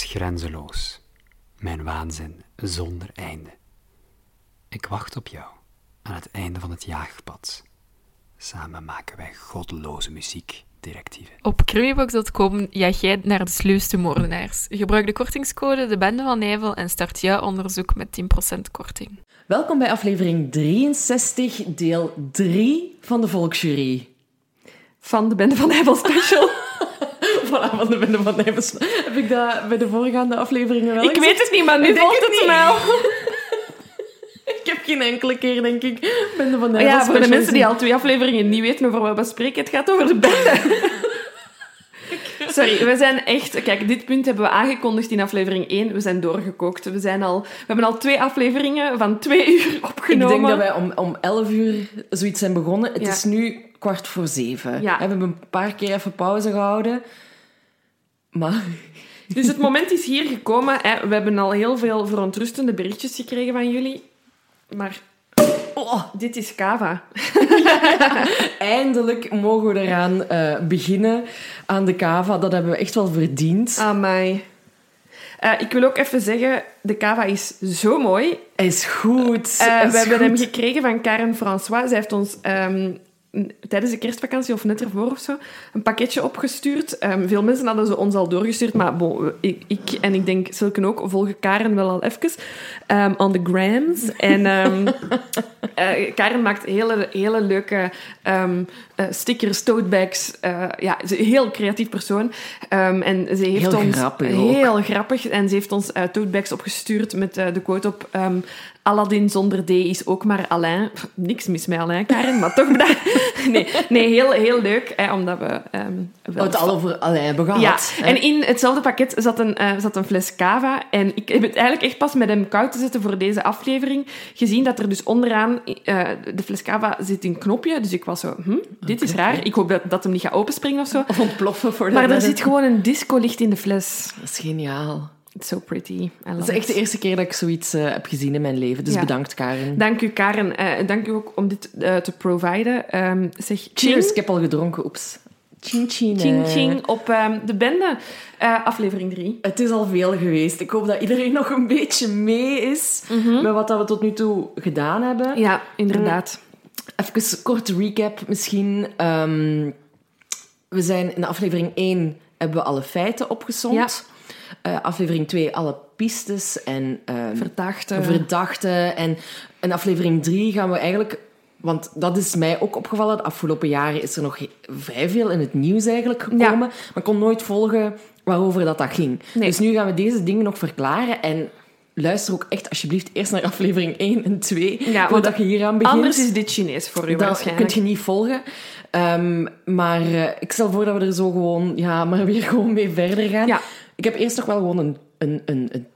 Is grenzeloos, mijn waanzin zonder einde. Ik wacht op jou aan het einde van het jaagpad. Samen maken wij goddeloze muziek, directieven. Op creamybox.com jaag jij naar de sluwste moordenaars. Gebruik de kortingscode De Bende van Nijvel en start jouw onderzoek met 10% korting. Welkom bij aflevering 63, deel 3 van de Volksjury. Van de Bende van Nijvel special. Voilà, van de Bende van Nijvel. Heb ik dat bij de voorgaande afleveringen wel Ik weet het niet, maar nu Ik valt het het wel. Ik heb geen enkele keer, denk ik, Bende van Nijvel Ja, voor de mensen die al twee afleveringen niet weten over wat we spreken, het gaat over de bende. Sorry, we zijn echt... Kijk, dit punt hebben we aangekondigd in aflevering 1. We zijn doorgekookt. We, zijn al, we hebben al twee afleveringen van twee uur Ik opgenomen. denk dat wij om, om 11 uur zoiets zijn begonnen. Het Ja. is nu kwart voor zeven. Ja. We hebben een paar keer even pauze gehouden. Maar Dus het moment is hier gekomen. Hè. We hebben al heel veel verontrustende berichtjes gekregen van jullie. Maar... Oh, dit is Kava. eindelijk mogen we eraan eh, beginnen aan de cava. Dat hebben we echt wel verdiend. Amai. Eh ik wil ook even zeggen, de Kava is zo mooi. Hij is goed. Is we hebben hem gekregen van Karen François. Zij heeft ons ehm, tijdens de kerstvakantie of net ervoor of zo een pakketje opgestuurd. Ehm, veel mensen hadden ze ons al doorgestuurd, maar bon, ik, ik en ik denk Silken ook volgen Karen wel al even ehm, on the grams. En eh, Karen maakt hele, hele leuke eh, stickers, totebags. Eh, ja, ze is een heel creatief persoon. En ze heeft Heel ons grappig heel grappig. En ze heeft ons totebags opgestuurd met de quote op Aladdin zonder D is ook maar Alain. Pff, niks mis met Alain, Karen, maar toch. Nee, nee heel, heel leuk, hè, omdat we... wel het al over Alain hebben gehad. ja, hè. en in hetzelfde pakket zat een, eh, zat een fles cava. En ik heb het eigenlijk echt pas met hem koud te zetten voor deze aflevering gezien dat er dus onderaan eh, de fles cava zit een knopje. Dus ik was zo, hm, dit is raar. Ik hoop dat, dat hem niet gaat openspringen of zo. Of ontploffen voor de Maar er zit gewoon een discolicht in de fles. Dat is geniaal. It's so pretty. Dat love is echt de eerste keer dat ik zoiets eh, heb gezien in mijn leven. Dus Ja. bedankt, Karen. Dank u, Karen. Eh, En dank u ook om dit eh, te providen. Ehm, zeg, Cheers. Ik heb al gedronken. Oeps. Ching, ching. ching, ching op ehm, de bende. Eh, aflevering 3. Het is al veel geweest. Ik hoop dat iedereen nog een beetje mee is met wat dat we tot nu toe gedaan hebben. Ja, inderdaad. Even een korte recap misschien. Ehm, we zijn in aflevering 1 hebben we alle feiten opgesomd. Eh, aflevering 2 alle pistes en ehm, Verdachte. verdachten. En in aflevering 3 gaan we eigenlijk... Want dat is mij ook opgevallen. De afgelopen jaren is er nog vrij veel in het nieuws eigenlijk gekomen. Ja. Maar ik kon nooit volgen waarover dat, dat ging. Nee. Dus nu gaan we deze dingen nog verklaren. En luister ook echt alsjeblieft eerst naar aflevering 1 en 2. Ja, want voordat je hier aan begint. Anders is dit Chinees voor u Dat waarschijnlijk. kun je niet volgen. Ehm, maar eh, ik stel voor dat we er zo gewoon, ja, maar weer gewoon mee verder gaan. Ja. Ik heb eerst nog wel gewoon een, een, een, een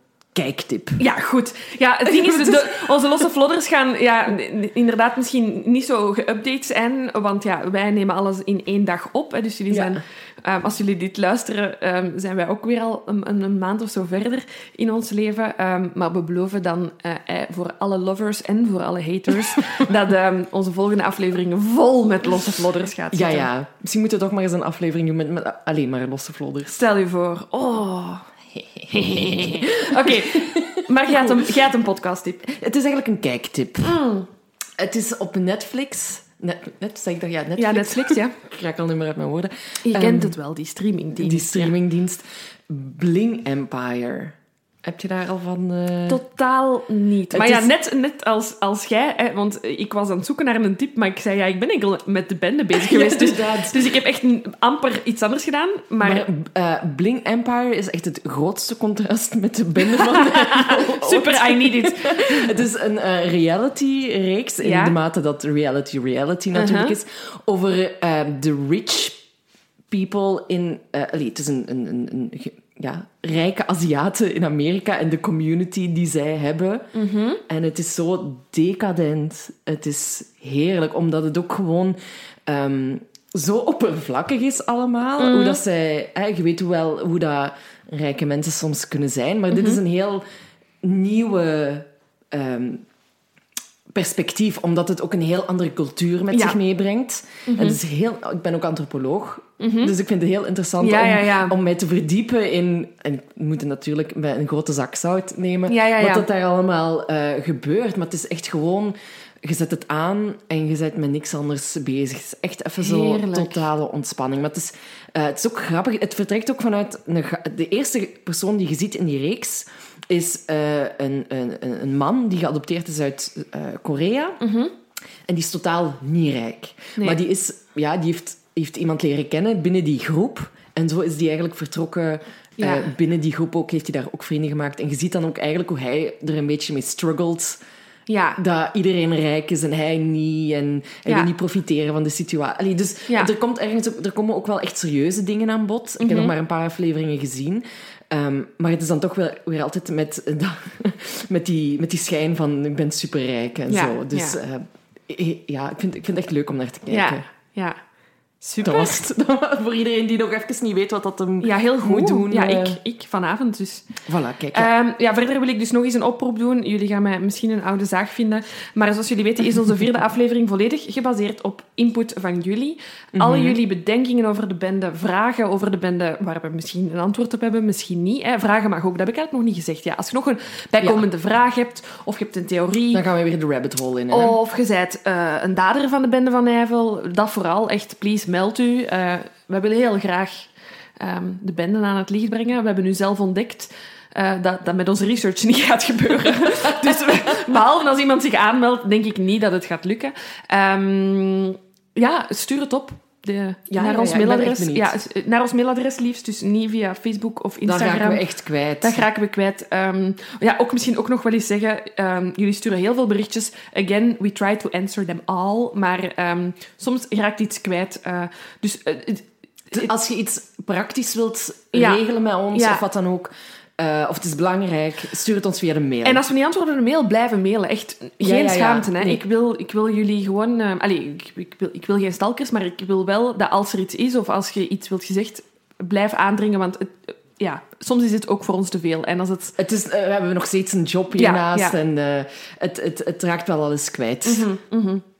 kijktip. Ja, goed. Ja, het ding is, de, onze losse vlodders gaan ja, inderdaad misschien niet zo geüpdate zijn, want ja, wij nemen alles in één dag op. Hè, dus jullie Ja. zijn, ehm, als jullie dit luisteren, ehm, zijn wij ook weer al een, een, maand of zo verder in ons leven. Ehm, maar we beloven dan eh, eh, voor alle lovers en voor alle haters dat onze volgende aflevering vol met losse vlodders gaat Ja, zitten. ja. Misschien moeten we toch maar eens een aflevering doen met, met alleen maar losse vlodders. Stel je voor. Oh. Oké, maar jij had een, jij had een podcasttip. Het is eigenlijk een kijktip. Mm. Het is op Netflix. Net, net zeg ik dat ja, Netflix. Ja, Netflix, ja. Ik raak al niet meer uit mijn woorden. Je Ehm, kent het wel, die streamingdienst. Die streamingdienst. Bling Empire. Heb je daar al van... eh, Totaal niet. Maar ja, net, net als, als jij, hè, want ik was aan het zoeken naar een tip, maar ik zei ja, ik ben enkel met de bende bezig geweest. dus, dus ik heb echt een- amper iets anders gedaan. Maar, Maar eh, Bling Empire is echt het grootste contrast met de bende van super, I need it. Het is een eh, reality-reeks, in Ja. de mate dat reality reality natuurlijk Uh-huh. is, over de rich people in... allee, het is een, een, een, een ge- ja, rijke Aziaten in Amerika en de community die zij hebben. Mhm. En het is zo decadent. Het is heerlijk, omdat het ook gewoon... ehm, zo oppervlakkig is allemaal. Mhm. Hoe dat zij... Hè, je weet wel hoe dat rijke mensen soms kunnen zijn, maar Mhm. dit is een heel nieuwe ehm, perspectief, omdat het ook een heel andere cultuur met Ja. zich meebrengt. En het is heel, ik ben ook antropoloog, dus ik vind het heel interessant Ja, om, ja, om mij te verdiepen in... En ik moet natuurlijk een grote zak zout nemen, wat dat daar allemaal eh, gebeurt. Maar het is echt gewoon... Je zet het aan en je bent met niks anders bezig. Het is echt even zo Heerlijk. totale ontspanning. Maar het is, eh, het is ook grappig. Het vertrekt ook vanuit... Een, de eerste persoon die je ziet in die reeks is eh, een, een, een man die geadopteerd is uit eh, Korea. En die is totaal niet rijk. Mhm. Nee. Maar die, is, ja, die heeft, heeft iemand leren kennen binnen die groep. En zo is die eigenlijk vertrokken. Ja. Eh, binnen die groep ook, heeft hij daar ook vrienden gemaakt. En je ziet dan ook eigenlijk hoe hij er een beetje mee struggelt. Ja. Dat iedereen rijk is en hij niet. En hij Ja. wil niet profiteren van de situatie. Dus Ja. Mhm. er, komt ergens er komen ook wel echt serieuze dingen aan bod. Ik heb nog maar een paar afleveringen gezien. Ehm, maar het is dan toch wel weer altijd met, met, die, met die schijn van ik ben superrijk en zo. Dus ja. eh, ja, ik vind, ik vind het echt leuk om naar te kijken. Ja. Ja. Super. Dat was het. Voor iedereen die nog even niet weet wat dat hem Ja, heel goed. moet doen. Ja, eh, ik, ik vanavond dus. Voilà, kijk. Ja. Ehm, ja, verder wil ik dus nog eens een oproep doen. Jullie gaan mij misschien een oude zaag vinden. Maar zoals jullie weten is onze vierde aflevering volledig gebaseerd op input van jullie. Alle jullie bedenkingen over de bende, vragen over de bende, waar we misschien een antwoord op hebben, misschien niet. Hè. Vragen mag ook, dat heb ik eigenlijk nog niet gezegd. Ja, als je nog een bijkomende vraag hebt, of je hebt een theorie, Dan gaan we weer de rabbit hole in. Hè? of je bent eh, een dader van de bende van Nijvel, dat vooral. Echt, please, meld u. Eh, we willen heel graag ehm, de bende aan het licht brengen. We hebben nu zelf ontdekt eh, dat dat met onze research niet gaat gebeuren. dus behalve als iemand zich aanmeldt, denk ik niet dat het gaat lukken. Ehm, ja, stuur het op. De, Ja, naar ja, ons mailadres. Ja, s- naar ons mailadres liefst. Dus niet via Facebook of Instagram. raken we echt kwijt. Dat raken we kwijt. Ehm, ja, ook misschien ook nog wel eens zeggen, ehm, jullie sturen heel veel berichtjes. Again, we try to answer them all. Maar ehm, soms raakt iets kwijt. eh, dus eh, Als je iets praktisch wilt regelen met ons, of wat dan ook, eh, of het is belangrijk, stuur het ons via de mail. en als we niet antwoorden op de mail, blijven mailen. Echt geen Ja, ja, ja. schaamte. Hè. Nee. Ik, wil, ik wil jullie gewoon... allee, ik, ik, wil, ik wil geen stalkers, maar ik wil wel dat als er iets is, of als je iets wilt gezegd, blijf aandringen. Want het, ja, soms is het ook voor ons te veel. En als het... Het is, eh, we hebben nog steeds een job hiernaast ja. en het, het, het raakt wel alles kwijt.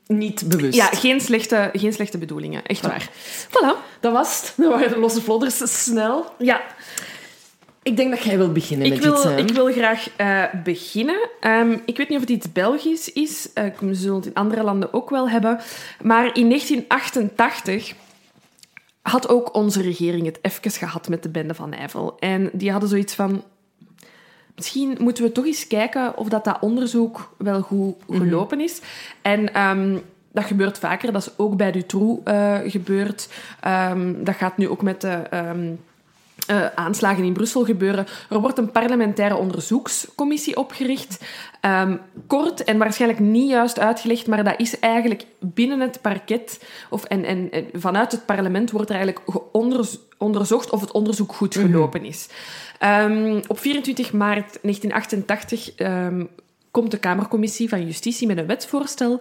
Niet bewust. Ja, geen slechte, geen slechte bedoelingen. Echt waar. Voilà. Dat was het. Dat waren de losse vlodders snel. Ja, Ik denk dat jij wilt beginnen Ik met wil, iets. hè. ik wil graag eh, beginnen. Ehm, ik weet niet of het iets Belgisch is. Eh, we zullen het in andere landen ook wel hebben. Maar in 1988 had ook onze regering het even gehad met de bende van Nijvel. En die hadden zoiets van... Misschien moeten we toch eens kijken of dat, dat onderzoek wel goed gelopen is. En ehm, dat gebeurt vaker. Dat is ook bij Dutroux eh gebeurd. Ehm, dat gaat nu ook met de... eh, aanslagen in Brussel gebeuren. Er wordt een parlementaire onderzoekscommissie opgericht. Ehm, kort en waarschijnlijk niet juist uitgelegd, maar dat is eigenlijk binnen het parket, of, en, en, en vanuit het parlement wordt er eigenlijk onderzocht of het onderzoek goed gelopen is. Ehm, op 24 maart 1988 ehm, komt de Kamercommissie van Justitie met een wetsvoorstel.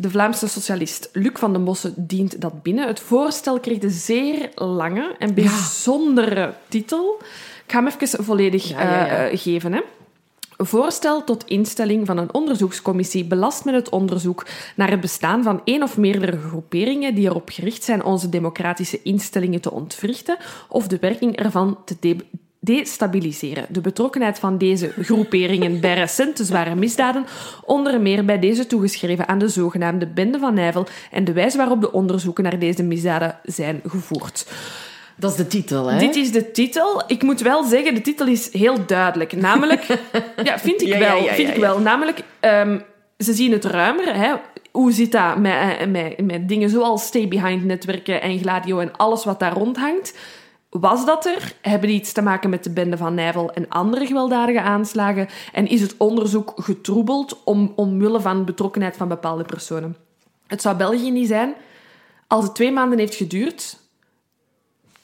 De Vlaamse socialist Luc van den Bossen dient dat binnen. Het voorstel kreeg de zeer lange en bijzondere titel. Ik ga hem even volledig Ja, ja, ja. eh, eh, geven. Hè. Voorstel tot instelling van een onderzoekscommissie belast met het onderzoek naar het bestaan van één of meerdere groeperingen die erop gericht zijn onze democratische instellingen te ontwrichten of de werking ervan te destabiliseren. De betrokkenheid van deze groeperingen bij recente zware misdaden, onder meer bij deze toegeschreven aan de zogenaamde Bende van Nijvel en de wijze waarop de onderzoeken naar deze misdaden zijn gevoerd. Dat is de titel, hè? Dit is de titel. Ik moet wel zeggen, de titel is heel duidelijk. Namelijk, ja, vind ik Ja, wel. ja, vind ik wel. Namelijk, ehm, ze zien het ruimer. Hè. Hoe zit dat met, eh, met, met dingen zoals stay-behind-netwerken en Gladio en alles wat daar rondhangt? Was dat er? Hebben die iets te maken met de bende van Nijvel en andere gewelddadige aanslagen? En is het onderzoek getroebeld om, omwille van betrokkenheid van bepaalde personen? Het zou België niet zijn als het twee maanden heeft geduurd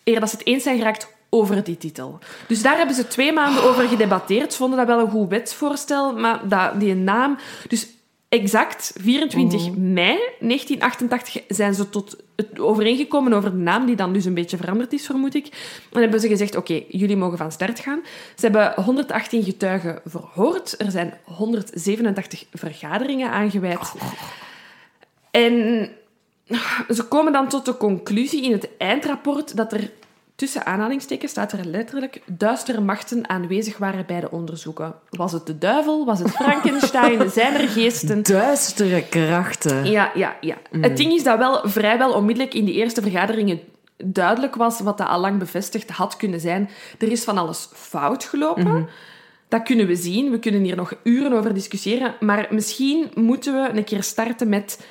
eer dat ze het eens zijn geraakt over die titel. Dus daar hebben ze twee maanden over gedebatteerd. Ze vonden dat wel een goed wetsvoorstel, maar dat, die naam... Dus exact 24 mei 1988 zijn ze tot het overeengekomen over de naam, die dan dus een beetje veranderd is, vermoed ik. En hebben ze gezegd, oké, jullie mogen van start gaan. Ze hebben 118 getuigen verhoord. Er zijn 187 vergaderingen aangeweid. En ze komen dan tot de conclusie in het eindrapport dat er tussen aanhalingstekens staat er letterlijk duistere machten aanwezig waren bij de onderzoeken. Was het de duivel? Was het Frankenstein? Zijn er geesten? Duistere krachten. Ja, ja, ja. Het ding is dat wel vrijwel onmiddellijk in die eerste vergaderingen duidelijk was wat dat al lang bevestigd had kunnen zijn. Er is van alles fout gelopen. Dat kunnen we zien. We kunnen hier nog uren over discussiëren. Maar misschien moeten we een keer starten met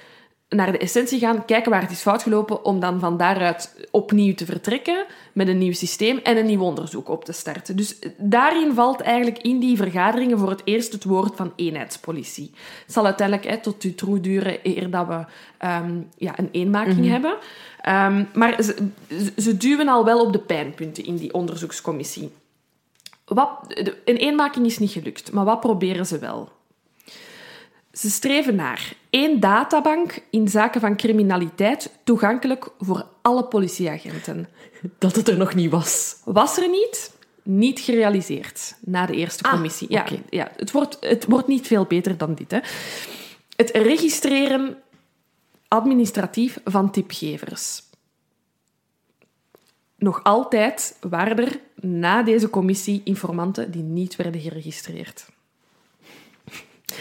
naar de essentie gaan, kijken waar het is fout gelopen, om dan van daaruit opnieuw te vertrekken met een nieuw systeem en een nieuw onderzoek op te starten. Dus daarin valt eigenlijk in die vergaderingen voor het eerst het woord van eenheidspolitie. Het zal uiteindelijk hè, tot Dutroux duren eer dat we ehm, ja, een eenmaking hebben. Ehm, maar ze, ze duwen al wel op de pijnpunten in die onderzoekscommissie. Wat, een eenmaking is niet gelukt, maar wat proberen ze wel? Ze streven naar één databank in zaken van criminaliteit toegankelijk voor alle politieagenten. Dat het er nog niet was. Was er niet? Niet gerealiseerd na de eerste Ah, commissie. ja, oké. ja, het, wordt, het wordt niet veel beter dan dit. Hè. Het registreren administratief van tipgevers. Nog altijd waren er na deze commissie informanten die niet werden geregistreerd.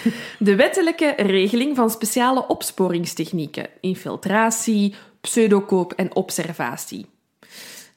De wettelijke regeling van speciale opsporingstechnieken, infiltratie, pseudokoop en observatie.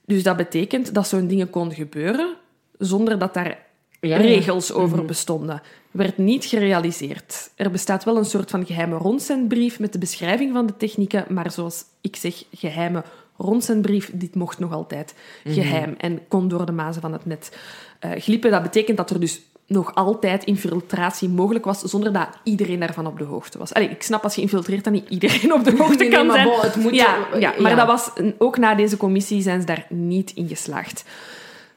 Dus dat betekent dat zo'n dingen kon gebeuren zonder dat daar Ja, ja. regels over bestonden. Werd niet gerealiseerd. Er bestaat wel een soort van geheime rondzendbrief met de beschrijving van de technieken, maar zoals ik zeg, geheime rondzendbrief, dit mocht nog altijd geheim en kon door de mazen van het net eh, glippen. Dat betekent dat er dus nog altijd infiltratie mogelijk was, zonder dat iedereen daarvan op de hoogte was. Allee, ik snap als je infiltreert dat niet iedereen op de hoogte Nee, nee, kan maar zijn. het moet- ja, ja, maar ja. dat was ook na deze commissie zijn ze daar niet in geslaagd.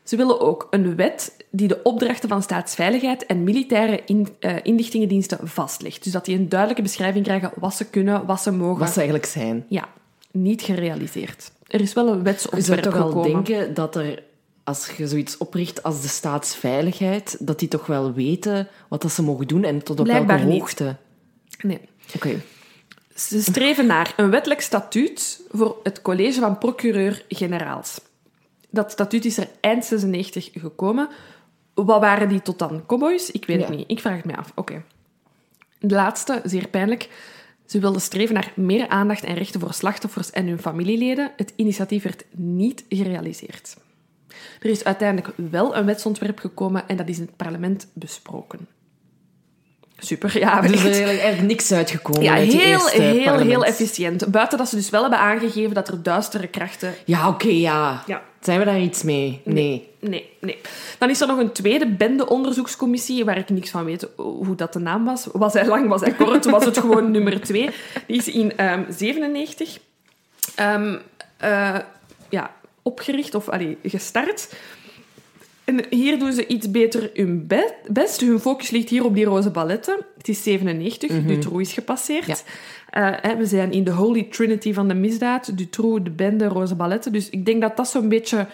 Ze willen ook een wet die de opdrachten van staatsveiligheid en militaire in, eh, inlichtingendiensten vastlegt. Dus dat die een duidelijke beschrijving krijgen wat ze kunnen, wat ze mogen. Wat ze eigenlijk zijn. Ja, niet gerealiseerd. Er is wel een Je zou toch wel gekomen. denken dat er, als je zoiets opricht als de staatsveiligheid, dat die toch wel weten wat dat ze mogen doen en tot op Blijkbaar welke niet. hoogte. Nee. Oké. Ze streven naar een wettelijk statuut voor het college van procureur-generaals. Dat statuut is er eind 96 gekomen. Wat waren die tot dan? Cowboys? Ik weet Ja. het niet. Ik vraag het mij af. Oké. De laatste, zeer pijnlijk. Ze wilden streven naar meer aandacht en rechten voor slachtoffers en hun familieleden. Het initiatief werd niet gerealiseerd. Er is uiteindelijk wel een wetsontwerp gekomen en dat is in het parlement besproken. Super, ja. Dus er is eigenlijk, niks uitgekomen Ja, uit heel, heel, parlement. heel efficiënt. Buiten dat ze dus wel hebben aangegeven dat er duistere krachten... Ja, oké, ja. Ja. Zijn we daar iets mee? Nee. Nee, nee. Dan is er nog een tweede bendeonderzoekscommissie, waar ik niks van weet hoe dat de naam was. Was hij lang, was hij kort, was het gewoon nummer twee. Die is in ehm 97 ehm, eh, ja, opgericht, of allee, gestart. En hier doen ze iets beter hun be- best. Hun focus ligt hier op die roze balletten. Het is 97, Dutroux is gepasseerd. Ja. Eh, we zijn in de holy trinity van de misdaad. Dutroux, de bende, roze balletten. Dus ik denk dat dat zo'n beetje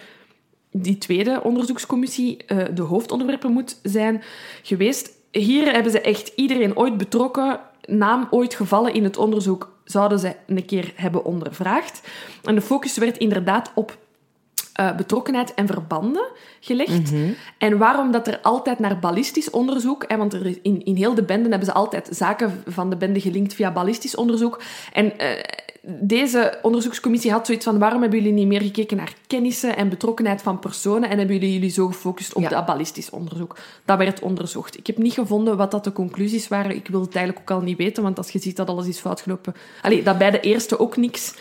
die tweede onderzoekscommissie eh, de hoofdonderwerpen moet zijn geweest. Hier hebben ze echt iedereen ooit betrokken, naam ooit gevallen in het onderzoek, zouden ze een keer hebben ondervraagd. En de focus werd inderdaad op eh, betrokkenheid en verbanden gelegd. En waarom dat er altijd naar ballistisch onderzoek... Hè, want er in, in heel de benden hebben ze altijd zaken van de bende gelinkt via ballistisch onderzoek. En eh, deze onderzoekscommissie had zoiets van... Waarom hebben jullie niet meer gekeken naar kennissen en betrokkenheid van personen en hebben jullie jullie zo gefocust op Ja. dat ballistisch onderzoek? Dat werd onderzocht. Ik heb niet gevonden wat dat de conclusies waren. Ik wil het eigenlijk ook al niet weten, want als je ziet dat alles is foutgelopen... Allee, dat bij de eerste ook niks...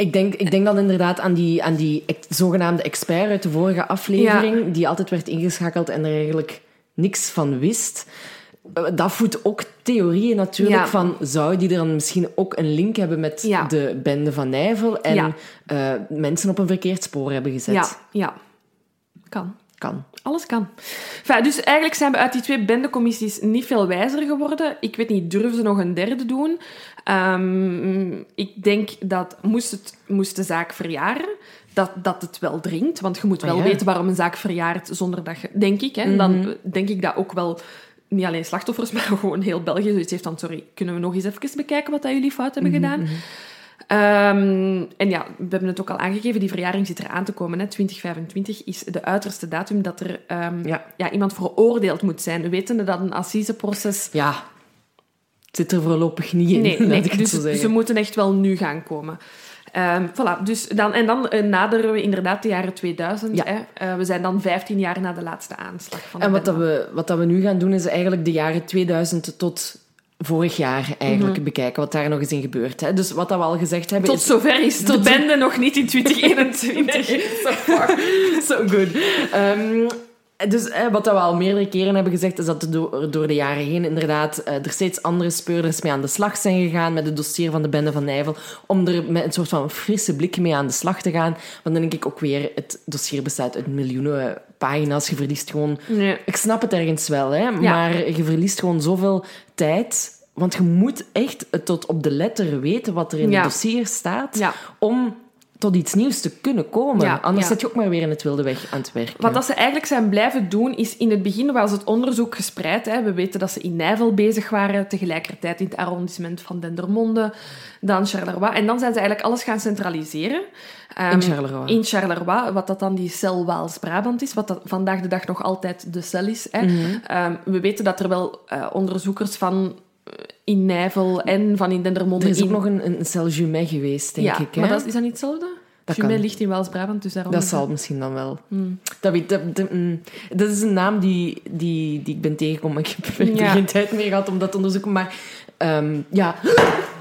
Ik denk, ik denk dan inderdaad aan die, aan die zogenaamde expert uit de vorige aflevering, die altijd werd ingeschakeld en er eigenlijk niks van wist. Eh, Dat voedt ook theorieën natuurlijk Ja. van, zou die dan misschien ook een link hebben met Ja. de bende van Nijvel en eh, mensen op een verkeerd spoor hebben gezet? Ja, ja. Kan. kan. Alles kan. Enfin, dus eigenlijk zijn we uit die twee bendecommissies niet veel wijzer geworden. Ik weet niet, durven ze nog een derde doen? Ehm, ik denk dat moest, het, moest de zaak verjaren, dat, dat het wel dringt. Want je moet wel Ah, ja. weten waarom een zaak verjaart zonder dat je... Denk ik, hè. Dan denk ik dat ook wel... Niet alleen slachtoffers, maar gewoon heel België zoiets heeft van... Sorry, kunnen we nog eens even bekijken wat dat jullie fout hebben gedaan? Ehm, en ja, we hebben het ook al aangegeven, die verjaring zit er aan te komen. Hè. 2025 is de uiterste datum dat er ehm, Ja. ja, iemand veroordeeld moet zijn. Wetende dat een assiseproces... Ja, zit er voorlopig niet in, Nee, ik het dus zeggen. ze moeten echt wel nu gaan komen. Ehm, voilà, dus dan, en dan eh, naderen we inderdaad de jaren 2000. Ja. Hè. Eh, we zijn dan 15 jaar na de laatste aanslag van En wat, dat we, wat dat we nu gaan doen, is eigenlijk de jaren 2000 tot vorig jaar eigenlijk bekijken, wat daar nog eens in gebeurt. Hè. Dus wat dat we al gezegd hebben... Tot zover is de Tot- bende nog niet in 2021. so far, so good. Ehm, dus eh, wat we al meerdere keren hebben gezegd, is dat er door, door de jaren heen inderdaad eh, er steeds andere speurders mee aan de slag zijn gegaan met het dossier van de bende van Nijvel, om er met een soort van frisse blik mee aan de slag te gaan. Want dan denk ik ook weer, het dossier bestaat uit miljoenen pagina's. Je verliest gewoon... Nee. Ik snap het ergens wel, hè, maar je verliest gewoon zoveel tijd... Want je moet echt tot op de letter weten wat er in Ja. het dossier staat, Ja. om tot iets nieuws te kunnen komen. Ja, Anders ja. zit je ook maar weer in het wilde weg aan het werken. Wat dat ze eigenlijk zijn blijven doen, is in het begin was het onderzoek gespreid. Hè. We weten dat ze in Nijvel bezig waren, tegelijkertijd in het arrondissement van Dendermonde, dan Charleroi. En dan zijn ze eigenlijk alles gaan centraliseren. Ehm, In Charleroi. In Charleroi, wat dat dan die cel Waals-Brabant is, wat dat vandaag de dag nog altijd de cel is. Hè. Mhm. Ehm, we weten dat er wel eh, onderzoekers van eh, in Nijvel en van in Dendermonde... Er is ook nog een, een cel Jumet geweest, denk ja, ik. Hè? maar dat, is dat niet hetzelfde? Dat Jumet kan. ligt in Waals-Brabant, dus daarom... Dat zal misschien dan wel. Hmm. Dat, weet, dat, dat, mm, dat is een naam die, die, die ik ben tegengekomen. Ik heb er Ja. geen tijd meer gehad om dat te onderzoeken. Maar ehm, ja.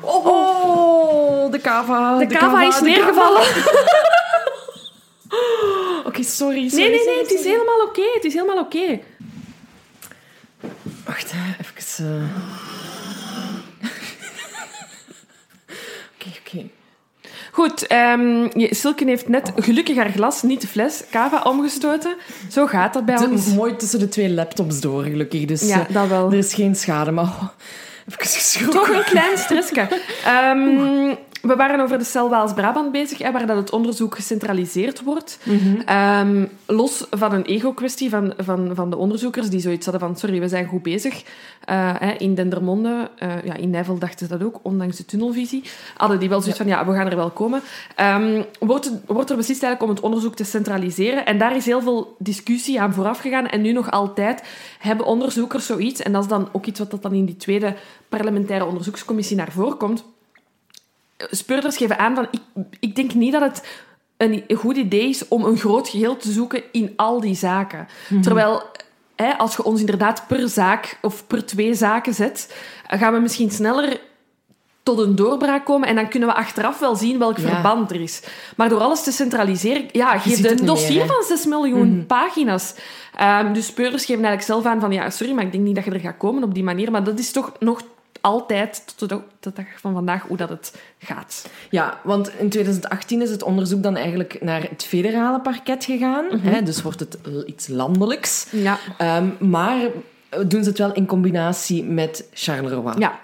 Oh, de kava. De kava is de neergevallen. Oké, sorry, sorry. Nee, nee, sorry, nee, het is helemaal oké. Het is helemaal oké. Wacht, even... eh. Oké, oké. Goed, je- Silken heeft net gelukkig haar glas, niet de fles, cava omgestoten. Zo gaat dat bij Het ons. is mooi tussen de twee laptops door, gelukkig. Dus Ja, eh, dat wel. er is geen schade, maar... Toch een klein stressje. Ehm, we waren over de cel Waals-Brabant bezig, hè, waar dat het onderzoek gecentraliseerd wordt. Ehm, los van een ego-kwestie van, van, van de onderzoekers, die zoiets hadden van sorry, we zijn goed bezig. Eh, hè, in Dendermonde, eh, ja, in Nijvel dachten ze dat ook, ondanks de tunnelvisie, hadden die wel zoiets van ja, we gaan er wel komen. Ehm, wordt, wordt er beslist eigenlijk om het onderzoek te centraliseren. En daar is heel veel discussie aan vooraf gegaan. En nu nog altijd hebben onderzoekers zoiets, en dat is dan ook iets wat dat dan in die tweede parlementaire onderzoekscommissie naar voren komt. Speurders geven aan van, ik, ik denk niet dat het een goed idee is om een groot geheel te zoeken in al die zaken. Terwijl, hè, als je ons inderdaad per zaak of per twee zaken zet, gaan we misschien sneller tot een doorbraak komen en dan kunnen we achteraf wel zien welk Ja. verband er is. Maar door alles te centraliseren, ja, geef ziet je het een dossier meer, van 6 miljoen pagina's. Ehm, dus speurders geven eigenlijk zelf aan van, ja, sorry, maar ik denk niet dat je er gaat komen op die manier. Maar dat is toch nog altijd, tot de, tot de dag van vandaag, hoe dat het gaat. Ja, want in 2018 is het onderzoek dan eigenlijk naar het federale parket gegaan. hè, dus wordt het iets landelijks. Ja. Ehm, maar doen ze het wel in combinatie met Charleroi. Ja,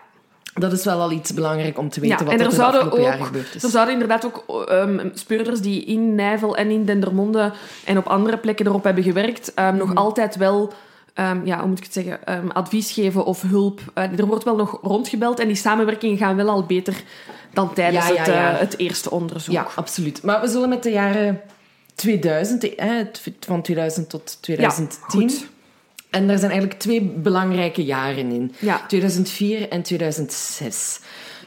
Dat is wel al iets belangrijk om te weten ja. wat en er er de afgelopen ook, jaren gebeurd is. er zouden inderdaad ook ehm, speurders die in Nijvel en in Dendermonde en op andere plekken erop hebben gewerkt, ehm, nog altijd wel... ehm, ja, hoe moet ik het zeggen? ehm, advies geven of hulp. Eh, er wordt wel nog rondgebeld en die samenwerkingen gaan wel al beter dan tijdens Ja, ja, Het, eh, het eerste onderzoek. Ja, absoluut. Maar we zullen met de jaren 2000, hè, het- van 2000 tot 2010. goed. En daar zijn eigenlijk twee belangrijke jaren in. Ja. 2004 en 2006.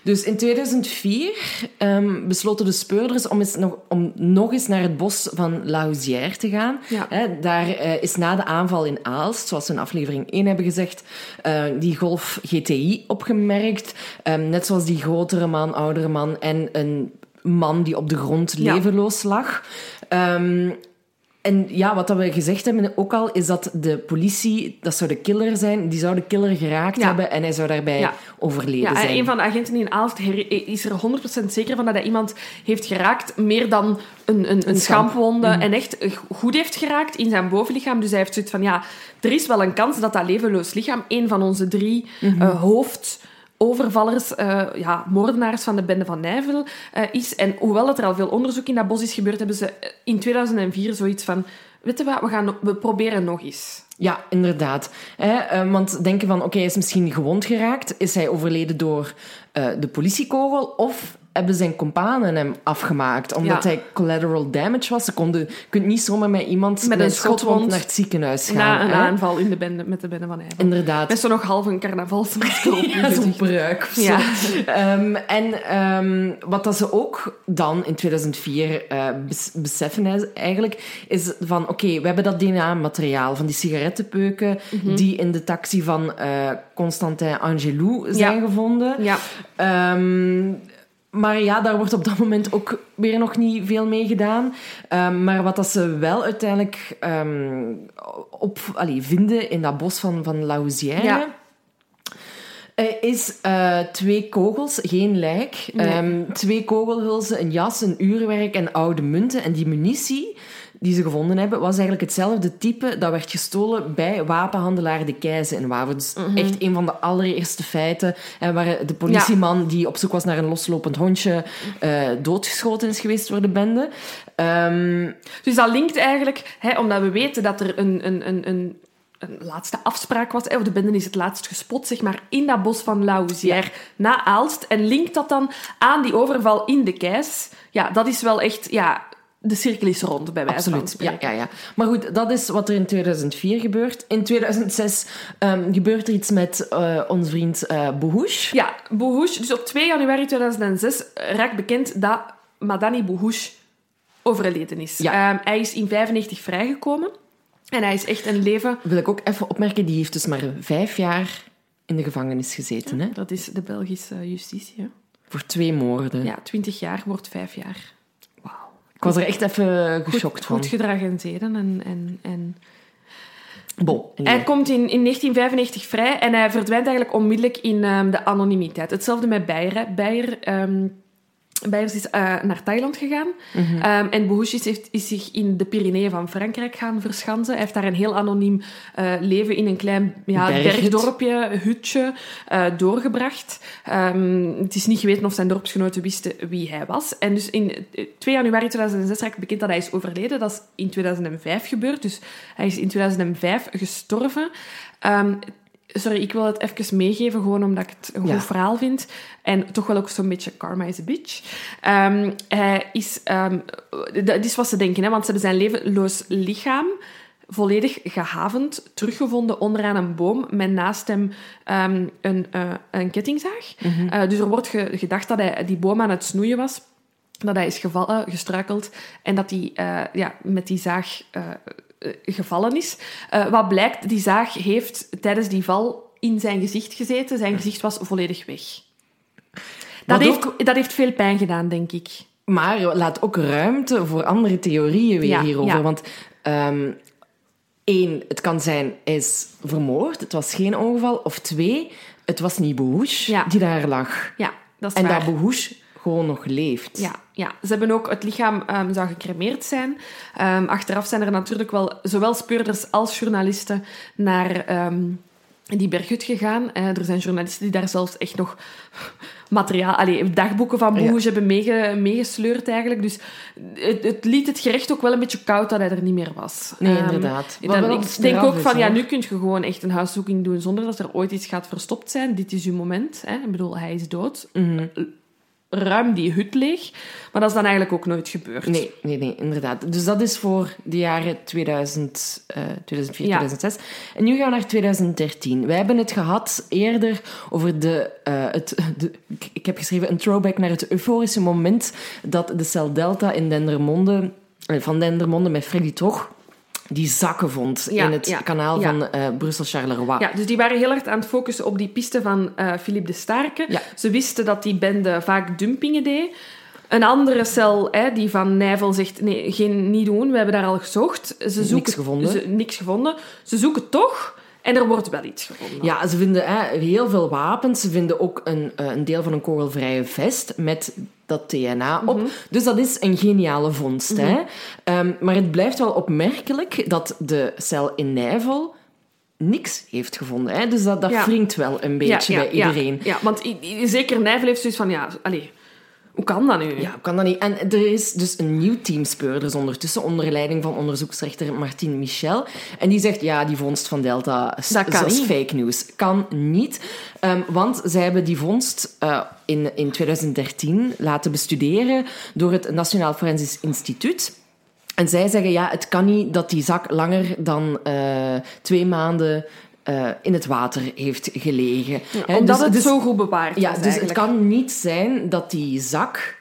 Dus in 2004 ehm, besloten de speurders om, eens nog, om nog eens naar het bos van La Housière te gaan. Ja. Daar eh, is na de aanval in Aalst, zoals we in aflevering 1 hebben gezegd, eh, die Golf GTI opgemerkt. Ehm, net zoals die grotere man, oudere man en een man die op de grond Ja. levenloos lag. Ehm, en ja, wat dat we gezegd hebben ook al, is dat de politie, dat zou de killer zijn, die zou de killer geraakt Ja. hebben en hij zou daarbij Ja. overleden Ja, zijn. een van de agenten in Aalst is er 100% zeker van dat hij iemand heeft geraakt, meer dan een, een, een schamp. schampwonde, en echt goed heeft geraakt in zijn bovenlichaam. Dus hij heeft zoiets van, ja, er is wel een kans dat dat levenloos lichaam een van onze drie eh, hoofdovervallers, eh, ja, moordenaars van de bende van Nijvel eh, is. En hoewel er al veel onderzoek in dat bos is gebeurd, hebben ze eh, in 2004 zoiets van, weet je wat, we, gaan, we proberen nog eens. Ja, inderdaad. Hè, eh, want denken van, oké, hij is misschien gewond geraakt. Is hij overleden door de politiekogel? Of hebben zijn companen hem afgemaakt? Omdat Ja. hij collateral damage was. Ze konden, je kunt niet zomaar met iemand met, een schotwond naar het ziekenhuis gaan. Na een hè. aanval in de bende, met de bende van Nijvel. Inderdaad. Met zo nog half een carnavalsmasker op. Ja, zo'n pruik of zo. Ja. Ehm, en ehm, wat dat ze ook dan in 2004 eh, bes- beseffen eigenlijk, is van oké, we hebben dat DNA-materiaal van die sigarettenpeuken Mhm. die in de taxi van eh, Constantin Angelou zijn Ja. gevonden. Ja, Ehm, maar ja, daar wordt op dat moment ook weer nog niet veel mee gedaan. Ehm, maar wat dat ze wel uiteindelijk ehm, op, allee, vinden in dat bos van, van La Housière... Ja. eh, is eh, twee kogels, geen lijk. Nee. Ehm, twee kogelhulzen, een jas, een uurwerk en oude munten. En die munitie die ze gevonden hebben, was eigenlijk hetzelfde type dat werd gestolen bij wapenhandelaar De Keizer in Waver. Dus Mhm. echt een van de allereerste feiten eh, waar de politieman die op zoek was naar een loslopend hondje eh, doodgeschoten is geweest door de bende. Ehm, Dus dat linkt eigenlijk, hè, omdat we weten dat er een, een, een, een, een laatste afspraak was, hè, of de bende is het laatst gespot, zeg maar, in dat bos van La Housière na Aalst. En linkt dat dan aan die overval in de Keis. Ja, dat is wel echt, ja, de cirkel is rond, bij wijze van Absoluut, ja, spreken. ja, ja. Maar goed, dat is wat er in 2004 gebeurt. In 2006 ehm, gebeurt er iets met eh onze vriend eh Bohouche. Ja, Bohouche, dus op 2 januari 2006 raakt bekend dat Madani Bohouche overleden is. Ja. Ehm, hij is in 95 vrijgekomen. En hij is echt een leven... Wil ik ook even opmerken, die heeft dus maar vijf jaar in de gevangenis gezeten. Hè? Dat is de Belgische justitie, hè? Voor twee moorden. Ja, 20 jaar wordt 5 jaar. Ik was er echt even geschokt Goed, van. goed gedrag en zeden. En, en, en... Bon, Hij komt in, in 1995 vrij en hij verdwijnt eigenlijk onmiddellijk in ehm, de anonimiteit. Hetzelfde met Beyer. hè. Beyer, ehm, Beyers is eh, naar Thailand gegaan. Mhm. Ehm, en Bohouche heeft, is zich in de Pyreneeën van Frankrijk gaan verschansen. Hij heeft daar een heel anoniem eh, leven in een klein ja, bergdorpje, hutje, eh, doorgebracht. Ehm, het is niet geweten of zijn dorpsgenoten wisten wie hij was. En dus in eh, 2 januari 2006 raakt bekend dat hij is overleden. Dat is in 2005 gebeurd. Dus hij is in 2005 gestorven. Ehm, sorry, ik wil het even meegeven, gewoon omdat ik het een goed Ja. verhaal vind. En toch wel ook zo'n beetje karma is a bitch. Ehm, hij is... ehm, dat is wat ze denken, hè, want ze hebben zijn levenloos lichaam volledig gehavend teruggevonden onderaan een boom met naast hem ehm, een, eh, een kettingzaag. Eh, dus er wordt ge- gedacht dat hij die boom aan het snoeien was, dat hij is gevallen, gestruikeld en dat hij eh, ja, met die zaag gevallen is. Eh, wat blijkt, die zaag heeft tijdens die val in zijn gezicht gezeten. Zijn gezicht was volledig weg. Dat heeft, dat heeft veel pijn gedaan, denk ik. Maar laat ook ruimte voor andere theorieën weer Ja, hierover. ja. Want ehm, één, het kan zijn, hij is vermoord. Het was geen ongeval. Of twee, het was niet Ja. die daar lag. Ja, dat is En waar. dat Bohouche gewoon nog leeft. Ja, ja, ze hebben ook het lichaam ehm, zou gecremeerd zijn. Ehm, achteraf zijn er natuurlijk wel zowel speurders als journalisten naar ehm, die berghut gegaan. Eh, er zijn journalisten die daar zelfs echt nog materiaal, allee, dagboeken van Boege hebben meege, meegesleurd eigenlijk. Dus het, het liet het gerecht ook wel een beetje koud dat hij er niet meer was. Nee, inderdaad. Dan- ik denk ook is, van, ja, nu kun je gewoon echt een huiszoeking doen zonder dat er ooit iets gaat verstopt zijn. Dit is uw moment. Hè? Ik bedoel, hij is dood. Mhm. Ruim die hut leeg. Maar dat is dan eigenlijk ook nooit gebeurd. Nee, nee, nee, inderdaad. Dus dat is voor de jaren 2000, eh 2004, Ja. 2006. En nu gaan we naar 2013. Wij hebben het gehad eerder over de... eh, het, de ik, ik heb geschreven een throwback naar het euforische moment dat de cel Delta in Dendermonde, eh, van Dendermonde met Freddy Toch die zakken vond Ja, in het ja, kanaal ja. van eh Brussel-Charleroi. Ja, dus die waren heel hard aan het focussen op die piste van eh Philippe de Starke. Ze wisten dat die bende vaak dumpingen deed. Een andere cel hè, die van Nijvel zegt, nee, geen, niet doen, we hebben daar al gezocht. Ze zoeken, Niks gevonden. Ze, niks gevonden. Ze zoeken toch en er wordt wel iets gevonden. Ja, ze vinden hè, heel veel wapens. Ze vinden ook een, eh, een deel van een kogelvrije vest met dat DNA op. Dus dat is een geniale vondst. hè? Ehm, maar het blijft wel opmerkelijk dat de cel in Nijvel niks heeft gevonden. Hè? Dus dat, dat Ja. wringt wel een beetje bij iedereen. Ja, ja, want zeker Nijvel heeft zoiets van, ja, allee, hoe kan dat nu? Ja, hoe kan dat niet? En er is dus een nieuw team speurders ondertussen, onder leiding van onderzoeksrechter Martin Michel. En die zegt, ja, die vondst van Delta is, Dat kan is fake news. Kan niet. Ehm, want zij hebben die vondst eh, in, in 2013 laten bestuderen door het Nationaal Forensisch Instituut. En zij zeggen, ja, het kan niet dat die zak langer dan eh, twee maanden eh, in het water heeft gelegen. Omdat dus- het dus- zo goed bewaard Ja, is dus het kan niet zijn dat die zak...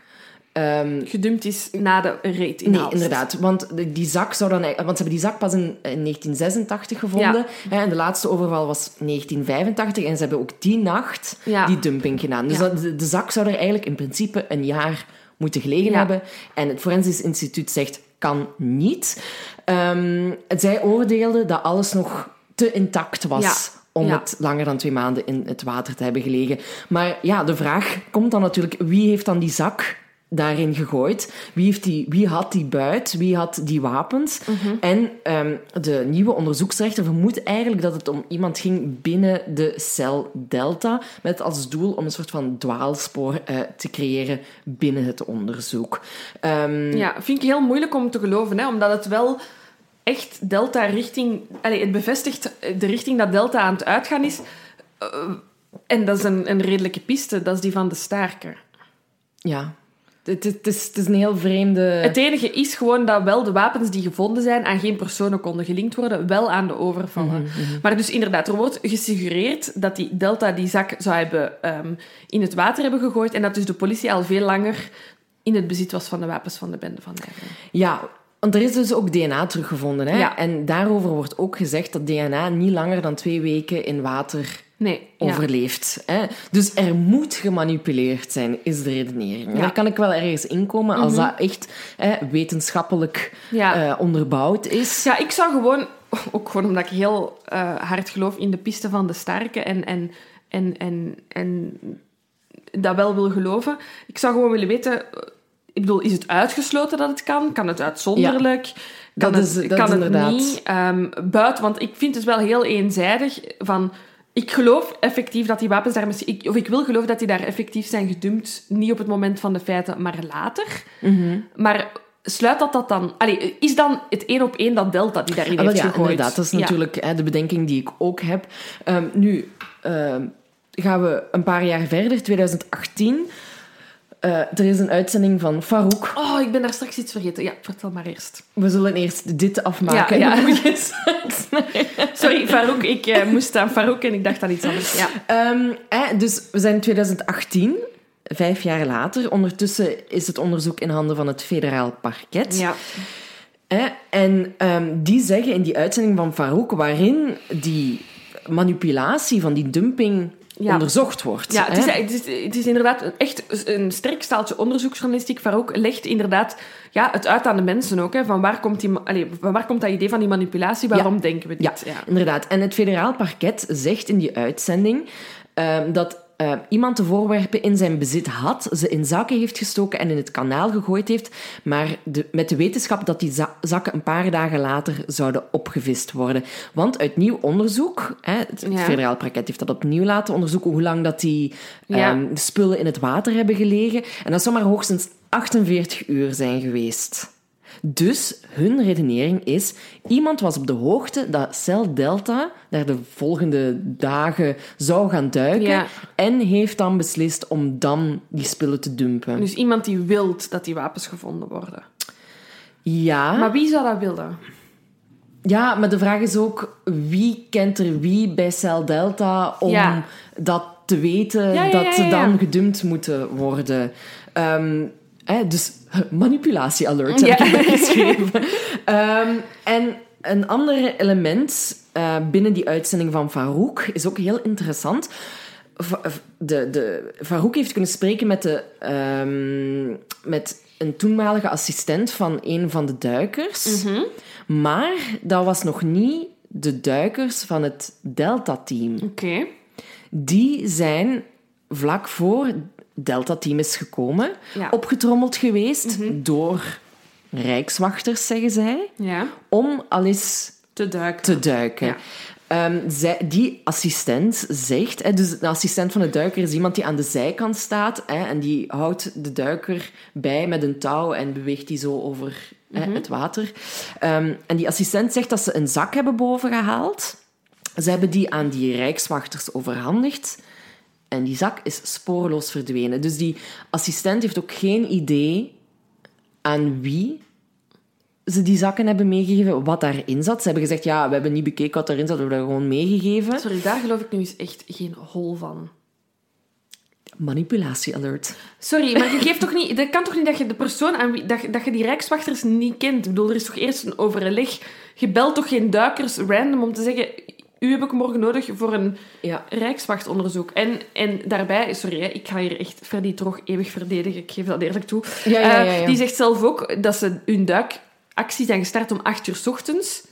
ehm, gedumpt is na de reet in Nee, inderdaad. Want die zak zou dan... Want ze hebben die zak pas in, in 1986 gevonden. Hè, en de laatste overval was 1985. En ze hebben ook die nacht Ja. die dumping gedaan. Dus Ja. dat, de, de zak zou er eigenlijk in principe een jaar moeten gelegen Ja. hebben. En het Forensisch Instituut zegt, kan niet. Ehm, zij oordeelden dat alles nog te intact was... Ja. om Ja. het langer dan twee maanden in het water te hebben gelegen. Maar ja, de vraag komt dan natuurlijk... Wie heeft dan die zak daarin gegooid? Wie, heeft die, wie had die buit? Wie had die wapens? Mhm. En ehm, de nieuwe onderzoeksrechter vermoedt eigenlijk dat het om iemand ging binnen de cel Delta, met als doel om een soort van dwaalspoor eh, te creëren binnen het onderzoek. Ehm, Ja, vind ik heel moeilijk om te geloven, hè, omdat het wel echt Delta richting... Allee, het bevestigt de richting dat Delta aan het uitgaan is. Eh, en dat is een, een redelijke piste, dat is die van de Staarker. ja. Het, is, het is een heel vreemde... Het enige is gewoon dat wel de wapens die gevonden zijn aan geen personen konden gelinkt worden, wel aan de overvallen. Maar dus inderdaad, er wordt gesuggereerd dat die Delta die zak zou hebben ehm, in het water hebben gegooid en dat dus de politie al veel langer in het bezit was van de wapens van de bende van Nijvel. Ja, want er is dus ook DNA teruggevonden. Hè? Ja. En daarover wordt ook gezegd dat DNA niet langer dan twee weken in water Nee, ja. overleeft. Hè? Dus er moet gemanipuleerd zijn, is de redenering. Ja. Mhm. Daar kan ik wel ergens inkomen als dat echt hè, wetenschappelijk eh, onderbouwd is. Ja, ik zou gewoon, ook gewoon omdat ik heel eh, hard geloof in de piste van de sterke en, en, en, en, en dat wel wil geloven, ik zou gewoon willen weten, ik bedoel, is het uitgesloten dat het kan? Kan het uitzonderlijk? Kan dat het, is- dat kan is het inderdaad. niet? Ehm, buiten, want ik vind het wel heel eenzijdig van... Ik geloof effectief dat die wapens daar misschien... Ik, of ik wil geloven dat die daar effectief zijn gedumpt. Niet op het moment van de feiten, maar later. Mhm. Maar sluit dat dat dan... Allee, is dan het één op één dat delta die daarin Ah, heeft ja, gegooid? inderdaad. Dat is Ja. natuurlijk hè, de bedenking die ik ook heb. Ehm, nu ehm, gaan we een paar jaar verder, 2018. Eh, er is een uitzending van Farouk. Oh, ik ben daar straks iets vergeten. Ja, vertel maar eerst. We zullen eerst dit afmaken. Ja, Sorry, Farouk. Ik eh, moest aan Farouk en ik dacht aan iets anders. Ja. Ehm, dus we zijn in 2018, vijf jaar later. Ondertussen is het onderzoek in handen van het federaal parket. ja. En ehm, die zeggen in die uitzending van Farouk, waarin die manipulatie van die dumping Ja. onderzocht wordt. Ja, het is, het, is, het is inderdaad echt een sterk staaltje onderzoeksjournalistiek. Farouk legt inderdaad ja, het uit aan de mensen ook. Hè, van, waar komt die, van waar komt dat idee van die manipulatie? Waarom denken we dit? Ja. inderdaad. En het federaal parket zegt in die uitzending ehm, dat eh, iemand de voorwerpen in zijn bezit had, ze in zakken heeft gestoken en in het kanaal gegooid heeft, maar de, met de wetenschap dat die za- zakken een paar dagen later zouden opgevist worden. Want uit nieuw onderzoek, hè, het Ja. federaal parket heeft dat opnieuw laten onderzoeken, hoe lang dat die Ja. ehm, spullen in het water hebben gelegen. En dat zou maar hoogstens 48 uur zijn geweest. Dus hun redenering is: iemand was op de hoogte dat cel Delta daar de volgende dagen zou gaan duiken Ja. en heeft dan beslist om dan die spullen te dumpen. Dus iemand die wilt dat die wapens gevonden worden. ja, Maar wie zou dat willen? ja, maar de vraag is ook: wie kent er wie bij cel Delta om Ja. dat te weten Ja, ja, dat ze dan gedumpt moeten worden? Ehm, hè, dus manipulatie-alert heb Ja. ik geschreven. Ehm, en een ander element eh, binnen die uitzending van Farouk is ook heel interessant. De, de, Farouk heeft kunnen spreken met, de, ehm, met een toenmalige assistent van een van de duikers. Maar dat was nog niet de duikers van het Delta-team. Oké. Die zijn vlak voor Delta-team is gekomen, Ja. opgetrommeld geweest door rijkswachters, zeggen zij, Ja. om al eens Te duiken. te duiken. Ja. Ehm, zij, die assistent zegt, hè, dus de assistent van de duiker is iemand die aan de zijkant staat hè, en die houdt de duiker bij met een touw en beweegt die zo over hè, het water. Ehm, en die assistent zegt dat ze een zak hebben boven gehaald. Ze hebben die aan die rijkswachters overhandigd. En die zak is spoorloos verdwenen. Dus die assistent heeft ook geen idee aan wie ze die zakken hebben meegegeven, wat daarin zat. Ze hebben gezegd, ja, we hebben niet bekeken wat erin zat, we hebben dat gewoon meegegeven. Sorry, daar geloof ik nu eens echt geen hol van. Manipulatie alert. Sorry, maar je geeft toch niet... Dat kan toch niet dat je de persoon aan wie... Dat, je- dat je die rijkswachters niet kent? Ik bedoel, er is toch eerst een overleg? Je belt toch geen duikers random om te zeggen... U heb ik morgen nodig voor een Ja. rijkswachtonderzoek. En, en daarbij... Sorry, ik ga hier echt Freddy Trog eeuwig verdedigen. Ik geef dat eerlijk toe. Ja, ja, ja, Eh, die zegt zelf ook dat ze hun duikactie zijn gestart om acht uur 's ochtends.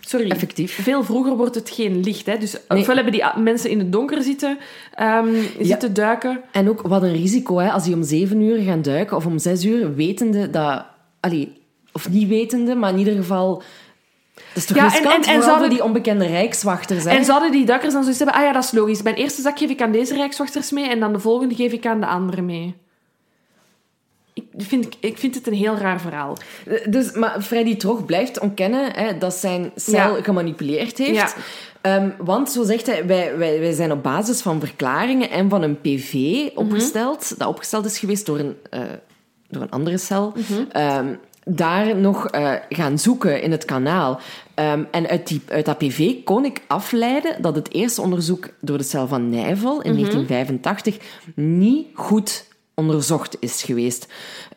Sorry. Effectief. Veel vroeger wordt het geen licht. Hè? Dus ofwel hebben die mensen in het donker zitten, ehm, zitten duiken. En ook wat een risico, hè, als die om zeven uur gaan duiken of om zes uur, wetende dat... Allee, of niet wetende, maar in ieder geval... Dat is toch Ja, en- zouden- die onbekende rijkswachters. Hè? En zouden die duikers dan zoiets hebben? Ah ja, dat is logisch. Mijn eerste zak geef ik aan deze rijkswachters mee en dan de volgende geef ik aan de andere mee. Ik vind, ik vind het een heel raar verhaal. Dus, maar Freddy Trog blijft ontkennen hè, dat zijn cel Ja. gemanipuleerd heeft. Ja. Ehm, want, zo zegt hij, wij, wij, wij zijn op basis van verklaringen en van een PV opgesteld, dat opgesteld is geweest door een, eh, door een andere cel, ehm, daar nog eh, gaan zoeken in het kanaal. Ehm, en uit, die, uit dat PV kon ik afleiden dat het eerste onderzoek door de cel van Nijvel in 1985 niet goed onderzocht is geweest.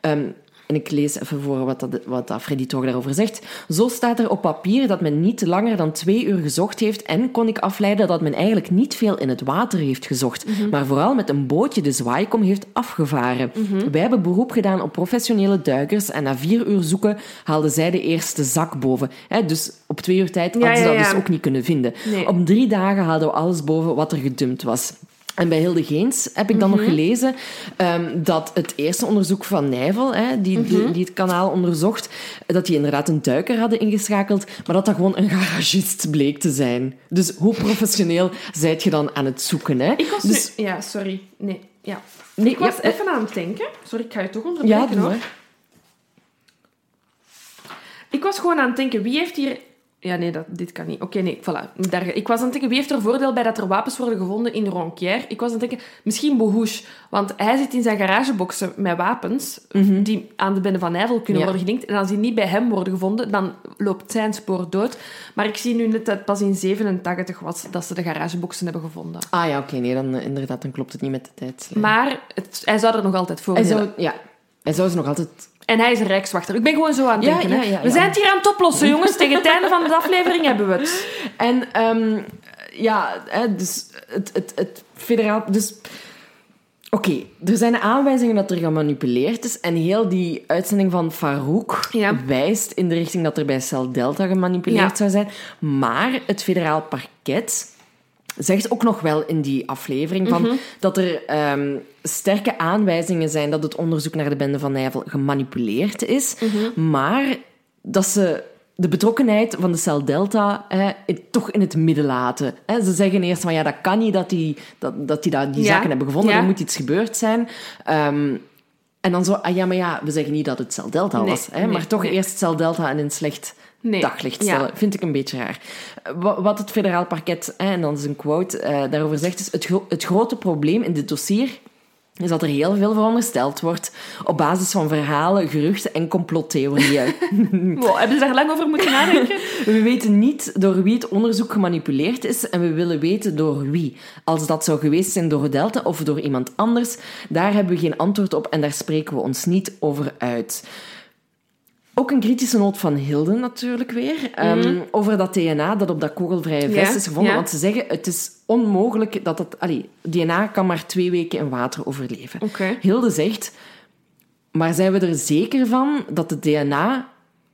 Ehm, en ik lees even voor wat, dat, wat dat Freddy toch daarover zegt. Zo staat er op papier dat men niet langer dan twee uur gezocht heeft en kon ik afleiden dat men eigenlijk niet veel in het water heeft gezocht, maar vooral met een bootje de zwaaikom heeft afgevaren. Wij hebben beroep gedaan op professionele duikers en na vier uur zoeken haalden zij de eerste zak boven. Dus op twee uur tijd hadden ze ja, dat ja. dus ook niet kunnen vinden. Nee. Op drie dagen haalden we alles boven wat er gedumpt was. En bij Hilde Geens heb ik dan nog gelezen ehm, dat het eerste onderzoek van Nijvel, hè, die, die, die het kanaal onderzocht, dat die inderdaad een duiker hadden ingeschakeld, maar dat dat gewoon een garagist bleek te zijn. Dus hoe professioneel zijt je dan aan het zoeken? Hè? Ik was dus, nu... Ja, sorry. Nee, ja. nee, Ik was ja, even aan het denken. Sorry, ik ga je toch onderbreken, ja, hoor. Ik was gewoon aan het denken, wie heeft hier... Ja, nee, dat, dit kan niet. Oké, nee, voilà. Daar, ik was aan het denken, wie heeft er voordeel bij dat er wapens worden gevonden in Ronquière? Ik was aan het denken, misschien Bohouche. Want hij zit in zijn garageboxen met wapens die aan de bende van Nijvel kunnen Ja. worden gelinkt. En als die niet bij hem worden gevonden, dan loopt zijn spoor dood. Maar ik zie nu net dat het pas in 87 was dat ze de garageboxen hebben gevonden. Ah ja, oké, nee, dan, eh, inderdaad, dan klopt het niet met de tijd. Maar het, hij zou er nog altijd voor Hij zou, ja, hij zou ze nog altijd... En hij is een rijkswachter. Ik ben gewoon zo aan het denken. ja, hè. ja, we zijn het hier aan het oplossen, jongens. Tegen het einde van de aflevering hebben we het. En ehm, ja, hè, dus het, het, het federaal... Dus, Oké, er zijn aanwijzingen dat er gemanipuleerd is. En heel die uitzending van Farouk Ja. wijst in de richting dat er bij Cel Delta gemanipuleerd Ja. zou zijn. Maar het federaal parket zegt ook nog wel in die aflevering van Mhm. dat er ehm, sterke aanwijzingen zijn dat het onderzoek naar de bende van Nijvel gemanipuleerd is. Mhm. Maar dat ze de betrokkenheid van de cel Delta toch in het midden laten. Hè. Ze zeggen eerst van ja, dat kan niet dat die, dat, dat die, dat die Ja. zaken hebben gevonden. Ja. Er moet iets gebeurd zijn. Ehm, en dan zo, ah ja, maar ja, we zeggen niet dat het cel Delta Nee, was. Hè, nee, maar toch nee. eerst cel Delta en in slecht Nee. daglicht Ja. stellen. Vind ik een beetje raar. Eh, wa- Wat het federaal parket, en dan is een quote, eh, daarover zegt, is het, gro- het grote probleem in dit dossier is dat er heel veel verondersteld wordt op basis van verhalen, geruchten en complottheorieën. Wow, hebben ze daar lang over moeten nadenken? we weten niet door wie het onderzoek gemanipuleerd is en we willen weten door wie. Als dat zou geweest zijn door Delta of door iemand anders, daar hebben we geen antwoord op en daar spreken we ons niet over uit. Ook een kritische noot van Hilde natuurlijk weer. ehm, over dat DNA dat op dat kogelvrije Mhm. Ja, vest is gevonden. ja. Want ze zeggen, het is onmogelijk dat het... Allee, DNA kan maar twee weken in water overleven. Hilde zegt, maar zijn we er zeker van dat het DNA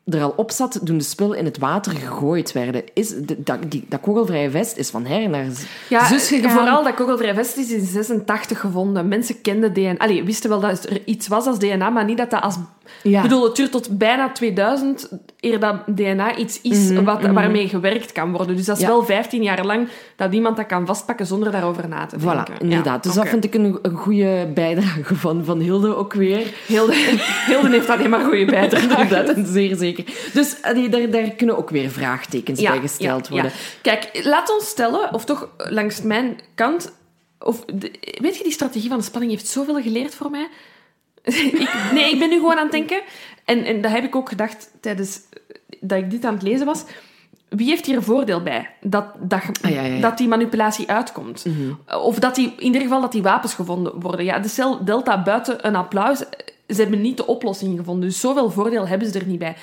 er al op zat toen de spul in het water gegooid werden? Is de- dat, die, dat kogelvrije vest is van her naar Ja, zus eh, gegaan. vooral dat kogelvrij vest is in 86 gevonden. Mensen kenden DNA. Allee, wisten wel dat er iets was als DNA, maar niet dat dat als... Ja. Ik bedoel, het duurt tot bijna 2000 eer dat DNA iets is wat, waarmee gewerkt kan worden. Dus dat is Mhm, Ja. wel 15 jaar lang dat iemand dat kan vastpakken zonder daarover na te denken. Voilà, inderdaad. Dus dat vind ik een, een goede bijdrage van, van Hilde ook weer. Hilde, Hilde heeft alleen maar goede en zeer zeker. Dus allee, daar, daar kunnen ook weer vraagtekens bij gesteld worden. Kijk, laat ons stellen, of toch langs mijn kant... Of, de- weet je, die strategie van de spanning heeft zoveel geleerd voor mij. ik, nee, ik ben nu gewoon aan het denken. En, en dat heb ik ook gedacht tijdens dat ik dit aan het lezen was. Wie heeft hier een voordeel bij dat, dat, Ah, ja, ja, ja. dat die manipulatie uitkomt? Of dat die, in ieder geval dat die wapens gevonden worden. Ja, de cel Delta buiten een applaus, ze hebben niet de oplossing gevonden. Dus zoveel voordeel hebben ze er niet bij.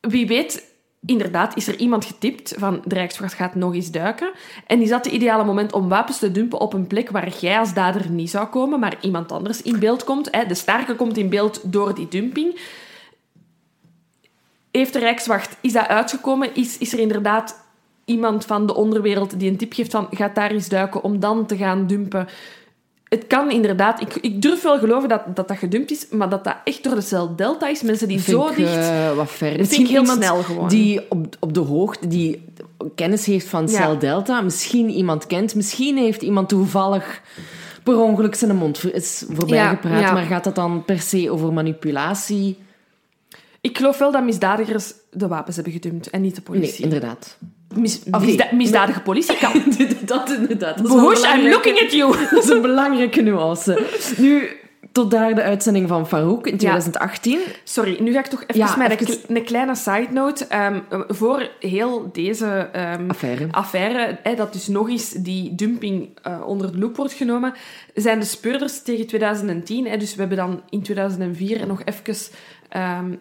Wie weet, inderdaad, is er iemand getipt van de Rijkswacht gaat nog eens duiken. En is dat het ideale moment om wapens te dumpen op een plek waar jij als dader niet zou komen, maar iemand anders in beeld komt. De sterke komt in beeld door die dumping. Heeft de Rijkswacht, is dat uitgekomen? Is, is er inderdaad iemand van de onderwereld die een tip geeft van gaat daar eens duiken om dan te gaan dumpen? Het kan inderdaad... Ik, ik durf wel geloven dat, dat dat gedumpt is, maar dat dat echt door de cel Delta is. Mensen die Vind zo ik, dicht... eh, wat ver. vind Misschien ik heel iemand snel gewoon. die op, op de hoogte, die kennis heeft van Ja. cel delta, misschien iemand kent, misschien heeft iemand toevallig per ongeluk zijn mond is voorbij Ja, gepraat, ja. maar gaat dat dan per se over manipulatie? Ik geloof wel dat misdadigers de wapens hebben gedumpt en niet de Nee, politie. inderdaad. Mis- nee. misdadige politie kan. dat inderdaad. Dat I'm looking at you. Dat is een belangrijke nuance. Nu, tot daar de uitzending van Farouk in 2018. Sorry, nu ga ik toch even Ja, met een even- kle- een kleine side note. Ehm, voor heel deze ehm, Affaire. affaire, dat dus nog eens die dumping eh, onder de loep wordt genomen, zijn de speurders tegen 2010. Hè, dus we hebben dan in 2004 nog even... ehm,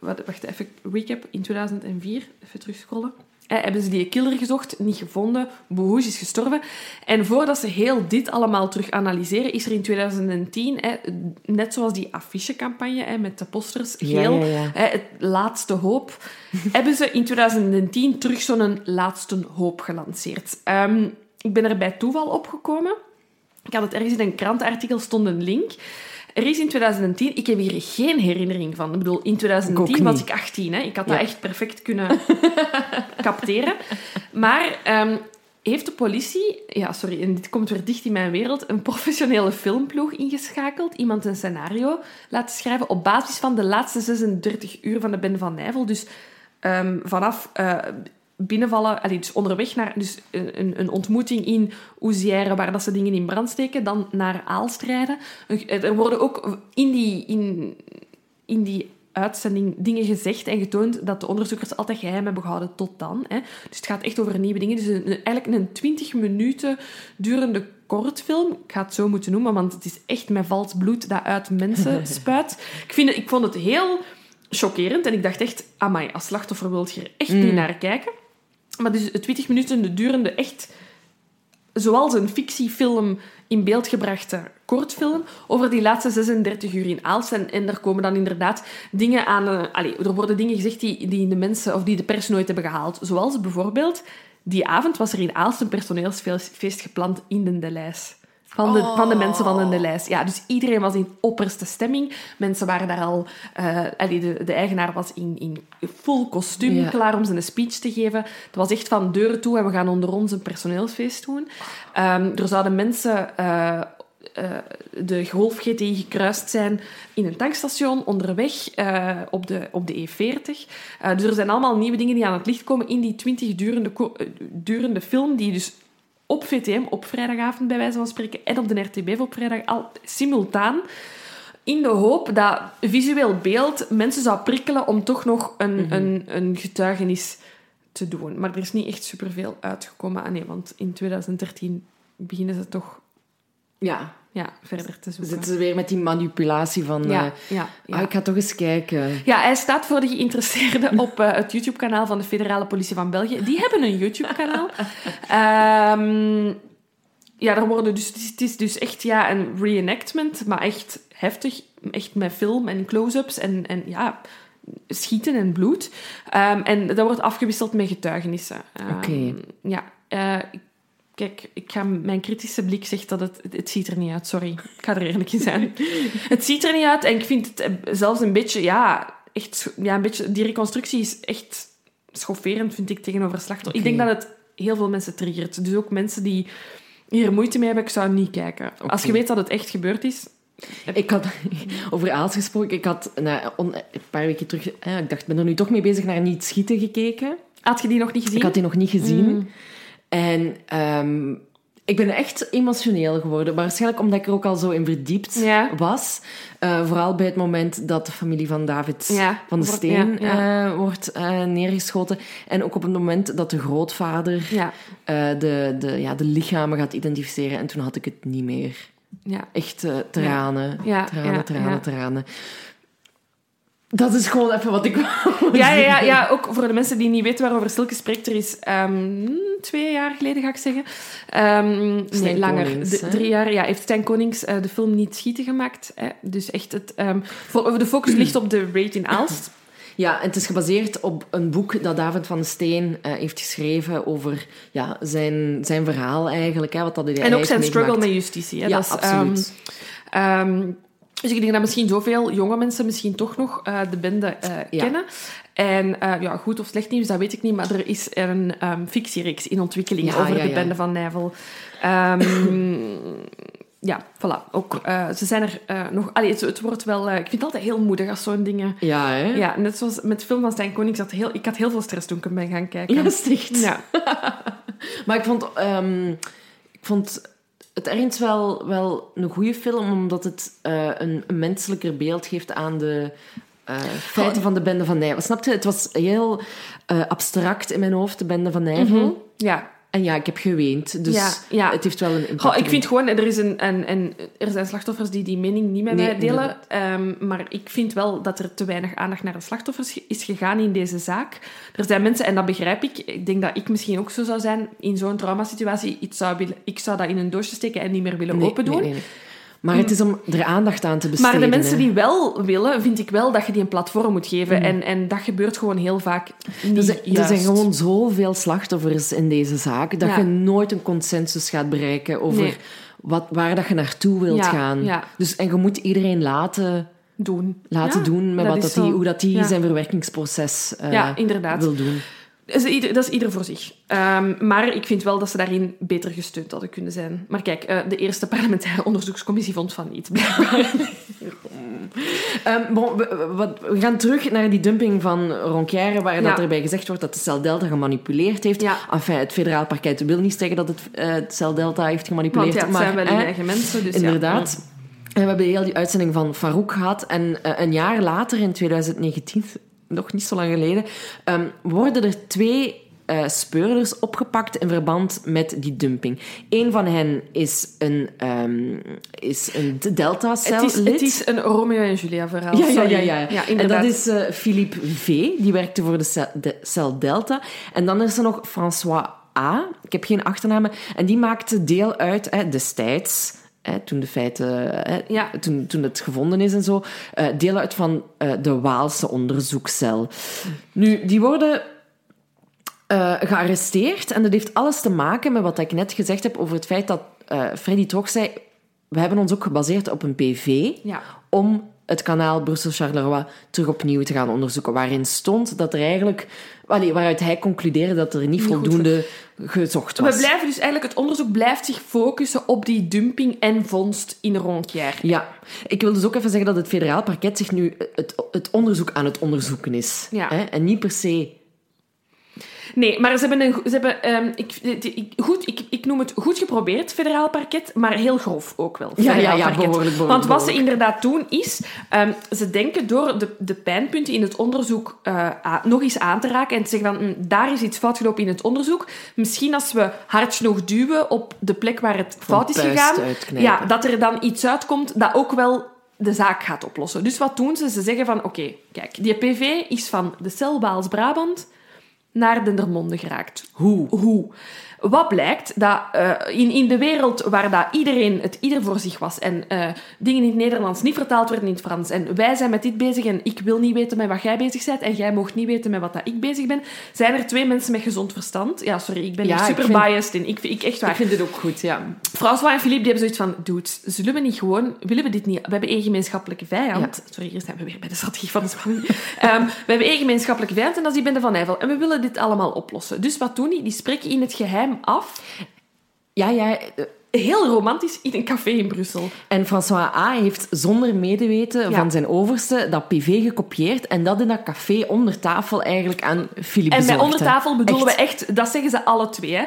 wat, wacht, even recap. In 2004, even terugscrollen. Hè, hebben ze die killer gezocht, niet gevonden. Bouhouj is gestorven. En voordat ze heel dit allemaal terug analyseren, is er in 2010, hè, net zoals die affichecampagne hè, met de posters, geel, ja, ja. hè, het laatste hoop, hebben ze in 2010 terug zo'n laatste hoop gelanceerd. Ehm, ik ben er bij toeval opgekomen. Ik had het ergens in een krantenartikel stond een link. Er is in 2010, ik heb hier geen herinnering van. Ik bedoel, in 2010 Ik ook was ik 18. Hè. Ik had Ja. dat echt perfect kunnen capteren. Maar ehm, heeft de politie, ja sorry, en dit komt weer dicht in mijn wereld, een professionele filmploeg ingeschakeld, iemand een scenario laten schrijven op basis van de laatste 36 uur van de Ben van Nijvel. Dus ehm, vanaf eh, binnenvallen, allee, dus onderweg naar dus een, een- een ontmoeting in Oezière, waar dat ze dingen in brand steken, dan naar Aalstrijden. Er worden ook in die, in, in die uitzending dingen gezegd en getoond dat de onderzoekers altijd geheim hebben gehouden tot dan. Hè. Dus het gaat echt over nieuwe dingen. Dus een, eigenlijk een 20 minuten durende kortfilm. Ik ga het zo moeten noemen, want het is echt met vals bloed dat uit mensen spuit. Ik, vind ik vond het heel chockerend en ik dacht echt, amai, als slachtoffer wil je er echt niet naar kijken. Maar dus het 20 minuten durende echt zoals een fictiefilm in beeld gebrachte kortfilm over die laatste 36 uur in Aalst. En, er komen dan inderdaad dingen aan... allee, er worden dingen gezegd die, die de mensen of die de pers nooit hebben gehaald. Zoals bijvoorbeeld, die avond was er in Aalst een personeelsfeest gepland in de Delijs. Van de, van de mensen van de Delijs. Ja, dus iedereen was in opperste stemming. Mensen waren daar al... eh, allee, de, de eigenaar was in, in full kostuum Ja. klaar om zijn speech te geven. Het was echt van deuren toe en we gaan onder ons een personeelsfeest doen. Ehm, er zouden mensen eh, eh, de Golf GTI gekruist zijn in een tankstation onderweg op, de, op de E40. Eh, dus er zijn allemaal nieuwe dingen die aan het licht komen in die 20 durende, durende film, die dus op VTM op vrijdagavond bij wijze van spreken en op de RTB op vrijdag al simultaan in de hoop dat visueel beeld mensen zou prikkelen om toch nog een, een, een getuigenis te doen. Maar er is niet echt superveel uitgekomen. Ah nee, want in 2013 beginnen ze toch... Ja. Ja, verder te We zoeken. zitten weer met die manipulatie van... ja, eh, ja, ja. ah, ik ga toch eens kijken. Ja, hij staat voor de geïnteresseerden op eh, het YouTube-kanaal van de Federale Politie van België. Die hebben een YouTube-kanaal. Ehm, ja, daar worden dus, het is- het is dus echt ja, een reenactment, maar echt heftig. Echt met film en close-ups en, en ja, schieten en bloed. Ehm, en dat wordt afgewisseld met getuigenissen. Ehm, Oké. Ja, eh, Kijk, ik ga, mijn kritische blik zegt dat het, het ziet er niet uit. Sorry, ik ga er eerlijk in zijn. het ziet er niet uit en ik vind het eh, zelfs een beetje, ja, echt, ja, een beetje, die reconstructie is echt schofferend, vind ik, tegenover slachtoffer. Ik denk dat het heel veel mensen triggert. Dus ook mensen die hier moeite mee hebben, ik zou niet kijken. Als je weet dat het echt gebeurd is, Ik had over Aals gesproken. Ik had na, on- een paar weken terug... eh, ik dacht, ben er nu toch mee bezig naar Niet Schieten gekeken. had je die nog niet gezien? Ik had die nog niet gezien. Mm. En ehm, ik ben echt emotioneel geworden. Waarschijnlijk omdat ik er ook al zo in verdiept Ja. was. Eh, vooral bij het moment dat de familie van David Ja, van de wordt- Steen ja, eh, wordt eh, neergeschoten. En ook op het moment dat de grootvader de, de, ja, de lichamen gaat identificeren. En toen had ik het niet meer. ja. Echt tranen, Ja, tranen, tranen, tranen. Dat is gewoon even wat ik wou Ja, ja, ja, ja, ook voor de mensen die niet weten waarover Silke spreekt. Er is ehm, twee jaar geleden, ga ik zeggen. Ehm, nee, langer. Konings, drie jaar, ja. Heeft Stijn Konings eh, de film Niet Schieten gemaakt. Hè? Dus echt, het, ehm, fo- de focus ligt op de raid in Aalst. Ja, en het is gebaseerd op een boek dat David van de Steen eh, heeft geschreven over ja, zijn, zijn verhaal eigenlijk. Hè, wat dat hij En ook zijn struggle met justitie. Hè? Ja, Dat is, absoluut. Dus ik denk dat misschien zoveel jonge mensen misschien toch nog eh, de bende eh, Ja. kennen. En eh, ja, goed of slecht nieuws, dat weet ik niet, maar er is een ehm fictiereeks in ontwikkeling Ja, over ja, de bende van Nijvel. Ehm, ja, voilà. Ook, ze zijn er nog... Allee, het, het wordt wel... ik vind het altijd heel moedig als zo'n dingen... Ja, hè? Ja, net zoals met de film van Stijn Konings. Had heel, ik had heel veel stress toen ik hem ben gaan kijken. Ja, echt. Ja. Maar ik vond, ehm, ik vond het ergens wel, wel een goede film, omdat het eh, een, een menselijker beeld geeft aan de eh, feiten van de Bende van Nijvel. Snap je? Het was heel eh, abstract in mijn hoofd, de Bende van Nijvel. ja. En ja, ik heb geweend, dus Ja, ja. het heeft wel een impact. Goh, ik vind gewoon, er, is een, een, een, er zijn slachtoffers die die mening niet met Nee, mij delen. Ehm, maar ik vind wel dat er te weinig aandacht naar de slachtoffers is gegaan in deze zaak. Er zijn mensen, en dat begrijp ik, ik denk dat ik misschien ook zo zou zijn in zo'n traumasituatie. Ik zou, willen, ik zou dat in een doosje steken en niet meer willen Nee, open doen. nee, nee, nee. Maar het is om er aandacht aan te besteden. Maar de mensen hè. die wel willen, vind ik wel dat je die een platform moet geven. Mm. En, en dat gebeurt gewoon heel vaak niet Er zijn, er zijn gewoon zoveel slachtoffers in deze zaak dat Ja. je nooit een consensus gaat bereiken over Nee. wat, waar dat je naartoe wilt Ja, gaan. ja. Dus, en je moet iedereen laten, doen. laten Ja, doen met wat dat die, hoe dat Ja. zijn verwerkingsproces eh, Ja, inderdaad. wil doen. Dat is ieder, dat is ieder voor zich. Ehm, maar ik vind wel dat ze daarin beter gesteund hadden kunnen zijn. Maar kijk, eh, de eerste parlementaire onderzoekscommissie vond van niet, blijkbaar. Ehm, bon, we, we- wat- we gaan terug naar die dumping van Ronquière, waar dat erbij gezegd wordt dat de cel Delta gemanipuleerd heeft. Ja. Enfin, het federaal parket wil niet zeggen dat het, eh, het cel Delta heeft Want gemanipuleerd. ja, het maar, zijn wel hun eigen mensen. Dus Inderdaad. En we hebben heel die uitzending van Farouk gehad. En eh, een jaar later, in 2019, nog niet zo lang geleden, ehm, worden er twee eh, speurders opgepakt in verband met die dumping. Eén van hen is een, ehm is een Ja. Delta-cel Het is, het is een Romeo en Julia verhaal. ja, ja, ja, ja. ja en dat is eh, Philippe V, die werkte voor de cel, de cel Delta. En dan is er nog François A, ik heb geen achternamen, en die maakte deel uit hè, destijds, hè, toen de feiten, hè, Ja. toen, toen het gevonden is en zo, eh, deel uit van eh, de Waalse onderzoekscel. Nu, die worden eh, gearresteerd. En dat heeft alles te maken met wat ik net gezegd heb over het feit dat Freddy Trog zei... We hebben ons ook gebaseerd op een PV Ja. om het kanaal Brussel-Charleroi terug opnieuw te gaan onderzoeken. Waarin stond dat er eigenlijk... Waaruit hij concludeerde dat er niet, voldoende gezocht was. We blijven dus eigenlijk, het onderzoek blijft zich focussen op die dumping en vondst in Ronquière. Ja, ik wil dus ook even zeggen dat het federaal parket zich nu het, het onderzoek aan het onderzoeken is. Ja. Hè? En niet per se... Nee, maar ze hebben een... Ze hebben, ehm, ik, ik- goed, ik, ik noem het goed geprobeerd, federaal parket, maar heel grof ook wel. Ja, ja, ja, behoorlijk, behoorlijk, Want wat ze inderdaad doen is, ehm, ze denken door de, de pijnpunten in het onderzoek eh, nog eens aan te raken en te zeggen van, hm, daar is iets fout gelopen in het onderzoek. Misschien als we hard genoeg duwen op de plek waar het fout is gegaan, ja, dat er dan iets uitkomt dat ook wel de zaak gaat oplossen. Dus wat doen ze? Ze zeggen van, oké, kijk, die PV is van de cel Waals-Brabant naar Dendermonde geraakt. Hoe? Hoe? Wat blijkt? Dat eh, in, in de wereld waar dat iedereen het ieder voor zich was en eh, dingen in het Nederlands niet vertaald werden in het Frans en wij zijn met dit bezig en ik wil niet weten met wat jij bezig bent en jij mocht niet weten met wat dat ik bezig ben, zijn er twee mensen met gezond verstand. Ja, sorry, ik ben Ja, hier super vind- biased in. Ik, ik echt waar. Ik vind dit ook goed, ja. François en Philippe die hebben zoiets van, dudes, zullen we niet gewoon, willen we dit niet, we hebben één gemeenschappelijke vijand. Sorry, hier zijn we weer bij de strategie van de spanning. Ehm, we hebben één gemeenschappelijke vijand en dat is die Bende van Nijvel. En we willen dit allemaal oplossen. Dus wat doen die? Die spreken in het geheim af, Ja, ja. eh, heel romantisch, in een café in Brussel. En François A. heeft zonder medeweten Ja. van zijn overste dat PV gekopieerd en dat in dat café onder tafel eigenlijk aan Philippe En bij bezorgd, onder tafel bedoelen Echt. we echt, dat zeggen ze alle twee, hè.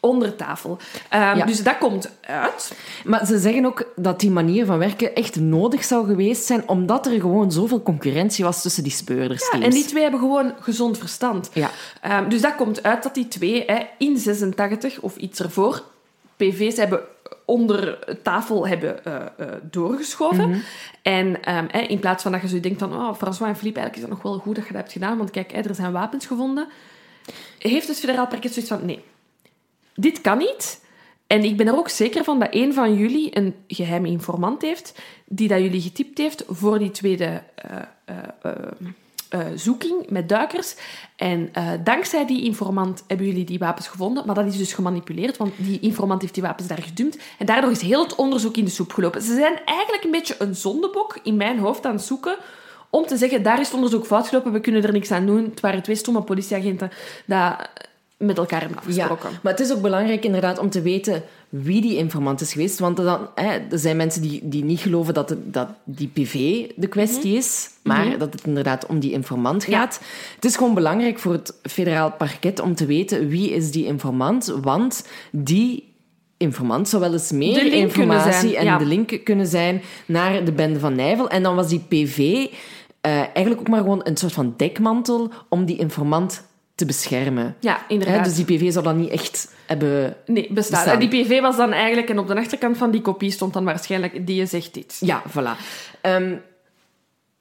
Onder tafel. Ehm, Ja. Dus dat komt uit. Maar ze zeggen ook dat die manier van werken echt nodig zou geweest zijn, omdat er gewoon zoveel concurrentie was tussen die speurdersteams. En die twee hebben gewoon gezond verstand. Ja. Ehm, dus dat komt uit dat die twee hè, in 86 of iets ervoor PV's hebben onder tafel hebben eh, eh, doorgeschoven. En ehm, hè, in plaats van dat je zo denkt van oh, François en Philippe, eigenlijk is dat nog wel goed dat je dat hebt gedaan, want kijk, hè, er zijn wapens gevonden. Heeft het federaal parket zoiets van nee, dit kan niet. En ik ben er ook zeker van dat een van jullie een geheime informant heeft, die dat jullie getypt heeft voor die tweede eh, eh, eh, zoeking met duikers. En dankzij die informant hebben jullie die wapens gevonden, maar dat is dus gemanipuleerd, want die informant heeft die wapens daar gedumpt. En daardoor is heel het onderzoek in de soep gelopen. Ze zijn eigenlijk een beetje een zondebok in mijn hoofd aan het zoeken om te zeggen, daar is het onderzoek fout gelopen, we kunnen er niks aan doen. Het waren twee stomme politieagenten dat met elkaar hebben Ja, afgesproken. maar het is ook belangrijk inderdaad om te weten wie die informant is geweest. Want dan, hè, er zijn mensen die, die niet geloven dat, het, dat die PV de kwestie is, maar dat het inderdaad om die informant Ja. gaat. Het is gewoon belangrijk voor het federaal parket om te weten wie is die informant, want die informant zou wel eens meer informatie en ja. de link kunnen zijn naar de bende van Nijvel. En dan was die PV eh, eigenlijk ook maar gewoon een soort van dekmantel om die informant te beschermen. Ja, Hè, inderdaad. dus die PV zou dat niet echt hebben... Nee, bestaat. bestaan. En die PV was dan eigenlijk... En op de achterkant van die kopie stond dan waarschijnlijk... Die je zegt dit. Ja, voilà. Ehm,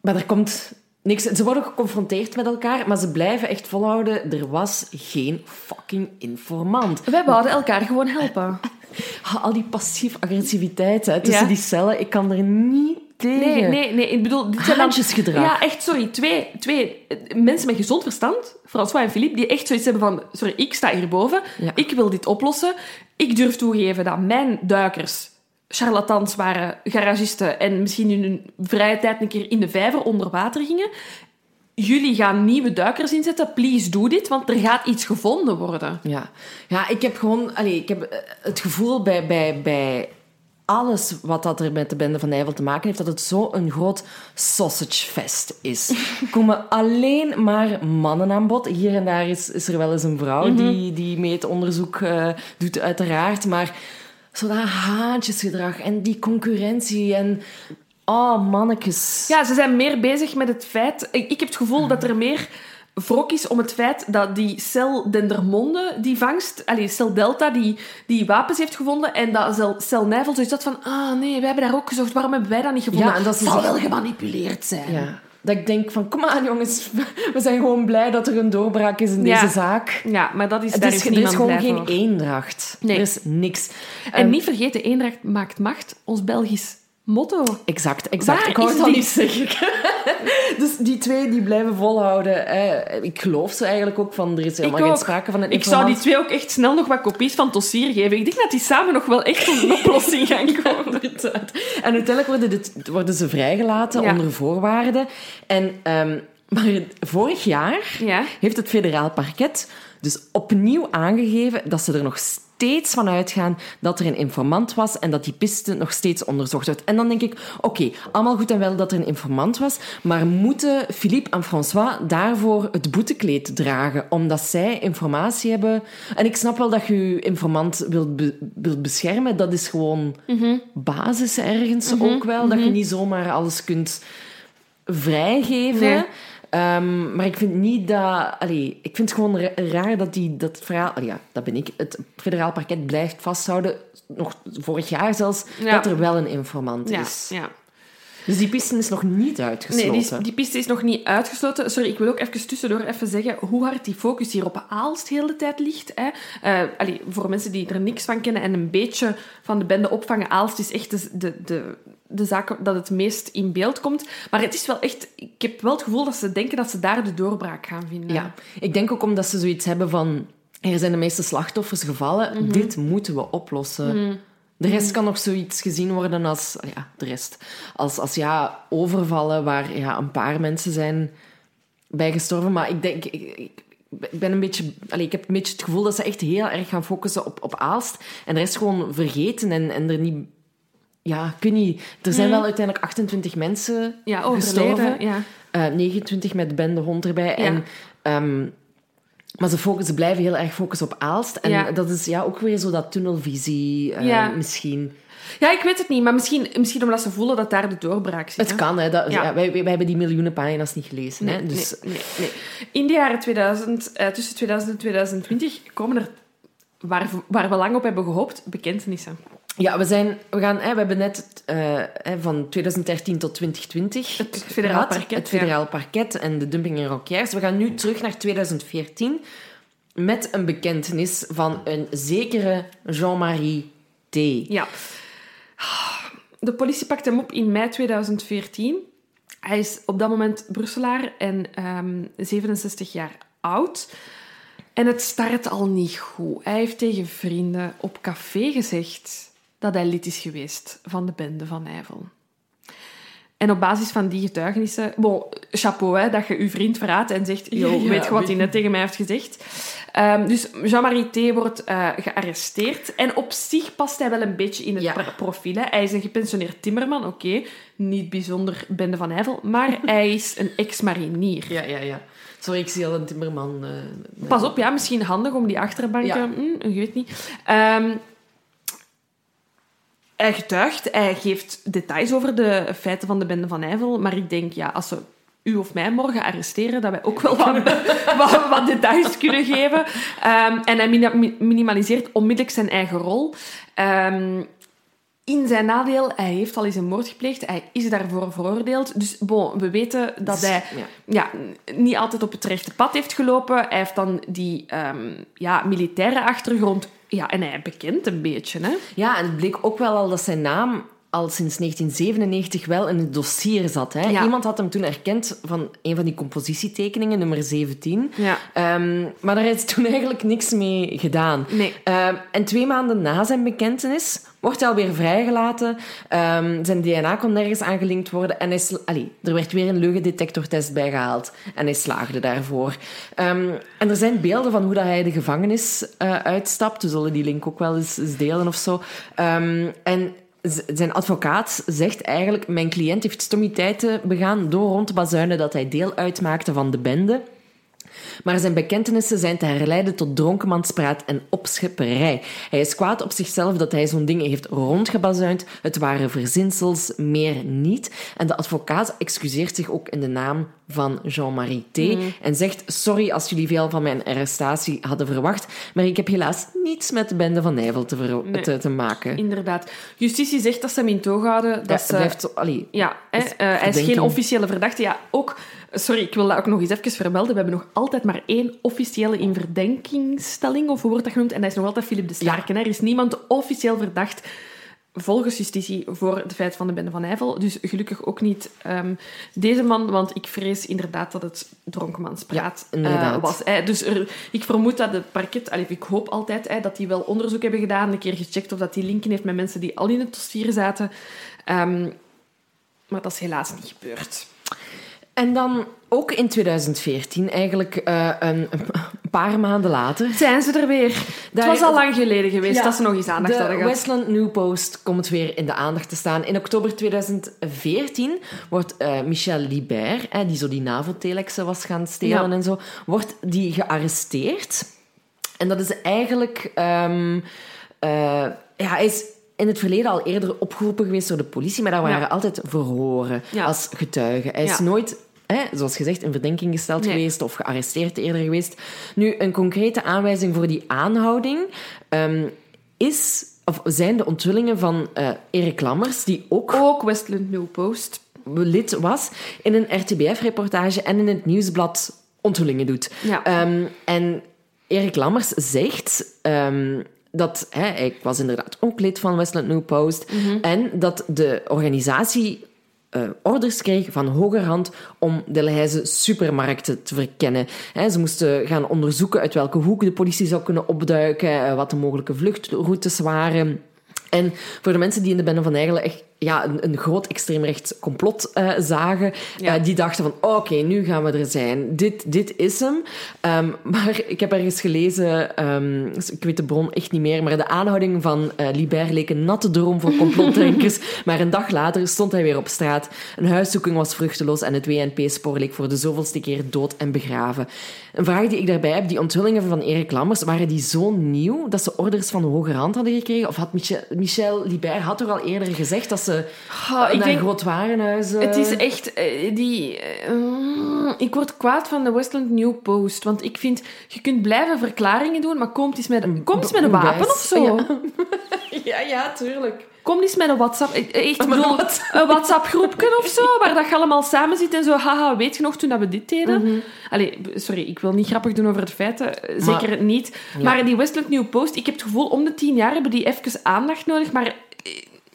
maar er komt niks... Ze worden geconfronteerd met elkaar, maar ze blijven echt volhouden. Er was geen fucking informant. Wij wouden elkaar gewoon helpen. Al die passief-agressiviteit tussen Ja. die cellen, ik kan er niet tegen. Nee, nee, nee. Ik bedoel... Dit zijn dan-. Ja, echt, sorry. Twee, twee eh, mensen met gezond verstand, François en Philippe, die echt zoiets hebben van... Sorry, ik sta hierboven. Ja. Ik wil dit oplossen. Ik durf toegeven dat mijn duikers charlatans waren, garagisten en misschien in hun vrije tijd een keer in de vijver onder water gingen. Jullie gaan nieuwe duikers inzetten. Please do dit, want er gaat iets gevonden worden. Ja, ja ik heb gewoon... Allee, ik heb eh, het gevoel bij, bij, bij alles wat dat er met de bende van Nijvel te maken heeft, dat het zo'n groot sausagefest is. Er komen alleen maar mannen aan bod. Hier en daar is, is er wel eens een vrouw die, die mee het onderzoek eh, doet, uiteraard. Maar zo dat haantjesgedrag en die concurrentie en... Oh, mannetjes. Ja, ze zijn meer bezig met het feit... Ik, ik heb het gevoel dat er meer wrok is om het feit dat die cel Dendermonde, die vangst... Allee, cel Delta, die, die wapens heeft gevonden en dat cel, cel Nijvel zoiets had van... Ah, nee, wij hebben daar ook gezocht. Waarom hebben wij dat niet gevonden? Ja, en dat zal wel gemanipuleerd zijn. Ja. Dat ik denk van, kom aan jongens, we zijn gewoon blij dat er een doorbraak is in Ja. deze zaak. Ja, maar dat is, daar is, is, er is gewoon geen voor. eendracht. Nee. Er is niks. En Ehm, niet vergeten, eendracht maakt macht. Ons Belgisch motto. Exact, exact. Waar ik wou is het al niet zeggen. dus die twee die blijven volhouden. Hè. Ik geloof ze eigenlijk ook van, er is helemaal Ik geen ook. sprake van een Ik zou die twee ook echt snel nog wat kopies van Tossier geven. Ik denk dat die samen nog wel echt tot een oplossing gaan komen. Inderdaad. En uiteindelijk worden, dit, worden ze vrijgelaten Ja. onder voorwaarden. En ehm, Maar vorig jaar Ja. heeft het federaal parket dus opnieuw aangegeven dat ze er nog steeds van uitgaan dat er een informant was en dat die piste nog steeds onderzocht wordt. En dan denk ik, oké, allemaal goed en wel dat er een informant was, maar moeten Philippe en François daarvoor het boetekleed dragen, omdat zij informatie hebben? En ik snap wel dat je je informant wilt, be- wilt beschermen, dat is gewoon basis ergens ook wel, dat je niet zomaar alles kunt vrijgeven. Nee. Ehm, maar ik vind niet dat... Allee, ik vind het gewoon ra- raar dat die, dat het verhaal... allee, ja, dat ben ik. Het federaal parket blijft vasthouden, nog vorig jaar zelfs, Ja. dat er wel een informant Ja, is. ja. Dus die piste is nog niet uitgesloten. Nee, die, die piste is nog niet uitgesloten. Sorry, ik wil ook even tussendoor even zeggen hoe hard die focus hier op Aalst heel de tijd ligt. Hè. Eh, allee, voor mensen die er niks van kennen en een beetje van de bende opvangen, Aalst is echt de, de, de, de zaak dat het meest in beeld komt. Maar het is wel echt... Ik heb wel het gevoel dat ze denken dat ze daar de doorbraak gaan vinden. Ja, ik denk ook omdat ze zoiets hebben van... Er zijn de meeste slachtoffers gevallen, Mhm. dit moeten we oplossen. De rest kan nog zoiets gezien worden als... Ja, de rest. Als, als ja, overvallen waar ja, een paar mensen zijn bij gestorven. Maar ik denk... Ik, ik, ben een beetje... Allee, ik heb een beetje het gevoel dat ze echt heel erg gaan focussen op, op Aalst. En de rest gewoon vergeten en, en er niet... Ja, ik weet niet. Er zijn wel uiteindelijk 28 mensen Mhm. Ja, gestorven. overleden. Ja. Eh, 29 met bende hond erbij. Ja. En, ehm, maar ze, focussen, ze blijven heel erg focussen op Aalst. En Ja. dat is ja, ook weer zo dat tunnelvisie eh, Ja. misschien. ja, ik weet het niet. Maar misschien, misschien omdat ze voelen dat daar de doorbraak zit. Het hè. kan, hè. Dat, Ja. wij, wij hebben die miljoenen pagina's niet gelezen. Nee, hè. Dus, nee, nee, nee. In de jaren 2000, eh, tussen 2000 en 2020, komen er, waar, waar we lang op hebben gehoopt, bekentenissen. Ja, we, zijn, we, gaan, hè, we hebben net eh, van 2013 tot 2020 Het federaal gehad. parket, Het federaal parket en de dumping in Roquiers. We gaan nu terug naar 2014 met een bekentenis van een zekere Jean-Marie T. Ja. De politie pakt hem op in mei 2014. Hij is op dat moment Brusselaar en ehm, 67 jaar oud. En het start al niet goed. Hij heeft tegen vrienden op café gezegd dat hij lid is geweest van de bende van Nijvel. En op basis van die getuigenissen... Bon, chapeau, hè, dat je je vriend verraadt en zegt... Yo, Ja, ja, weet je wat hij net tegen mij heeft gezegd? Ehm, dus Jean-Marie T. wordt eh, gearresteerd. En op zich past hij wel een beetje in het Ja. profiel. Hè. Hij is een gepensioneerd timmerman, oké. Niet bijzonder bende van Nijvel. Maar hij is een ex-marinier. Ja, ja, ja. Sorry, ik zie al een timmerman. eh, Pas op, ja, misschien handig om die achterbanken... Ja. hm, je weet niet. Ehm, hij getuigt, hij geeft details over de feiten van de bende van Nijvel. Maar ik denk, ja, als ze u of mij morgen arresteren, dat wij ook wel wat, wat, wat details kunnen geven. Ehm, en hij minimaliseert onmiddellijk zijn eigen rol. Ehm, in zijn nadeel, hij heeft al eens een moord gepleegd. Hij is daarvoor veroordeeld. Dus bon, we weten dat hij Ja. niet altijd op het rechte pad heeft gelopen. Hij heeft dan die ehm, ja, militaire achtergrond. Ja, en hij bekent een beetje, hè? Ja, en het bleek ook wel al dat zijn naam al sinds 1997 wel in het dossier zat. Hè? Ja. Iemand had hem toen erkend van een van die compositietekeningen, nummer 17. Ja. Ehm, maar daar is toen eigenlijk niks mee gedaan. Nee. Ehm, en twee maanden na zijn bekentenis wordt hij alweer vrijgelaten. Ehm, zijn DNA kon nergens aangelinkt worden. En hij sla- Allee, er werd weer een leugendetectortest bijgehaald. En hij slaagde daarvoor. En er zijn beelden van hoe dat hij de gevangenis eh, uitstapt. We zullen die link ook wel eens, eens delen of zo. En zijn advocaat zegt eigenlijk... Mijn cliënt heeft stommiteiten begaan door rond te bazuinen dat hij deel uitmaakte van de bende. Maar zijn bekentenissen zijn te herleiden tot dronkenmanspraat en opschepperij. Hij is kwaad op zichzelf dat hij zo'n dingen heeft rondgebazuind. Het waren verzinsels, meer niet. En de advocaat excuseert zich ook in de naam van Jean-Marie T. En zegt, sorry als jullie veel van mijn arrestatie hadden verwacht, maar ik heb helaas niets met de bende van Nijvel te, Nee. te, te maken. Inderdaad. Justitie zegt dat ze hem in toog houden. Dat Ja, ze... blijft, allee, Ja, hè, Dus eh, hij is geen officiële verdachte. Ja, ook... Sorry, ik wil dat ook nog eens even vermelden. We hebben nog altijd maar één officiële in verdenkingsstelling, of hoe wordt dat genoemd? En dat is nog altijd Philip de Starken. hè. Er is niemand officieel verdacht volgens justitie voor de feit van de bende van Nijvel. Dus gelukkig ook niet ehm, deze man, want ik vrees inderdaad dat het dronkenmanspraat Ja, eh, was. hè. Dus er, ik vermoed dat het parket, allee, ik hoop altijd hè, dat die wel onderzoek hebben gedaan, een keer gecheckt of dat die linken heeft met mensen die al in het dossier zaten. Ehm, maar dat is helaas niet gebeurd. En dan ook in 2014, eigenlijk eh, een, een paar maanden later. Zijn ze er weer? Daar- het was al lang geleden geweest Ja, dat ze nog eens aandacht de hadden gehad. Westland New Post komt weer in de aandacht te staan. In oktober 2014 wordt eh, Michel Libert, hè, die zo die NAVO-telexen was gaan stelen Ja. en zo, wordt die gearresteerd. En dat is eigenlijk... ehm, eh, ja, hij is in het verleden al eerder opgeroepen geweest door de politie, maar daar waren Ja. altijd verhoren als getuige. Hij is nooit... Hè, zoals gezegd, in verdenking gesteld Nee. geweest of gearresteerd eerder geweest. Nu, een concrete aanwijzing voor die aanhouding ehm, is, of zijn de onthullingen van eh, Erik Lammers, die ook Ook Westland New Post. lid was in een RTBF-reportage en in het nieuwsblad onthullingen doet. Ja. Ehm, en Erik Lammers zegt ehm, dat hè, hij was inderdaad ook lid van Westland New Post en dat de organisatie eh, orders kreeg van hogerhand om de Lehijze supermarkten te verkennen. Ze moesten gaan onderzoeken uit welke hoek de politie zou kunnen opduiken, eh, wat de mogelijke vluchtroutes waren. En voor de mensen die in de Bende van Eigelen echt ja, een, een groot extreemrechts complot eh, zagen, Ja. eh, die dachten van oké, nu gaan we er zijn. Dit, dit is hem. Ehm, maar ik heb ergens gelezen, ehm, ik weet de bron echt niet meer, maar de aanhouding van eh Libert leek een natte droom voor complotdenkers. maar een dag later stond hij weer op straat. Een huiszoeking was vruchteloos en het WNP-spoor leek voor de zoveelste keer dood en begraven. Een vraag die ik daarbij heb, die onthullingen van Erik Lammers, waren die zo nieuw dat ze orders van de hoge hand hadden gekregen? Of had Michel, Michel Libert had toch al eerder gezegd dat ze Oh, ik naar denk- eh, Het is echt eh, die. eh, ik word kwaad van de Westland New Post. Want ik vind, je kunt blijven verklaringen doen, maar kom eens met, kom eens met een wapen of zo. Ja. Ja, ja, tuurlijk. Kom eens met een WhatsApp. eh, Echt, ik bedoel, een WhatsApp-groepje of zo, waar dat je allemaal samen zit en zo. Haha, weet je nog toen dat we dit deden? Allee, b- sorry, ik wil niet grappig doen over de feiten. eh, Maar- Zeker niet. Ja. Maar die Westland New Post, ik heb het gevoel, om de tien jaar hebben die even aandacht nodig. Maar eh,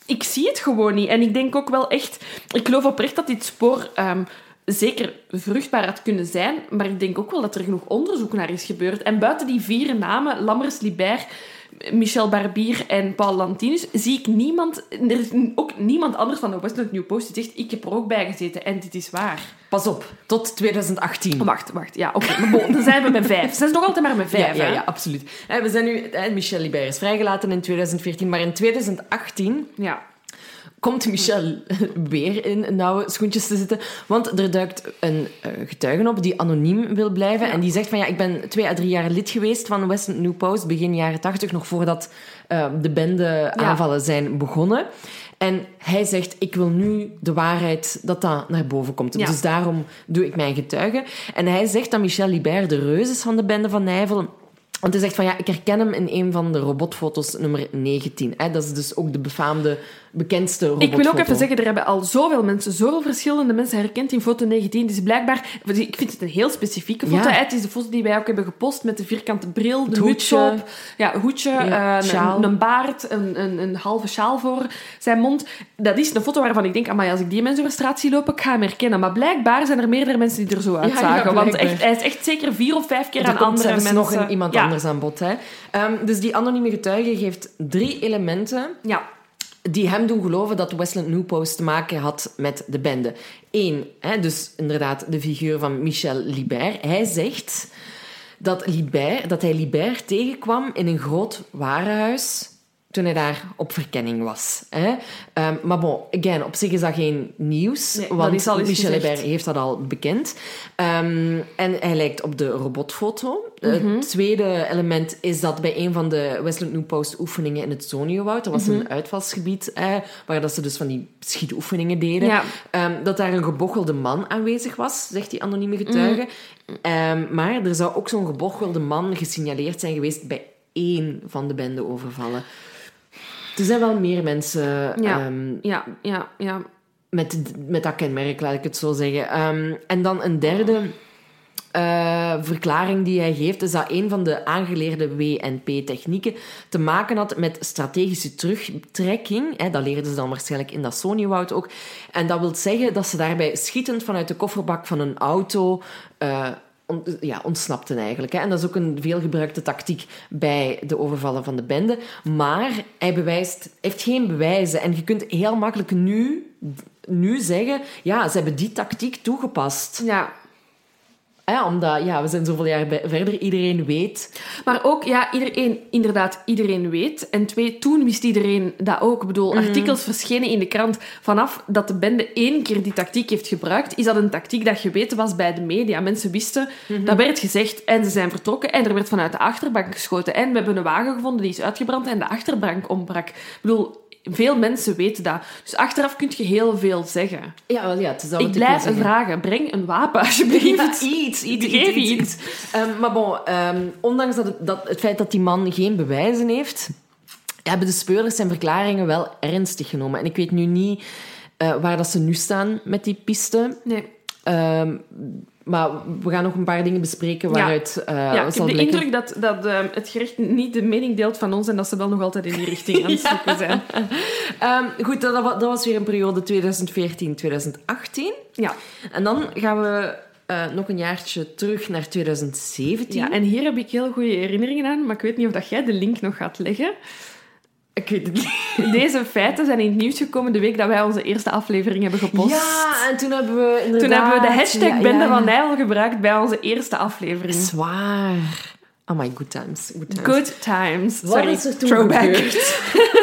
ik zie het gewoon niet. En ik denk ook wel echt... Ik geloof oprecht dat dit spoor... ehm, Zeker vruchtbaar had kunnen zijn, maar ik denk ook wel dat er genoeg onderzoek naar is gebeurd. En buiten die vier namen, Lammers, Libert, Michel Barbier en Paul Lantinus, zie ik niemand... Er is ook niemand anders van de Westland New Post die zegt ik heb er ook bij gezeten en dit is waar. Pas op, tot 2018. Oh, wacht, wacht. Ja, oké. Bon, dan zijn we met vijf. Ze zijn nog altijd maar met vijf, ja, ja, absoluut. Eh, We zijn nu... eh, Michel Libert is vrijgelaten in 2014, maar in 2018 Ja. Komt Michel weer in nauwe schoentjes te zitten. Want er duikt een eh, getuige op die anoniem wil blijven. En die zegt van ja, ik ben twee à drie jaar lid geweest van Western New Post. Begin jaren tachtig, nog voordat eh, de bende aanvallen zijn begonnen. En hij zegt, ik wil nu de waarheid, dat dat naar boven komt. Ja. Dus daarom doe ik mijn getuige. En hij zegt dat Michel Libert de reus is van de bende van Nijvel. Want hij zegt van ja, ik herken hem in een van de robotfoto's, nummer 19. Hè? Dat is dus ook de befaamde, bekendste robotfoto. Ik wil ook even zeggen, er hebben al zoveel mensen, zoveel verschillende mensen herkend in foto 19. Dus blijkbaar, ik vind het een heel specifieke foto. Ja. Het is de foto die wij ook hebben gepost met de vierkante bril, de hoedje op. Ja, hoedje, Ja, eh, een, een baard, een, een, een halve sjaal voor zijn mond. Dat is een foto waarvan ik denk, amai, als ik die mensen over straat zie lopen, ik ga hem herkennen. Maar blijkbaar zijn er meerdere mensen die er zo uitzagen. want echt, hij is echt zeker vier of vijf keer Er aan andere mensen. nog een, iemand ja. Anders aan bod. Hè? Ehm, dus die anonieme getuige geeft drie elementen Ja, die hem doen geloven dat Westland New Post te maken had met de bende. Eén, hè, dus inderdaad de figuur van Michel Libert. Hij zegt dat, Libert, dat hij Libert tegenkwam in een groot warenhuis toen hij daar op verkenning was. Hè? Ehm, maar bon, again, op zich is dat geen nieuws, Nee, want Michel gezegd. Libert heeft dat al bekend. Ehm, en hij lijkt op de robotfoto. Mhm. Het tweede element is dat bij een van de Westland New Post oefeningen in het Zoniowoud, dat was Mhm. een uitvalsgebied, eh, waar dat ze dus van die schietoefeningen deden, Ja. ehm, dat daar een gebochelde man aanwezig was, zegt die anonieme getuige. Mhm. Maar er zou ook zo'n gebochelde man gesignaleerd zijn geweest bij één van de bende overvallen. Er zijn wel meer mensen Ja. ehm, ja, ja, ja. met, met dat kenmerk, laat ik het zo zeggen. Ehm, en dan een derde eh, verklaring die hij geeft, is dat een van de aangeleerde WNP-technieken te maken had met strategische terugtrekking. Hè, dat leerden ze dan waarschijnlijk in dat Sonywoud ook. En dat wil zeggen dat ze daarbij schietend vanuit de kofferbak van een auto... eh, ja, ontsnapten eigenlijk. Hè. En dat is ook een veelgebruikte tactiek bij de overvallen van de bende. Maar hij bewijst, heeft geen bewijzen. En je kunt heel makkelijk nu nu zeggen, ja, ze hebben die tactiek toegepast. Ja. Ja, omdat, ja, we zijn zoveel jaar verder, iedereen weet. Maar ook, ja, iedereen, inderdaad, iedereen weet. En twee, toen wist iedereen dat ook. Ik bedoel, artikels verschenen in de krant. Vanaf dat de bende één keer die tactiek heeft gebruikt, is dat een tactiek dat geweten was bij de media. Mensen wisten, dat werd gezegd en ze zijn vertrokken. En er werd vanuit de achterbank geschoten. En we hebben een wagen gevonden die is uitgebrand en de achterbank ontbrak. Ik bedoel, veel mensen weten dat. Dus achteraf kun je heel veel zeggen. Ja, wel, ja, het is Ik blijf vragen, breng een wapen alsjeblieft. Ja, iets, iets, Geef iets. Ehm, maar bon, ehm, ondanks dat het, dat het feit dat die man geen bewijzen heeft, hebben de speurders zijn verklaringen wel ernstig genomen. En ik weet nu niet eh, waar dat ze nu staan met die piste. Nee. Ehm, maar we gaan nog een paar dingen bespreken waaruit eh Ja, ik heb de indruk dat, dat eh, het gerecht niet de mening deelt van ons en dat ze wel nog altijd in die richting aan het zoeken zijn. Ehm, goed, dat, dat was weer een periode 2014-2018. Ja. En dan gaan we eh, nog een jaartje terug naar 2017. ja, en hier heb ik heel goede herinneringen aan, maar ik weet niet of dat jij de link nog gaat leggen. Ik weet het niet. Deze feiten zijn in het nieuws gekomen de week dat wij onze eerste aflevering hebben gepost. Ja, en toen hebben we inderdaad... Toen hebben we de hashtag Ja, Bende ja, van. Nijl gebruikt bij onze eerste aflevering. Zwaar. Oh my, good times. Good times. Good times. Wat Sorry, is er toen throwback. gebeurd?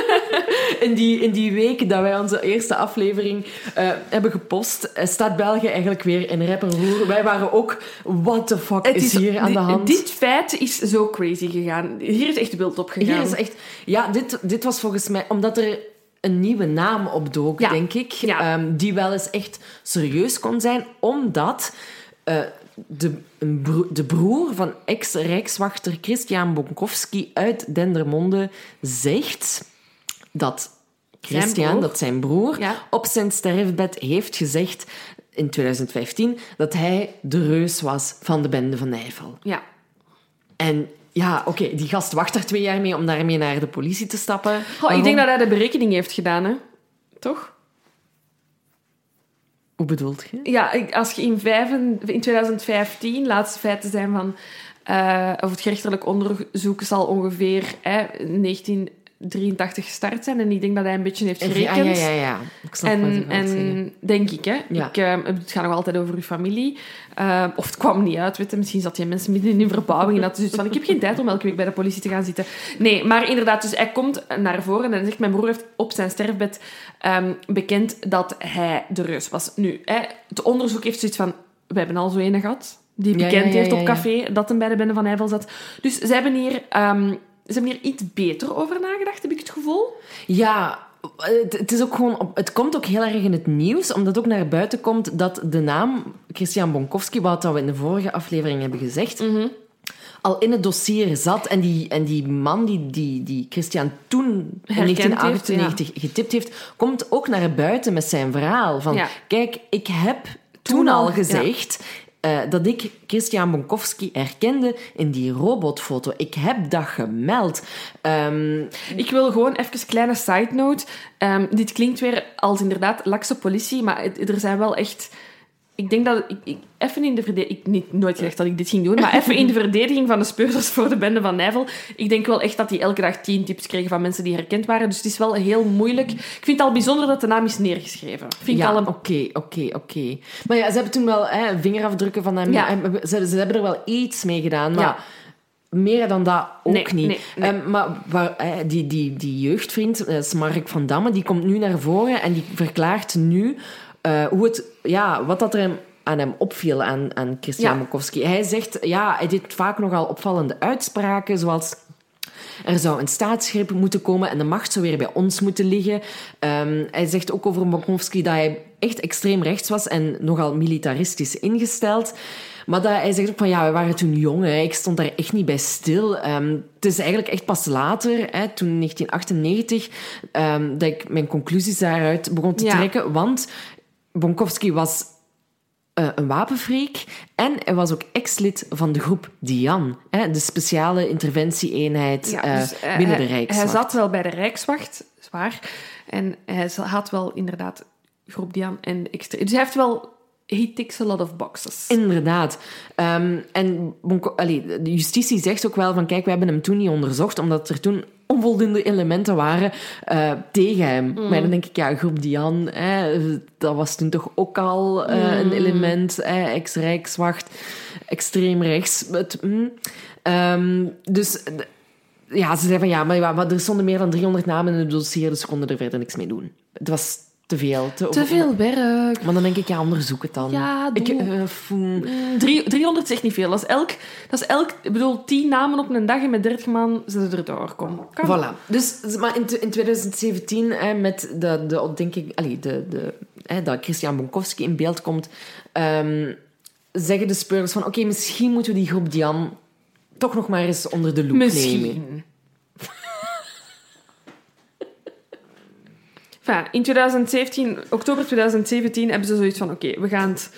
in, die, in die week dat wij onze eerste aflevering eh, hebben gepost, eh, staat België eigenlijk weer in rep en roer. Wij waren ook, what the fuck is, hier aan de hand? Dit feit is zo crazy gegaan. Hier is echt wild op gegaan. Hier is echt... Ja, dit, dit was volgens mij... Omdat er een nieuwe naam opdook, Ja. denk ik. Ja. ehm, die wel eens echt serieus kon zijn. Omdat eh, de, een bro- de broer van ex-rijkswachter Christian Bonkowski uit Dendermonde zegt dat Christian, dat zijn broer, op zijn sterfbed heeft gezegd in 2015 dat hij de reus was van de bende van Nijvel. Ja. En ja, oké, die gast wacht er twee jaar mee om daarmee naar de politie te stappen. Oh, ik denk dat hij de berekening heeft gedaan, hè? Toch? Hoe bedoelt je? Ja, als je in, vijf, 2015, laatste feiten zijn van... Uh, of het gerechtelijk onderzoek zal ongeveer eh, 19 83 gestart zijn. En ik denk dat hij een beetje heeft gerekend. Ah, ja, ja, ja. Ik snap en, wat en zeggen. denk ik, hè. Ja. Ik, ehm, het gaat nog altijd over uw familie. Ehm, of het kwam niet uit, weet. Misschien zat hij mensen midden in verbouwing. En dat is dus van, ik heb geen tijd om elke week bij de politie te gaan zitten. Nee, maar inderdaad, dus hij komt naar voren en zegt... Mijn broer heeft op zijn sterfbed ehm, bekend dat hij de reus was. Nu, hè, het onderzoek heeft zoiets van... We hebben al zo ene gehad die bekend heeft op café, dat hem bij de Bende van Eiffel zat. Dus ze hebben hier ze hebben hier iets beter over nagedacht, heb ik het gevoel. Ja, het, het is ook gewoon... Het komt ook heel erg in het nieuws, omdat ook naar buiten komt dat de naam Christian Bonkowski, wat we in de vorige aflevering hebben gezegd, Mhm. al in het dossier zat. En die, en die man die, die, die Christian toen in Herkend 1998 getipt heeft, komt ook naar buiten met zijn verhaal. Van, Ja. kijk, ik heb toen, Toen al al, gezegd... eh, dat ik Christian Bonkowski herkende in die robotfoto. Ik heb dat gemeld. Ehm, Ik wil gewoon even een kleine side note. Ehm, dit klinkt weer als inderdaad lakse politie, maar er zijn wel echt. Ik denk dat ik, ik even in de verdediging. Ik niet nooit gezegd dat ik dit ging doen, maar even in de verdediging van de speurders voor de bende van Nijvel. Ik denk wel echt dat die elke dag tien tips kregen van mensen die herkend waren. Dus het is wel heel moeilijk. Ik vind het al bijzonder dat de naam is neergeschreven. Vind ja, oké, oké, oké. Maar ja, ze hebben toen wel hè, vingerafdrukken van hem. Ja. Ze, ze hebben er wel iets mee gedaan, maar Ja. meer dan dat ook Nee, niet. nee, nee. Ehm, maar waar, die, die, die jeugdvriend, eh, Smark van Damme, die komt nu naar voren en die verklaart nu eh, hoe het, ja, wat dat er hem, aan hem opviel, aan, aan Christian Ja. Mokowski. Hij zegt, ja, hij deed vaak nogal opvallende uitspraken, zoals... Er zou een staatsgreep moeten komen en de macht zou weer bij ons moeten liggen. Ehm, hij zegt ook over Bonkowski dat hij echt extreem rechts was en nogal militaristisch ingesteld. Maar dat, hij zegt ook van, ja, we waren toen jong, hè. ik stond daar echt niet bij stil. Ehm, het is eigenlijk echt pas later, hè, toen 1998, ehm, dat ik mijn conclusies daaruit begon te Ja. trekken. Want Bonkowski was eh, een wapenfreak. En hij was ook ex-lid van de groep Dian, hè, de speciale interventie-eenheid Ja, eh, dus, eh, binnen de Rijkswacht. Hij zat wel bij de Rijkswacht, zwaar. En hij had wel inderdaad groep Dian en extra. Dus hij heeft wel. He ticks a lot of boxes. Inderdaad. Ehm, en allee, de justitie zegt ook wel van, kijk, we hebben hem toen niet onderzocht, omdat er toen onvoldoende elementen waren eh, tegen hem. Mm. Maar dan denk ik, ja, groep Dian, hè, dat was toen toch ook al eh, een Mm. element. hè, Ex-Rijkswacht, extreem rechts. Het, mm. Ehm, dus ja, ze zei van ja, maar, maar er stonden meer dan 300 namen in het dossier, dus ze konden er verder niks mee doen. Het was te veel. Te, Te veel werk. Maar dan denk ik, ja, onderzoek het dan. Ja, ik, doe. eh, foem. Drie- 300 zegt niet veel. Dat is elk, dat is elk ik bedoel, 10 namen op een dag en met 30 man ze er doorkomen. Kan. Voilà. Dus, maar in, in 2017, hè, met de, de denk ik, allee, de, de, hè, dat Christian Bonkowski in beeld komt, ehm, zeggen de speurders van, oké, misschien moeten we die groep Dian toch nog maar eens onder de loep nemen. Enfin, in 2017, oktober 2017 hebben ze zoiets van: oké, we gaan het.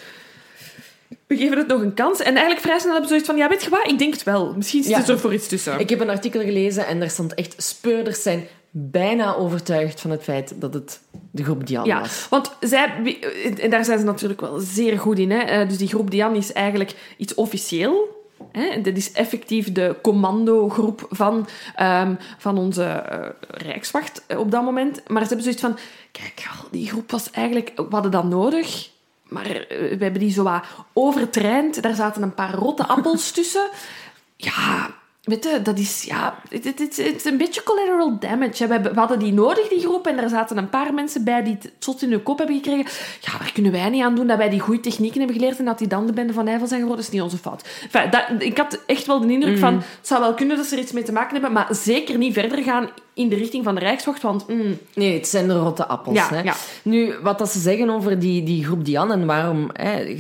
We geven het nog een kans. En eigenlijk vrij snel hebben ze zoiets van: ja, weet je wat? Ik denk het wel. Misschien zit er voor iets tussen. Ik heb een artikel gelezen en daar stond echt, speurders zijn bijna overtuigd van het feit dat het de groep Dian Ja, was. want zij, en daar zijn ze natuurlijk wel zeer goed in. Hè? Eh, Dus die groep Dian is eigenlijk iets officieel. Hè? Dit is effectief de commandogroep van, ehm, van onze eh, Rijkswacht eh, op dat moment. Maar ze hebben zoiets van... Kijk, die groep was eigenlijk... We hadden dat nodig, maar eh, we hebben die zo wat overtraind. Daar zaten een paar rotte appels tussen. Ja... Weet je, dat is, ja, het, het, het, het is een beetje collateral damage. We, hadden die nodig, die groep, en er zaten een paar mensen bij die het zot in hun kop hebben gekregen. Ja, daar kunnen wij niet aan doen dat wij die goede technieken hebben geleerd en dat die dan de bende van Nijvel zijn geworden. Dat is niet onze fout. Enfin, dat, ik had echt wel de indruk van, het zou wel kunnen dat ze er iets mee te maken hebben, maar zeker niet verder gaan in de richting van de Rijkswacht, want mm, Nee, het zijn de rotte appels. Ja, hè. ja. Nu, wat dat ze zeggen over die, die groep Dian en waarom... Hè,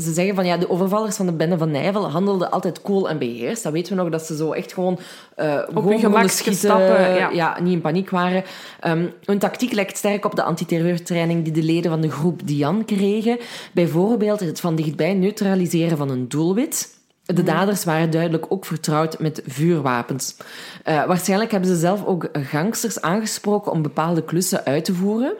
ze zeggen van ja, de overvallers van de bende van Nijvel handelden altijd cool en beheerst. Dat weten we nog, dat ze zo echt gewoon... eh gewoon hun konden gemakske schieten, stappen, ja. niet in paniek waren. Ehm, hun tactiek lijkt sterk op de antiterreurtraining die de leden van de groep Dian kregen. Bijvoorbeeld het van dichtbij neutraliseren van een doelwit. De daders waren duidelijk ook vertrouwd met vuurwapens. Eh, waarschijnlijk hebben ze zelf ook gangsters aangesproken om bepaalde klussen uit te voeren.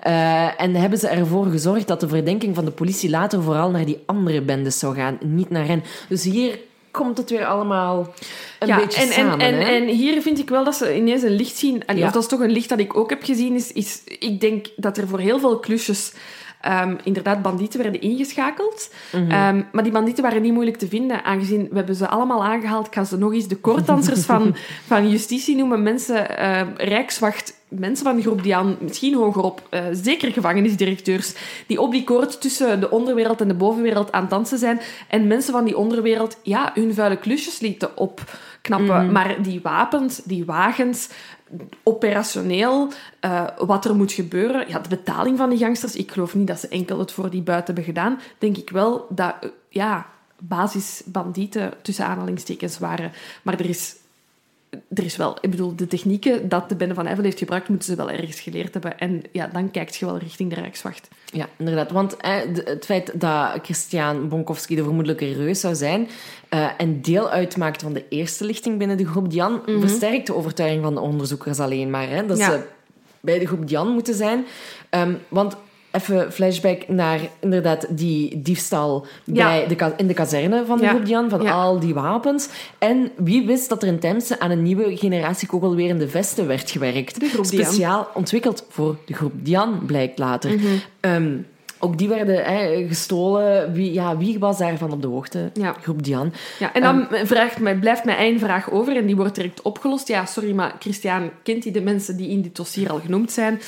Eh, en hebben ze ervoor gezorgd dat de verdenking van de politie later vooral naar die andere bendes zou gaan, niet naar hen. Dus hier komt het weer allemaal een ja, beetje en, samen. en, en, hè? en hier vind ik wel dat ze ineens een licht zien. Allee, Ja. Of dat is toch een licht dat ik ook heb gezien. Is, is, ik denk dat er voor heel veel klusjes ehm, inderdaad bandieten werden ingeschakeld. Mhm. Ehm, maar die bandieten waren niet moeilijk te vinden, aangezien we hebben ze allemaal aangehaald. Ik ga ze nog eens de koorddansers van, van justitie noemen. Mensen, eh, rijkswacht, mensen van de groep die aan, misschien hogerop, eh, zeker gevangenisdirecteurs, die op die koord tussen de onderwereld en de bovenwereld aan het dansen zijn. En mensen van die onderwereld, ja, hun vuile klusjes lieten opknappen. Maar die wapens, die wagens, operationeel, eh, wat er moet gebeuren, ja, de betaling van die gangsters, ik geloof niet dat ze enkel het voor die buiten hebben gedaan, denk ik wel dat, eh, ja, basisbandieten tussen aanhalingstekens waren. Maar er is, er is wel, ik bedoel, de technieken dat de Bende van Eyvel heeft gebruikt, moeten ze wel ergens geleerd hebben. En ja, dan kijkt je wel richting de Rijkswacht. Ja, inderdaad. Want eh, het feit dat Christian Bonkowski de vermoedelijke reus zou zijn eh, en deel uitmaakt van de eerste lichting binnen de groep Dian, versterkt de overtuiging van de onderzoekers alleen maar. Hè, dat Ja. ze bij de groep Dian moeten zijn. Ehm, want even flashback naar inderdaad die diefstal Ja. bij de, in de kazerne van de Ja. groep Dian, van Ja. al die wapens. En wie wist dat er in Temse aan een nieuwe generatie kogelwerende vesten werd gewerkt. De groep Dian. Speciaal ontwikkeld voor de groep Dian, blijkt later. Mhm. Ehm, ook die werden hè, gestolen. Wie, ja, wie was daarvan op de hoogte? Ja. Groep Dian. Ja, en dan vraagt mij, blijft mij één vraag over en die wordt direct opgelost. Ja, sorry, maar Christian, kent hij de mensen die in dit dossier al genoemd zijn?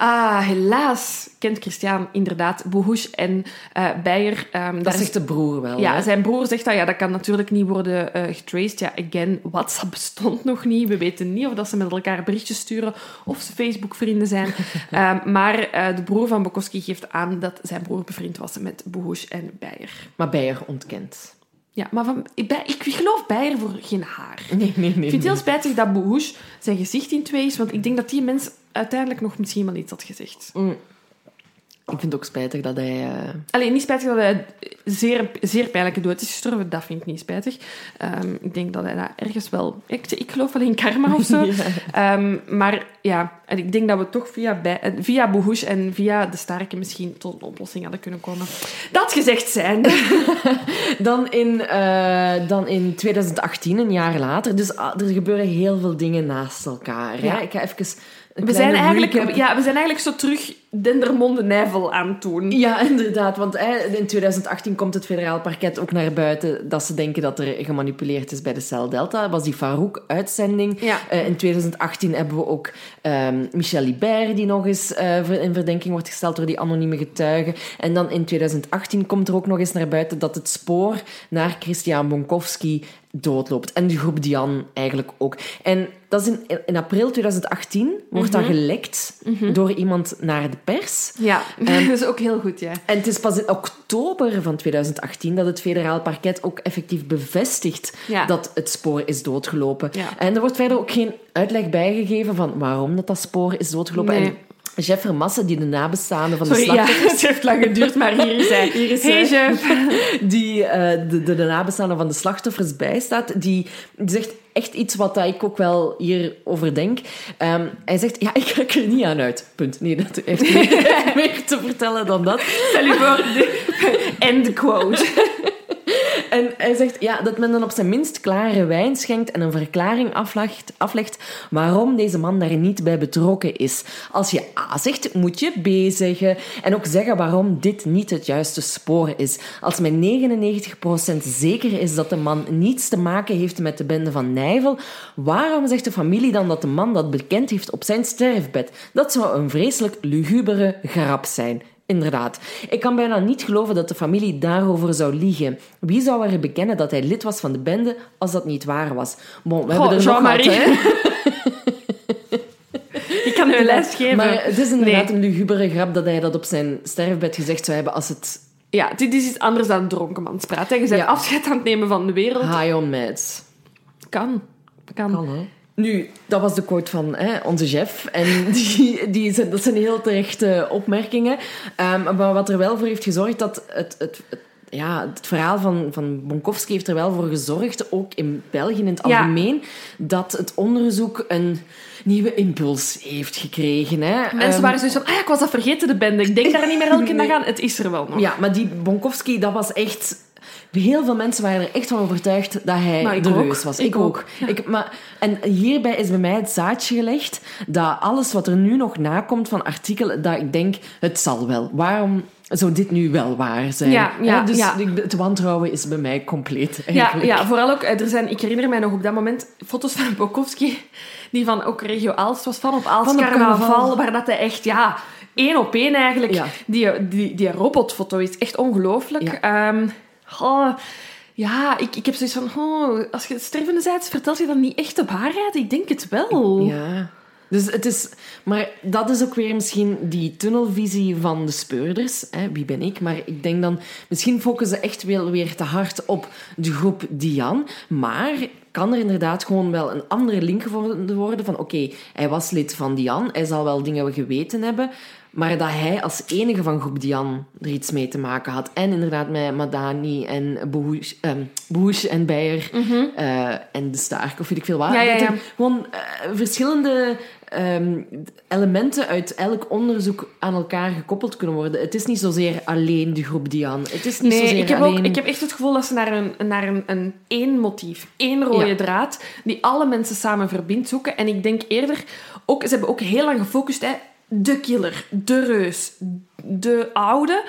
Ah, helaas kent Christian inderdaad Bohush en eh Beyer. ehm, Dat daar zegt de broer wel. Ja, hè? zijn broer zegt dat ja, dat kan natuurlijk niet worden eh getraced. Ja, again, WhatsApp bestond nog niet. We weten niet of dat ze met elkaar berichtjes sturen of ze Facebook-vrienden zijn. Ehm, maar eh, de broer van Bukowski geeft aan dat zijn broer bevriend was met Bohush en Beyer. Maar Beyer ontkent. Ja, maar van, ik, ik geloof Beyer voor geen haar. Nee, nee, nee. Ik vind het heel spijtig dat Bohush zijn gezicht in twee is, want ik denk dat die mens uiteindelijk nog misschien wel iets had gezegd. Mm. Ik vind het ook spijtig dat hij... eh, Alleen niet spijtig dat hij zeer, zeer pijnlijke dood is gestorven. Dat vind ik niet spijtig. Ehm, ik denk dat hij dat ergens wel... Ik, ik geloof wel in karma of zo. Ehm, maar ja, en ik denk dat we toch via, bij, eh, via en via de Starken misschien tot een oplossing hadden kunnen komen. Dat gezegd zijn. Dan in, eh, dan in 2018, een jaar later. Dus ah, er gebeuren heel veel dingen naast elkaar. Ja. Hè? Ik ga even We zijn, eigenlijk, recap. ja, we zijn eigenlijk zo terug Dendermonde Nijvel aan het doen. Ja, inderdaad. Want in 2018 komt het federaal parket ook naar buiten dat ze denken dat er gemanipuleerd is bij de Cel Delta. Dat was die Farouk-uitzending. Ja. Eh, in 2018 hebben we ook ehm, Michel Libert, die nog eens eh, in verdenking wordt gesteld door die anonieme getuigen. En dan in 2018 komt er ook nog eens naar buiten dat het spoor naar Christian Bonkowski doodloopt. En de groep Dian eigenlijk ook. En dat is in, in april 2018 wordt dat gelekt door iemand naar de pers. Ja, Ehm, dat is ook heel goed, ja. En het is pas in oktober van 2018 dat het federaal parket ook effectief bevestigt Ja. dat het spoor is doodgelopen. Ja. En er wordt verder ook geen uitleg bijgegeven van waarom dat, dat spoor is doodgelopen. Nee. En Jeff Vermassen, die de nabestaanden van Sorry, de ja, slachtoffers... het heeft lang geduurd, maar hier is hij. Hier is hey, die eh, de, de, de nabestaanden van de slachtoffers bijstaat, die, zegt echt iets wat ik ook wel hierover denk. Ehm, hij zegt, ja, ik raak er niet aan uit. Punt. Nee, dat heeft meer, meer te vertellen dan dat. Stel je voor, end quote. En hij zegt ja, dat men dan op zijn minst klare wijn schenkt en een verklaring aflegt, aflegt waarom deze man daar niet bij betrokken is. Als je A zegt, moet je B zeggen. En ook zeggen waarom dit niet het juiste spoor is. Als men 99% zeker is dat de man niets te maken heeft met de bende van Nijvel, waarom zegt de familie dan dat de man dat bekend heeft op zijn sterfbed? Dat zou een vreselijk lugubere grap zijn. Inderdaad. Ik kan bijna niet geloven dat de familie daarover zou liegen. Wie zou er bekennen dat hij lid was van de bende als dat niet waar was? Bon, we hebben er nog Jean-Marie. wat, hè. Ik kan u een les geven. Maar het is inderdaad Nee. een lugubere grap dat hij dat op zijn sterfbed gezegd zou hebben als het Ja, dit is iets anders dan dronkenmanspraat. hè. Je bent Ja. afscheid aan het nemen van de wereld. high on meds. Kan. Kan. Nu, dat was de quote van hè, onze chef. En die, die zijn, dat zijn heel terechte opmerkingen. Ehm, maar wat er wel voor heeft gezorgd dat het, het, het- ja, het verhaal van, van Bonkowski heeft er wel voor gezorgd, ook in België in het Ja. algemeen, dat het onderzoek een nieuwe impuls heeft gekregen. Hè. Mensen Ehm, waren zoiets van, ah ja, ik was dat vergeten, de bende. Ik denk daar niet meer elke dag aan. Het is er wel nog. Ja, maar die Bonkowski, dat was echt... Heel veel mensen waren er echt van overtuigd dat hij de reus was. Ik Ik, ook. Ik, maar, en hierbij is bij mij het zaadje gelegd dat alles wat er nu nog nakomt van artikelen, dat ik denk, het zal wel. Waarom zou dit nu wel waar zijn? Ja, ja, dus ja. het wantrouwen is bij mij compleet, Ja, eigenlijk. ja, vooral ook, er zijn, ik herinner mij nog op dat moment foto's van Bokowski, die van ook regio Aalst was, van op Aalst Van op carnaval, carnaval. waar dat hij echt, ja, één op één eigenlijk, Ja. die, die, die robotfoto is echt ongelooflijk. Ehm, oh, ja, ik, ik heb zoiets van, oh, als je stervende bent, vertelt je dan niet echt de waarheid? Ik denk het wel. Ja. Dus het is... Maar dat is ook weer misschien die tunnelvisie van de speurders. Hè? Wie ben ik? Maar ik denk dan... Misschien focussen ze echt wel weer te hard op de groep Dian. Maar kan er inderdaad gewoon wel een andere link gevonden worden van... Oké, hij was lid van Dian. Hij zal wel dingen geweten hebben. Maar dat hij als enige van groep Dian er iets mee te maken had. En inderdaad met Madani en Bohush, ehm, en Beyer eh, en de Stark, of weet ik veel wat. Mhm. Ja, ja, Dat ja. gewoon eh, verschillende ehm, elementen uit elk onderzoek aan elkaar gekoppeld kunnen worden. Het is niet zozeer alleen de groep Dian. Het is niet Nee, zozeer ik heb, alleen... ook, ik heb echt het gevoel dat ze naar een, naar een, een één motief, één rode draad, die alle mensen samen verbindt, zoeken. En ik denk eerder, ook, ze hebben ook heel lang gefocust, hè, de killer, de reus, de oude.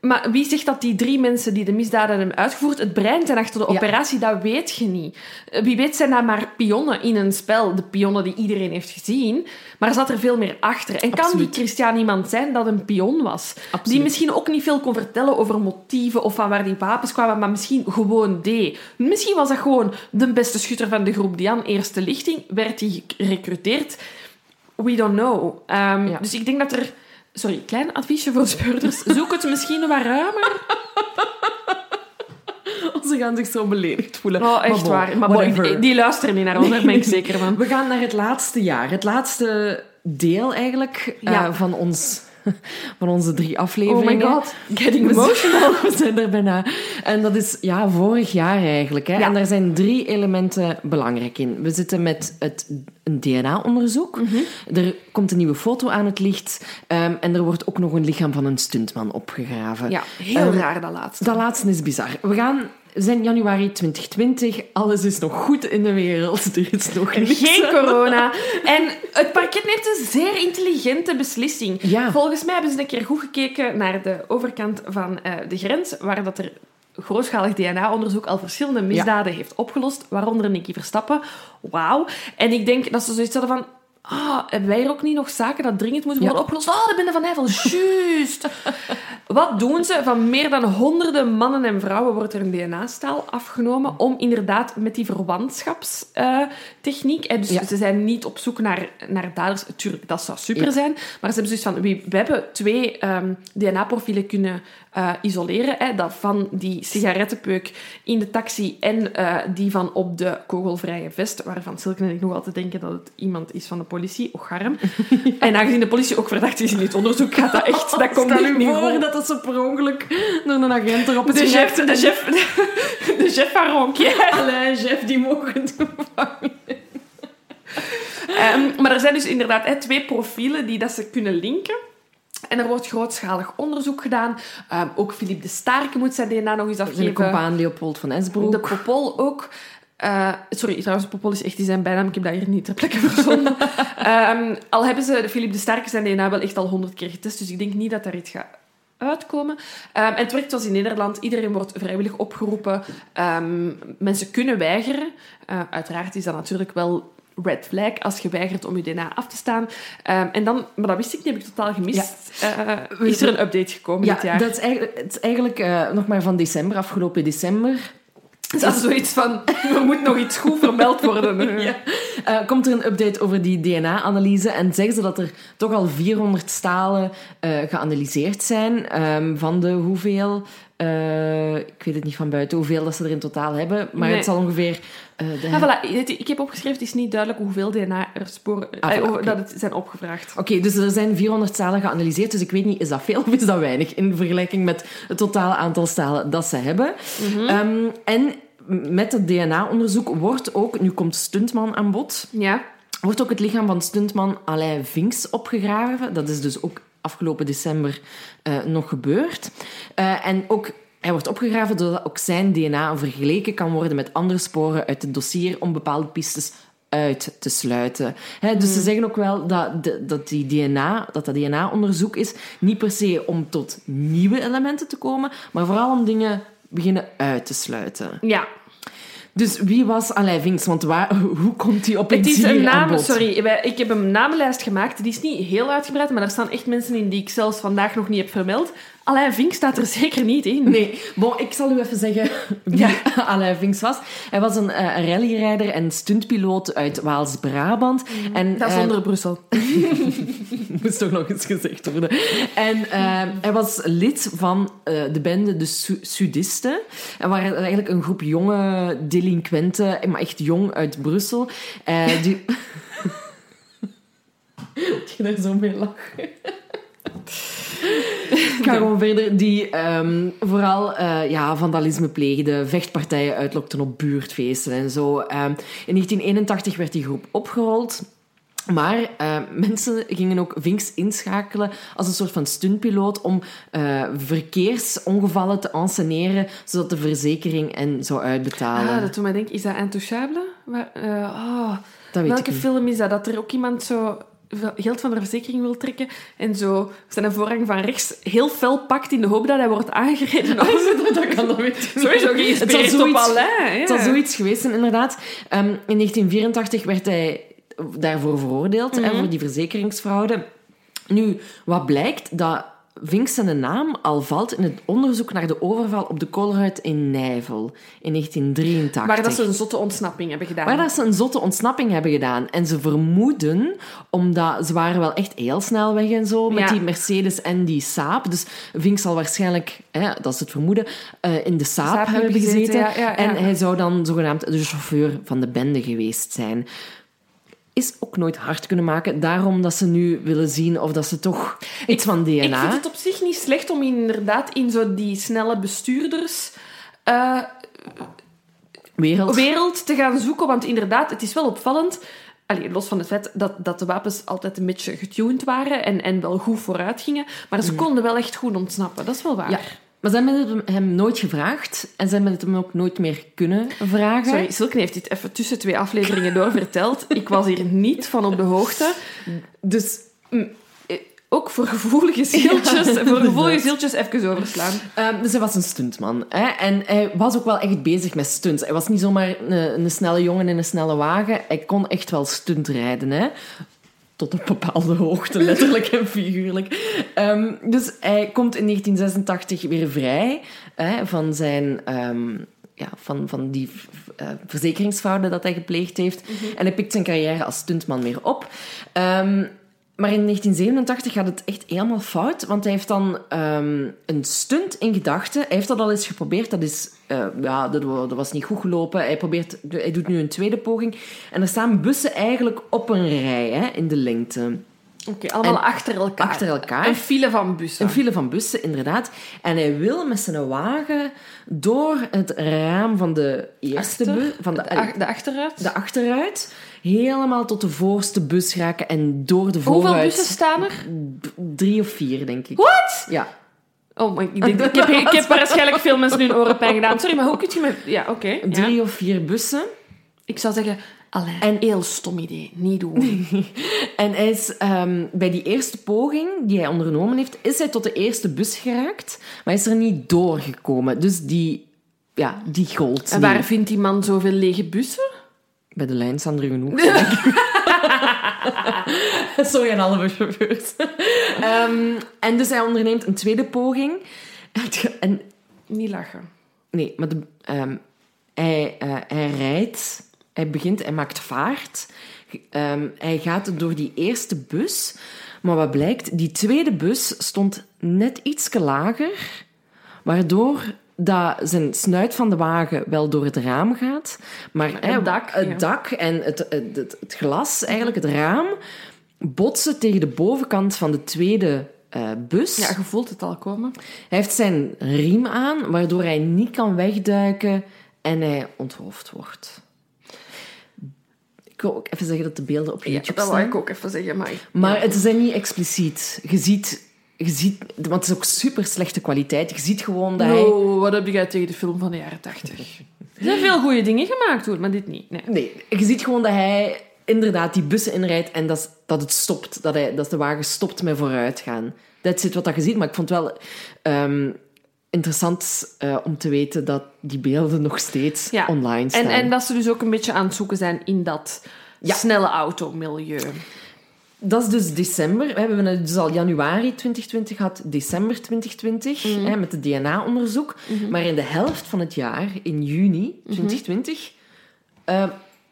Maar wie zegt dat die drie mensen die de misdaden hebben uitgevoerd het brein zijn achter de Ja. operatie, dat weet je niet. Eh, Wie weet zijn dat maar pionnen in een spel, de pionnen die iedereen heeft gezien. Maar er zat er veel meer achter. En kan die. Christian iemand zijn dat een pion was? Die misschien ook niet veel kon vertellen over motieven of van waar die wapens kwamen, maar misschien gewoon deed. Misschien was dat gewoon de beste schutter van de groep die aan eerste lichting, werd hij gerecruiteerd. We don't know. Ehm, Ja. Dus ik denk dat er... Sorry, klein adviesje voor de speurders. Zoek het misschien wat ruimer. Ze gaan zich zo beledigd voelen. Oh, echt bon, waar. Maar whatever. die luisteren niet naar ons, daar ben ik zeker van. We gaan naar het laatste jaar. Het laatste deel eigenlijk eh, Ja. van ons van onze drie Oh afleveringen. my god, getting emotional. We zijn er bijna. En dat is ja, vorig jaar eigenlijk. Hè. Ja. En daar zijn drie elementen belangrijk in. We zitten met het, een DNA-onderzoek. Mhm. Er komt een nieuwe foto aan het licht. ehm, en er wordt ook nog een lichaam van een stuntman opgegraven. Ja, heel raar dat laatste. Dat laatste is bizar. We gaan... We zijn januari 2020. Alles is nog goed in de wereld. Er is nog niks. Geen corona. En het parket neemt een zeer intelligente beslissing. Ja. Volgens mij hebben ze een keer goed gekeken naar de overkant van eh, de grens, waar dat er grootschalig DNA-onderzoek al verschillende misdaden heeft opgelost, waaronder Nicky Verstappen. Wauw. En ik denk dat ze zoiets hadden van... Ah, hebben wij hier ook niet nog zaken dat dringend moeten Ja. worden opgelost? Oh, de Bende van Nijvel, juist. Wat doen ze? Van meer dan honderden mannen en vrouwen wordt er een DNA-staal afgenomen om inderdaad met die verwantschapstechniek... dus Ja. ze zijn niet op zoek naar, naar daders. Tuurlijk, dat zou super Ja. zijn. Maar ze hebben zoiets van... We, we hebben twee ehm, DNA-profielen kunnen eh, isoleren. Hè, dat van die sigarettenpeuk in de taxi en eh, die van op de kogelvrije vest, waarvan Silke en ik nog altijd denken dat het iemand is van de politie. Och, garm. En aangezien de politie ook verdacht is in dit onderzoek, gaat dat echt... Dat komt Stel echt u niet voor dat dat ze per ongeluk door een agent erop is De chef, de chef, de chef van Ronquier. Allee, chef, die mogen toevangen. Ehm, maar er zijn dus inderdaad hè, twee profielen die dat ze kunnen linken. En er wordt grootschalig onderzoek gedaan. Ehm, ook Philippe de Starke moet zijn DNA nog eens Zijn afgeven. compaan Leopold van Esbroek. De Popol ook. Eh, sorry, trouwens, Popol is echt die zijn bijnaam. Ik heb dat hier niet ter plekke verzonnen. Ehm, al hebben ze de Philippe de Starke zijn DNA wel echt al honderd keer getest, dus ik denk niet dat daar iets gaat uitkomen. Ehm, en het werkt zoals in Nederland. Iedereen wordt vrijwillig opgeroepen. Mensen kunnen weigeren. Eh, uiteraard is dat natuurlijk wel red flag als je weigert om je DNA af te staan. Ehm, en dan, maar dat wist ik niet, heb ik totaal gemist. Eh, is er een update gekomen Ja, dit jaar? dat is eigenlijk, het is eigenlijk eh, nog maar van december, afgelopen december. Dat is zoiets van, er moet nog iets goed vermeld worden. Ja. Eh, komt er een update over die DNA-analyse en zeggen ze dat er toch al 400 stalen geanalyseerd zijn ehm, van de hoeveel... eh, ik weet het niet van buiten hoeveel dat ze er in totaal hebben, maar Nee. het zal ongeveer... eh, de... Ah, voilà. Ik heb opgeschreven, het is niet duidelijk hoeveel DNA-sporen Ah, voilà, eh, dat het zijn opgevraagd. Oké, dus er zijn 400 stalen geanalyseerd, dus ik weet niet, is dat veel of is dat weinig in vergelijking met het totale aantal stalen dat ze hebben. Ehm, en met het DNA-onderzoek wordt ook, nu komt Stuntman aan bod, Ja. wordt ook het lichaam van stuntman Alain Vinks opgegraven. Dat is dus ook afgelopen december eh, nog gebeurd. Eh, en ook, hij wordt opgegraven zodat ook zijn DNA vergeleken kan worden met andere sporen uit het dossier om bepaalde pistes uit te sluiten. Dus ze zeggen ook wel dat, de- dat die DNA, dat dat DNA-onderzoek is, niet per se om tot nieuwe elementen te komen, maar vooral om dingen beginnen uit te sluiten. Ja. Dus wie was Alain Vinks? Want waar, hoe komt hij op Het is een aan naam, bod? sorry, ik heb een namenlijst gemaakt. Die is niet heel uitgebreid, maar er staan echt mensen in die ik zelfs vandaag nog niet heb vermeld. Alain Vink staat er zeker niet in. Nee, bon, ik zal u even zeggen wie Ja. Alain Vinks was. Hij was een eh, rallyrijder en stuntpiloot uit Waals-Brabant. En, Mhm. Dat is eh, onder Brussel. moest toch nog eens gezegd worden. En eh, hij was lid van de bende De Su- Sudisten. En waren eigenlijk een groep jonge delinquenten, maar echt jong uit Brussel. die... Ik ga er zo mee lachen. Ik ga gewoon verder. Die ehm, vooral eh, ja, vandalisme pleegden, vechtpartijen uitlokten op buurtfeesten en zo. Ehm, in 1981 werd die groep opgerold. Maar eh, mensen gingen ook Vinks inschakelen als een soort van stuntpiloot om eh, verkeersongevallen te enceneren, zodat de verzekering en zou uitbetalen. Ah, dat doet mij denken, is dat Intouchable? Waar, eh, oh, dat weet welke film is dat? Dat er ook iemand zo geld van de verzekering wil trekken en zo zijn voorrang van rechts heel fel pakt in de hoop dat hij wordt aangereden. Oh, dat kan dat niet. Sowieso geïnspireerd op zoiets- Alain. Ja. Het zal zoiets geweest zijn, inderdaad. Ehm, in 1984 werd hij daarvoor veroordeeld, Mhm. voor die verzekeringsfraude. Nu, wat blijkt, dat Vinks zijn naam al valt in het onderzoek naar de overval op de koolruit in Nijvel in 1983. Waar dat ze een zotte ontsnapping hebben gedaan. Waar dat ze een zotte ontsnapping hebben gedaan. En ze vermoeden, omdat ze waren wel echt heel snel weg en zo, met Ja. die Mercedes en die Saab. Dus Vink zal waarschijnlijk, hè, dat is het vermoeden, eh, in de Saab, Saab hebben gezeten. gezeten, ja, ja, ja. En hij zou dan zogenaamd de chauffeur van de bende geweest zijn. Is ook nooit hard kunnen maken. Daarom dat ze nu willen zien of dat ze toch iets van DNA... Ik vind het op zich niet slecht om inderdaad in zo die snelle bestuurders... eh, wereld. wereld te gaan zoeken. Want inderdaad, het is wel opvallend. Allee, los van het feit dat, dat de wapens altijd een beetje getuned waren en, en wel goed vooruit gingen. Maar ze konden wel echt goed ontsnappen. Dat is wel waar. Ja. Maar ze hebben het hem nooit gevraagd en ze hebben het hem ook nooit meer kunnen vragen. Sorry, Silke heeft dit even tussen twee afleveringen door verteld. Ik was hier niet van op de hoogte. Dus mm, eh, ook voor gevoelige zieltjes, voor gevoelige zieltjes even overslaan. Ehm, dus hij was een stuntman. Hè? En hij was ook wel echt bezig met stunts. Hij was niet zomaar een, een snelle jongen in een snelle wagen. Hij kon echt wel stuntrijden. Hè? Tot een bepaalde hoogte, letterlijk en figuurlijk. Ehm, dus hij komt in 1986 weer vrij hè, van zijn... ehm, ja, van, van die eh, verzekeringsfraude dat hij gepleegd heeft. En hij pikt zijn carrière als stuntman weer op. Ehm, maar in 1987 gaat het echt helemaal fout, want hij heeft dan een stunt in gedachten. Hij heeft dat al eens geprobeerd, dat, is, eh, ja, dat, dat was niet goed gelopen. Hij, probeert, hij doet nu een tweede poging. En er staan bussen eigenlijk op een rij hè, in de lengte. Oké, allemaal En achter elkaar. achter elkaar. Een file van bussen. Een file van bussen, inderdaad. En hij wil met zijn wagen door het raam van de eerste Achter? bus... Van de, de, ach- de achteruit. de achteruit, helemaal tot de voorste bus raken en door de Hoeveel vooruit... bussen staan er? Drie of vier, denk ik. Wat? Ja. Oh, ik, denk, ik, heb, ik heb waarschijnlijk veel mensen hun orenpijn gedaan. Sorry, maar hoe kun je met... Ja, oké. ja. Drie of vier bussen. Ik zou zeggen, En- een heel stom idee. Niet doen. En hij is ehm, bij die eerste poging die hij ondernomen heeft, is hij tot de eerste bus geraakt, maar is er niet doorgekomen. Dus die, ja, die gold. En niet. waar vindt die man zoveel lege bussen? Bij de lijn staan er genoeg. Sorry aan alle buschauffeurs. Ehm, en dus hij onderneemt een tweede poging. En, Niet lachen. nee, maar de, ehm, hij, eh, hij rijdt, hij begint, hij maakt vaart. Ehm, hij gaat door die eerste bus. Maar wat blijkt, die tweede bus stond net iets lager, waardoor dat zijn snuit van de wagen wel door het raam gaat, maar het hè, dak, het ja. dak en het, het, het, het glas, eigenlijk het raam, botsen tegen de bovenkant van de tweede eh, bus. Ja, je voelt het al komen. Hij heeft zijn riem aan, waardoor hij niet kan wegduiken en hij onthoofd wordt. Ik wil ook even zeggen dat de beelden op Ja, YouTube dat wou staan. ik ook even zeggen, maar... Maar het zijn niet expliciet. Je ziet, je ziet, want het is ook super slechte kwaliteit. Je ziet gewoon dat hij. Oh, wat heb jij tegen de film van de jaren tachtig? Er zijn veel goede dingen gemaakt, hoor, maar dit niet. Nee. Nee, je ziet gewoon dat hij inderdaad die bussen inrijdt en dat, dat het stopt. Dat, hij, dat de wagen stopt met vooruitgaan. Dat zit wat dat je ziet, maar ik vond het wel ehm, interessant eh, om te weten dat die beelden nog steeds Ja. online staan. En, en dat ze dus ook een beetje aan het zoeken zijn in dat Ja. snelle automilieu. Dat is dus december. We hebben het dus al januari 2020 gehad, december 2020, Mhm. hè, met het DNA-onderzoek. Maar in de helft van het jaar, in juni Mhm. 2020, eh,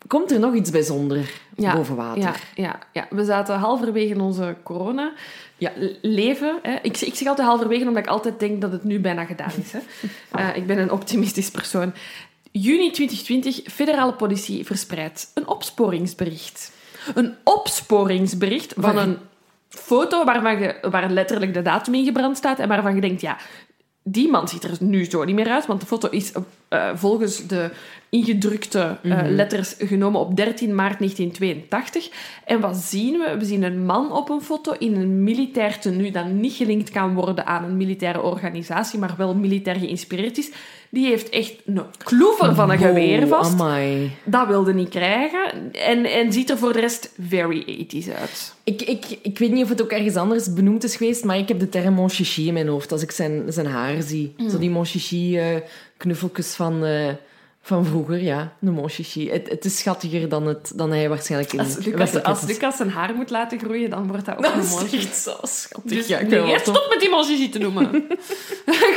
komt er nog iets bijzonder boven water. Ja, ja, ja, we zaten halverwege onze corona Ja. leven. Hè. Ik, ik zeg altijd halverwege, omdat ik altijd denk dat het nu bijna gedaan is. Hè. Eh, ik ben een optimistisch persoon. Juni 2020, federale politie verspreidt een opsporingsbericht. Een opsporingsbericht van een foto waarvan je, waar letterlijk de datum in gebrand staat en waarvan je denkt, ja, die man ziet er nu zo niet meer uit, want de foto is eh, volgens de ingedrukte eh, letters genomen op 13 maart 1982. En wat zien we? We zien een man op een foto in een militair tenue dat niet gelinkt kan worden aan een militaire organisatie, maar wel militair geïnspireerd is. Die heeft echt een kloever van een geweer vast. amai. Dat wilde niet krijgen. En, en ziet er voor de rest very 80s uit. Ik, ik, ik weet niet of het ook ergens anders benoemd is geweest, maar ik heb de term mon chichi in mijn hoofd als ik zijn, zijn haar zie. Hmm. Zo die mon chichi knuffeltjes van, eh, van vroeger, ja. Een. Het, het is schattiger dan, het, dan hij waarschijnlijk in Als Lucas, als. Lucas zijn haar moet laten groeien, dan wordt dat ook Dat een is mooi. echt zo schattig. Dus ja, nee, wel stop met die manchichi te noemen.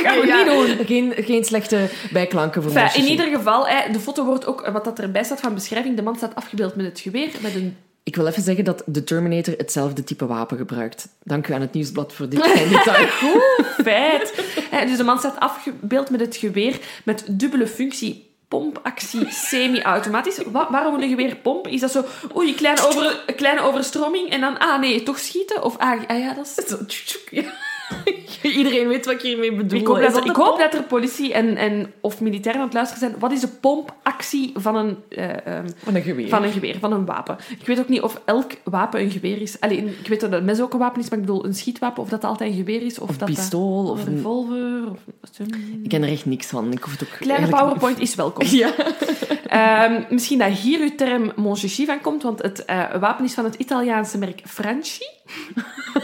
gaan we Ja, niet doen. Geen, geen slechte bijklanken voor Enfin, in ieder geval, de foto wordt ook, wat dat erbij staat van beschrijving, de man staat afgebeeld met het geweer, met een... Ik wil even zeggen dat de Terminator hetzelfde type wapen gebruikt. Dank u aan het Nieuwsblad voor dit klein detail. Feit. Hè, dus de man staat afgebeeld met het geweer met dubbele functie. pompactie semi-automatisch. Wa- waarom een geweerpomp? Is dat zo, oei, kleine, over, kleine overstroming en dan, ah nee, toch schieten? Of, ah, ah ja, dat is... Ja. Iedereen weet wat ik hiermee bedoel. Ik hoop, dat er, ik hoop dat er politie en, en, of militairen aan het luisteren zijn. Wat is de pompactie van een, eh, ehm, Van een geweer. van een geweer, van een wapen? Ik weet ook niet of elk wapen een geweer is. Alleen, ik weet dat een mes ook een wapen is, maar ik bedoel een schietwapen, of dat altijd een geweer is. Of, Of dat pistool. of een een... revolver. Of een... Ik ken er echt niks van. Ik hoef het ook Kleine eigenlijk- PowerPoint is welkom. Ja. Ehm, misschien dat hier uw term mon chichi van komt, want het eh, wapen is van het Italiaanse merk Franchi.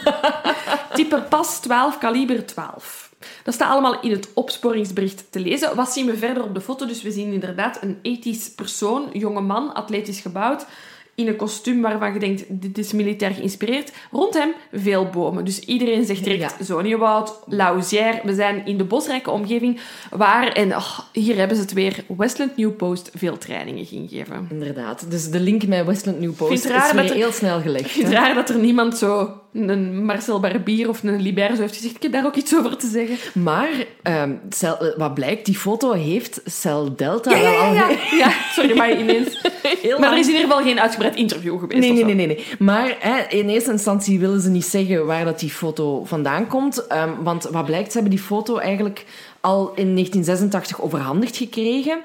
Type pas 12, kaliber 12. Dat staat allemaal in het opsporingsbericht te lezen. Wat zien we verder op de foto? Dus we zien inderdaad een ethisch persoon, jonge man, atletisch gebouwd, in een kostuum waarvan je denkt, dit is militair geïnspireerd. Rond hem veel bomen. Dus iedereen zegt direct, Ja. Zoniewoud, Lausière. We zijn in de bosrijke omgeving waar, en oh, hier hebben ze het weer, Westland New Post veel trainingen ging geven. Inderdaad. Dus de link met Westland New Post is weer dat er- heel snel gelegd. Het raar dat er niemand zo, een Marcel Barbier of een Libert zo heeft gezegd, ik heb daar ook iets over te zeggen. Maar ehm, cel- eh, wat blijkt, die foto heeft Cell Delta Ja, ja, wel ja, al ja. ja sorry, maar ineens... heel Maar er is in ieder geval geen uitgebreid interview geweest. Nee, nee, nee, nee, nee. Maar hè, in eerste instantie willen ze niet zeggen waar dat die foto vandaan komt. ehm, want wat blijkt, ze hebben die foto eigenlijk al in 1986 overhandigd gekregen.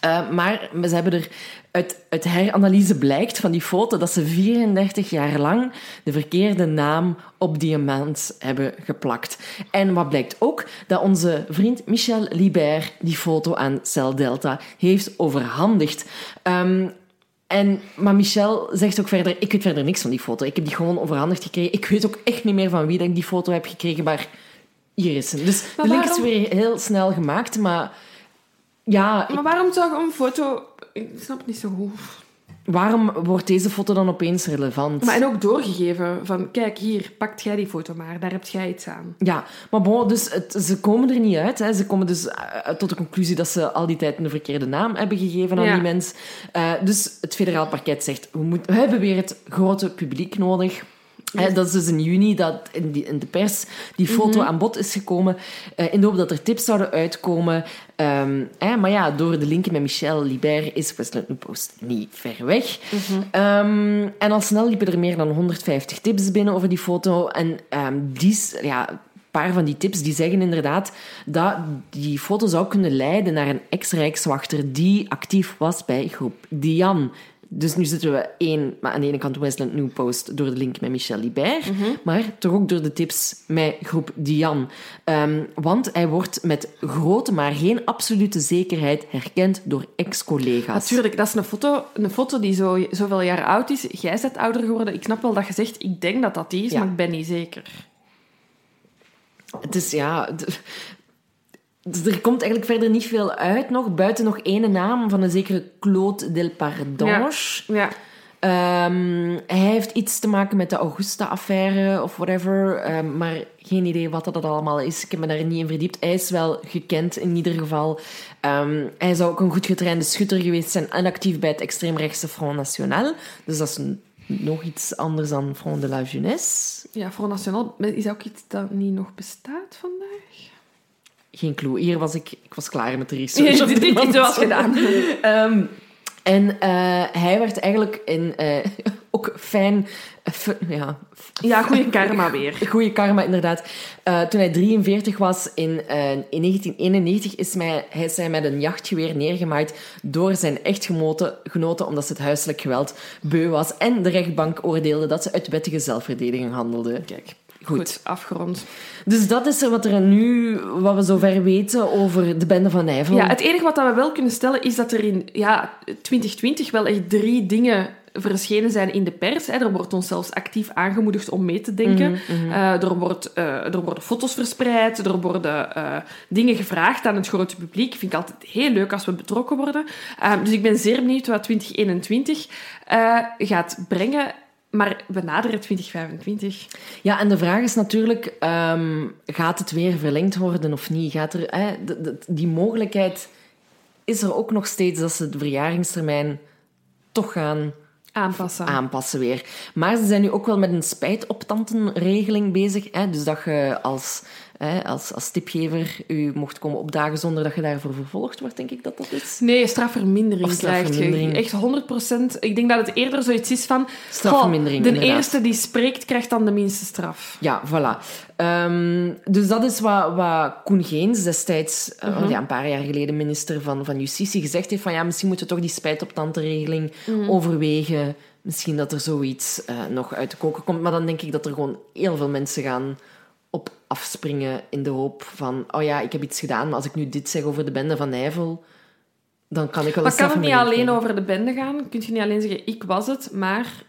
Eh, maar ze hebben er uit, uit heranalyse blijkt van die foto dat ze 34 jaar lang de verkeerde naam op diamant hebben geplakt. En wat blijkt ook? Dat onze vriend Michel Libert die foto aan Cell Delta heeft overhandigd. Ehm, en, maar Michel zegt ook verder, ik weet verder niks van die foto. Ik heb die gewoon overhandigd gekregen. Ik weet ook echt niet meer van wie dat ik die foto heb gekregen, maar hier is ze. Dus Maar de link is weer heel snel gemaakt, maar ja, Maar waarom je een foto... Ik snap niet zo goed. waarom wordt deze foto dan opeens relevant? Maar en ook doorgegeven van, kijk, hier, pakt jij die foto maar, daar heb jij iets aan. Ja, maar bon, dus het, ze komen er niet uit. Hè. Ze komen dus eh, tot de conclusie dat ze al die tijd een verkeerde naam hebben gegeven aan Ja. die mens. Eh, dus het federaal parket zegt, we, moet, we hebben weer het grote publiek nodig. Dat is dus in juni dat in, die, in de pers die foto aan bod is gekomen. eh, in de hoop dat er tips zouden uitkomen. Ehm, maar ja, door de linken met Michel Libert is New Post niet ver weg. Ehm, en al snel liepen er meer dan 150 tips binnen over die foto. En ehm, die, ja, een paar van die tips die zeggen inderdaad dat die foto zou kunnen leiden naar een ex-rijkswachter die actief was bij groep Dian. Dus nu zitten we één, maar aan de ene kant Westland New Post door de link met Michel Libert, maar toch ook door de tips met groep Dian. Ehm, want hij wordt met grote, maar geen absolute zekerheid herkend door ex-collega's. Natuurlijk, dat is een foto, een foto die zo, zoveel jaar oud is. Jij bent ouder geworden. Ik snap wel dat je zegt, ik denk dat dat die is, Ja. maar ik ben niet zeker. Het is ja. Dus er komt eigenlijk verder niet veel uit nog, buiten nog ene naam van een zekere Claude Delpardonge. Ja. Ehm, hij heeft iets te maken met de Augusta-affaire of whatever, ehm, maar geen idee wat dat allemaal is. Ik heb me daar niet in verdiept. Hij is wel gekend in ieder geval. Ehm, hij zou ook een goed getrainde schutter geweest zijn en actief bij het extreemrechtse Front National. Dus dat is een- nog iets anders dan Front de la Jeunesse. Ja, Front National, is dat ook iets dat niet nog bestaat vandaag? Geen clue. Hier was ik, ik was klaar met de research. Ja, op dit, dit was gedaan. Ehm, en eh, hij werd eigenlijk in, eh, ook fijn... ja, Ja, goede karma weer. Goede karma, inderdaad. Eh, toen hij 43 was, in, in 1991, is, mij, hij is hij met een jachtgeweer neergemaaid door zijn echtgenote, genoten, omdat ze het huiselijk geweld beu was. En de rechtbank oordeelde dat ze uit wettige zelfverdediging handelde. Kijk, Goed. goed, afgerond. Dus dat is er wat er nu, wat we zover weten over de bende van Nijvel. Ja, het enige wat we wel kunnen stellen is dat er in ja, 2020 wel echt drie dingen verschenen zijn in de pers. Hè. Er wordt ons zelfs actief aangemoedigd om mee te denken. Mhm, Eh, er, wordt, eh, er worden foto's verspreid, er worden eh, dingen gevraagd aan het grote publiek. Vind ik altijd heel leuk als we betrokken worden. Eh, dus ik ben zeer benieuwd wat 2021 eh, gaat brengen. Maar we naderen 2025. Ja, en de vraag is natuurlijk, ehm, gaat het weer verlengd worden of niet? Gaat er, die mogelijkheid is er ook nog steeds dat ze de verjaringstermijn toch gaan Aanpassen. aanpassen weer. Maar ze zijn nu ook wel met een spijtoptantenregeling bezig. Hè? Dus dat je als hè, als, als tipgever u mocht komen opdagen zonder dat je daarvoor vervolgd wordt, denk ik dat dat is. Nee, strafvermindering, Of strafvermindering. je. Echt 100 procent. Ik denk dat het eerder zoiets is van... Strafvermindering, goh, De inderdaad. eerste die spreekt, krijgt dan de minste straf. Ja, voilà. Ehm, dus dat is wat, wat Koen Geens destijds, eh, ja, een paar jaar geleden, minister van, van Justitie, gezegd heeft van ja, misschien moeten we toch die spijt op tanteregeling overwegen. Misschien dat er zoiets eh, nog uit de koker komt. Maar dan denk ik dat er gewoon heel veel mensen gaan op afspringen in de hoop van oh ja, ik heb iets gedaan, maar als ik nu dit zeg over de bende van Nijvel, dan kan ik wel Maar een kan het niet alleen over de bende gaan? Kun je niet alleen zeggen, ik was het, maar...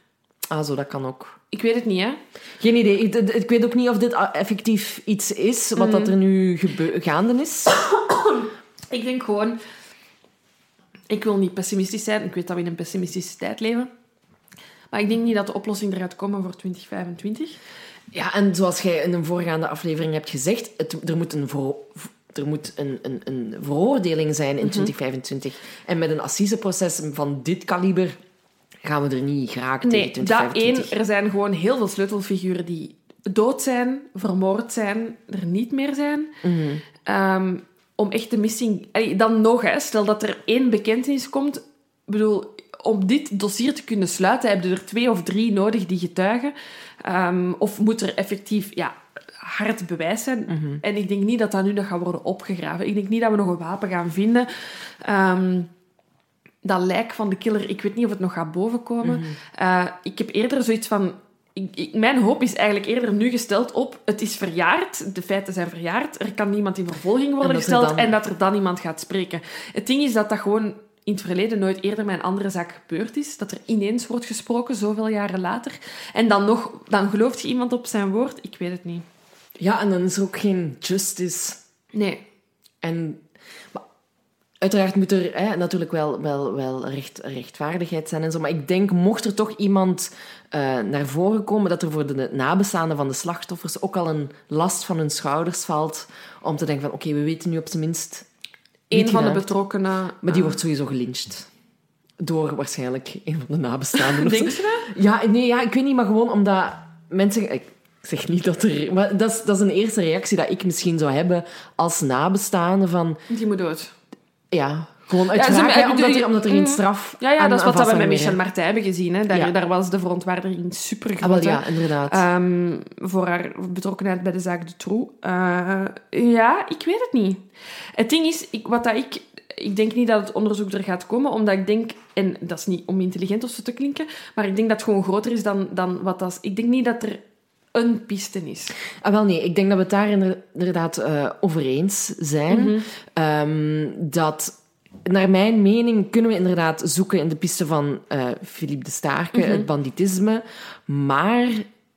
Ah, zo, dat kan ook. Ik weet het niet, hè. Geen idee. Ik, ik weet ook niet of dit effectief iets is wat Mm. dat er nu gebe- gaande is. Ik denk gewoon... Ik wil niet pessimistisch zijn. Ik weet dat we in een pessimistische tijd leven. Maar ik denk niet dat de oplossing eruit komt voor 2025. Ja, en zoals jij in een voorgaande aflevering hebt gezegd, het, er moet een, er moet een, een, een veroordeling zijn in 2025. En met een assiseproces van dit kaliber gaan we er niet geraken Nee, tegen dat 2025. één. Er zijn gewoon heel veel sleutelfiguren die dood zijn, vermoord zijn, er niet meer zijn. Mhm. Ehm, om echt de missing... Allee, dan nog, hè, stel dat er één bekentenis komt. Ik bedoel, om dit dossier te kunnen sluiten, heb je er twee of drie nodig die getuigen. Ehm, of moet er effectief ja, hard bewijs zijn. Mhm. En ik denk niet dat dat nu nog gaat worden opgegraven. Ik denk niet dat we nog een wapen gaan vinden. Ehm, dat lijk van de killer, ik weet niet of het nog gaat bovenkomen. Eh, ik heb eerder zoiets van... Ik, ik- mijn hoop is eigenlijk eerder nu gesteld op... Het is verjaard, de feiten zijn verjaard. Er kan niemand in vervolging worden En gesteld dan- en dat er dan iemand gaat spreken. Het ding is dat dat gewoon in het verleden nooit eerder met een andere zaak gebeurd is. Dat er ineens wordt gesproken, zoveel jaren later. En dan nog... Dan gelooft je iemand op zijn woord? Ik weet het niet. Ja, en dan is er ook geen justice. Nee. En uiteraard moet er hè, natuurlijk wel, wel, wel recht, rechtvaardigheid zijn en zo. Maar ik denk, mocht er toch iemand eh, naar voren komen, dat er voor de nabestaanden van de slachtoffers ook al een last van hun schouders valt. Om te denken van, oké, we weten nu op zijn minst... het van de betrokkenen... Maar die eh, wordt sowieso gelyncht. Door waarschijnlijk een van de nabestaanden. Denk je dat? Ja, nee, ja, ik weet niet, maar gewoon omdat mensen... Ik zeg niet dat er... Maar dat is, dat is een eerste reactie dat ik misschien zou hebben als nabestaande van... Die moet dood. Ja, gewoon uit Ja, omdat, er, omdat er geen Mm. straf Ja, ja aan- dat is wat we met Michel Martijn hebben gezien. Hè. Daar, Ja. daar was de verontwaardiging super hè. Ah, ja, inderdaad. Ehm, voor haar betrokkenheid bij de zaak De Troe. Eh, ja, ik weet het niet. Het ding is, ik, wat dat ik... Ik denk niet dat het onderzoek er gaat komen, omdat ik denk... En dat is niet om intelligent of zo te klinken, maar ik denk dat het gewoon groter is dan, dan wat dat is. Ik denk niet dat er een piste is. Ah, wel, nee, ik denk dat we het daar inder- inderdaad eh, over eens zijn. Mhm. Ehm, dat... Naar mijn mening kunnen we inderdaad zoeken in de piste van eh Philippe de Staarke, Mhm. het banditisme. Maar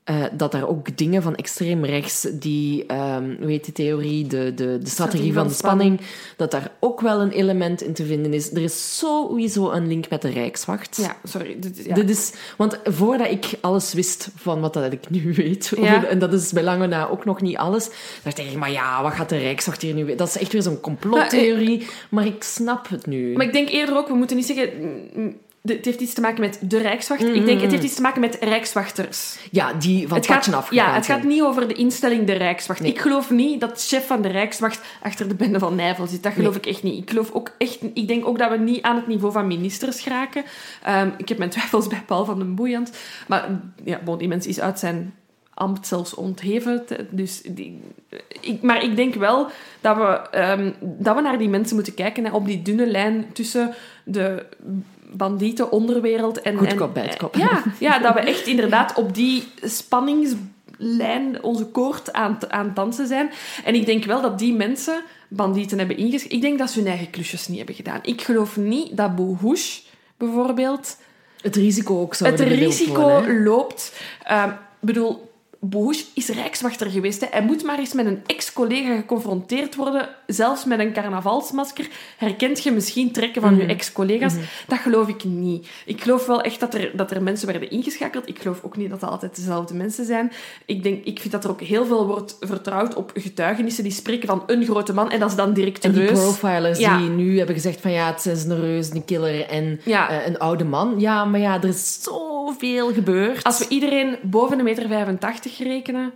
eh, dat daar ook dingen van extreem rechts, die, ehm hoe heet die theorie, de, de, de strategie van de spanning, dat daar ook wel een element in te vinden is. Er is sowieso een link met de Rijkswacht. Ja, sorry. Dit, ja. Dit is, want voordat ik alles wist van wat dat ik nu weet, Ja. over- en dat is bij lange na ook nog niet alles, dacht ik, maar ja, wat gaat de Rijkswacht hier nu... weer- Dat is echt weer zo'n complottheorie, maar ik snap het nu. Maar ik denk eerder ook, we moeten niet zeggen... de- Het heeft iets te maken met de Rijkswacht. Ik denk, het heeft iets te maken met Rijkswachters. Ja, die van Het gaat, ja, het zijn. gaat niet over de instelling de Rijkswacht. Nee. Ik geloof niet dat de chef van de Rijkswacht achter de bende van Nijvel zit. Dat geloof ik echt niet. Ik, geloof ook echt, ik denk ook dat we niet aan het niveau van ministers geraken. Ehm, ik heb mijn twijfels bij Paul van den Boeiend. Maar ja, bon, die mens is uit zijn ambt zelfs ontheven. Dus die, ik, maar ik denk wel dat we, ehm, dat we naar die mensen moeten kijken. Hè, op die dunne lijn tussen de bandieten, onderwereld en... En- bad. Ja, ja, dat we echt inderdaad op die spanningslijn onze koord aan, aan het dansen zijn. En ik denk wel dat die mensen bandieten hebben ingeschreven. Ik denk dat ze hun eigen klusjes niet hebben gedaan. Ik geloof niet dat Bohouche bijvoorbeeld Het risico ook zou het risico worden, loopt. Ehm, Ik bedoel, Bohouche is rijkswachter geweest. Hè. Hij moet maar eens met een ex-collega geconfronteerd worden. Zelfs met een carnavalsmasker. Herkent je misschien trekken van je ex-collega's? Dat geloof ik niet. Ik geloof wel echt dat er, dat er mensen werden ingeschakeld. Ik geloof ook niet dat dat altijd dezelfde mensen zijn. Ik, denk, ik vind dat er ook heel veel wordt vertrouwd op getuigenissen die spreken van een grote man. En dat is dan direct de En die reus. profilers Ja. die nu hebben gezegd van ja, het is een reus, een killer en Ja. eh, een oude man. Ja, maar ja, er is zoveel gebeurd. Als we iedereen boven de meter 85 rekenen,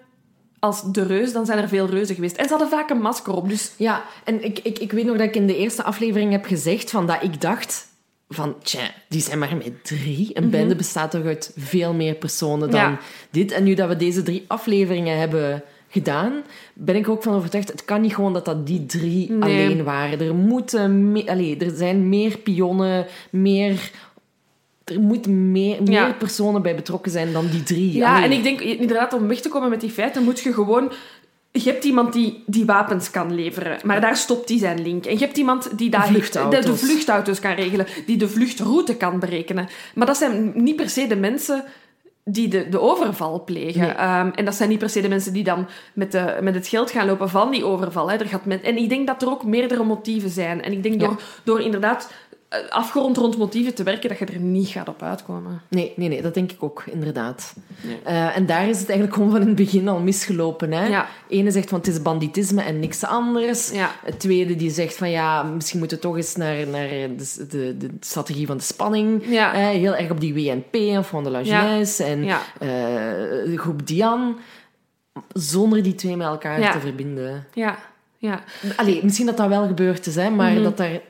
als de reus, dan zijn er veel reuzen geweest. En ze hadden vaak een masker op, dus... Ja, en ik, ik, ik weet nog dat ik in de eerste aflevering heb gezegd van dat ik dacht van, tja, die zijn maar met drie. Een bende bestaat toch uit veel meer personen dan Ja. dit. En nu dat we deze drie afleveringen hebben gedaan, ben ik ook van overtuigd, het kan niet gewoon dat dat die drie Nee. alleen waren. Er moeten allee, er zijn meer pionnen, meer... Er moeten meer, meer Ja. personen bij betrokken zijn dan die drie. Ja, Allee. en ik denk inderdaad, om weg te komen met die feiten, moet je gewoon... Je hebt iemand die, die wapens kan leveren, maar daar stopt die zijn link. En je hebt iemand die daar Vluchtauto's. De, de vluchtauto's kan regelen, die de vluchtroute kan berekenen. Maar dat zijn niet per se de mensen die de, de overval plegen. Nee. Ehm, en dat zijn niet per se de mensen die dan met, de, met het geld gaan lopen van die overval. Hè. Er gaat men, en ik denk dat er ook meerdere motieven zijn. En ik denk Ja. door, door inderdaad afgerond rond motieven te werken, dat je er niet gaat op uitkomen. Nee, nee, nee, dat denk ik ook, inderdaad. Nee. Eh, en daar is het eigenlijk gewoon van in het begin al misgelopen. Hè? Ja. Ene zegt van het is banditisme en niks anders. Ja. Het tweede die zegt van ja, misschien moeten we toch eens naar, naar de, de, de strategie van de spanning. Ja. Eh, heel erg op die WNP en Front de la. Jeunesse en eh, de groep Dian. Zonder die twee met elkaar te verbinden. Ja, ja. Allee, misschien dat dat wel gebeurd is, hè, maar Mhm. dat daar...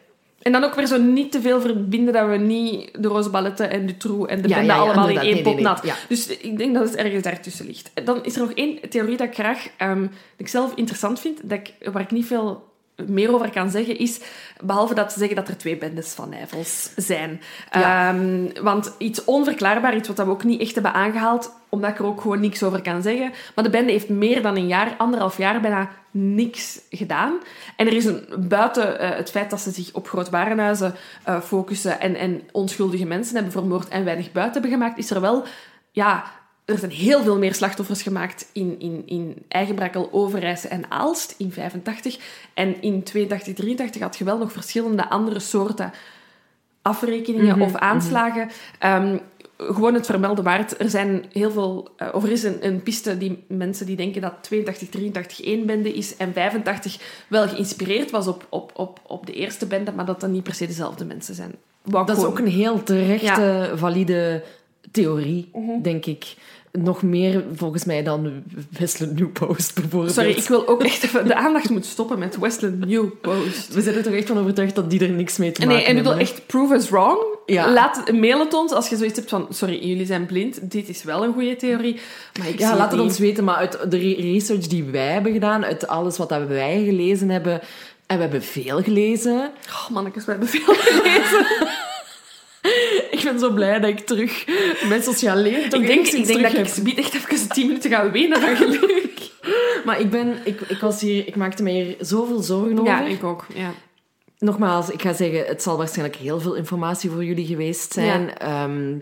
En dan ook weer zo niet te veel verbinden dat we niet de Roze Balletten en de Troe en de Ja, bende ja, ja, allemaal in één Nee, pot nee, nat. Dus ik denk dat het ergens daartussen ligt. Dan is er nog één theorie dat ik graag, ehm, dat ik zelf interessant vind, dat ik, waar ik niet veel meer over kan zeggen, is, behalve dat te zeggen dat er twee bendes van Nijvels zijn. Ja. Ehm, want iets onverklaarbaar, iets wat we ook niet echt hebben aangehaald, omdat ik er ook gewoon niks over kan zeggen. Maar de bende heeft meer dan een jaar, anderhalf jaar, bijna niks gedaan. En er is een, buiten eh, het feit dat ze zich op groot warenhuizen eh, focussen en, en onschuldige mensen hebben vermoord en weinig buiten hebben gemaakt, is er wel... Ja, er zijn heel veel meer slachtoffers gemaakt in, in, in Eigenbrakkel, Overijse en Aalst in 85. En in 82, 83 had je wel nog verschillende andere soorten afrekeningen Mhm, of aanslagen. Ehm, gewoon het vermelden waard. Er zijn heel veel... eh, of er is een, een piste die mensen die denken dat 82, 83 één bende is en 85 wel geïnspireerd was op, op, op, op de eerste bende, maar dat dat niet per se dezelfde mensen zijn. Dat is ook een heel terechte, valide theorie, Mhm. denk ik. Nog meer volgens mij dan Wesley New Post bijvoorbeeld. Sorry, ik wil ook echt even... De aandacht moet stoppen met Westland New Post. We zijn er toch echt van overtuigd dat die er niks mee te maken Nee, en ik wil echt prove us wrong. Ja. Laat, mail het ons als je zoiets hebt van... Sorry, jullie zijn blind. Dit is wel een goede theorie. Maar ik Ja, laat het ons weten. Maar uit de re- research die wij hebben gedaan, uit alles wat wij gelezen hebben, en we hebben veel gelezen. Oh, mannetjes, we hebben veel gelezen. Ik ben zo blij dat ik terug mijn sociaal leven ik denk, ik denk dat terug ik heb. bied echt even 10 minuten ga wenen van geluk. Maar ik, ben, ik, ik, was hier, ik maakte me hier zoveel zorgen over. Ja, ik ook. Ja. Nogmaals, ik ga zeggen, het zal waarschijnlijk heel veel informatie voor jullie geweest zijn. Ehm,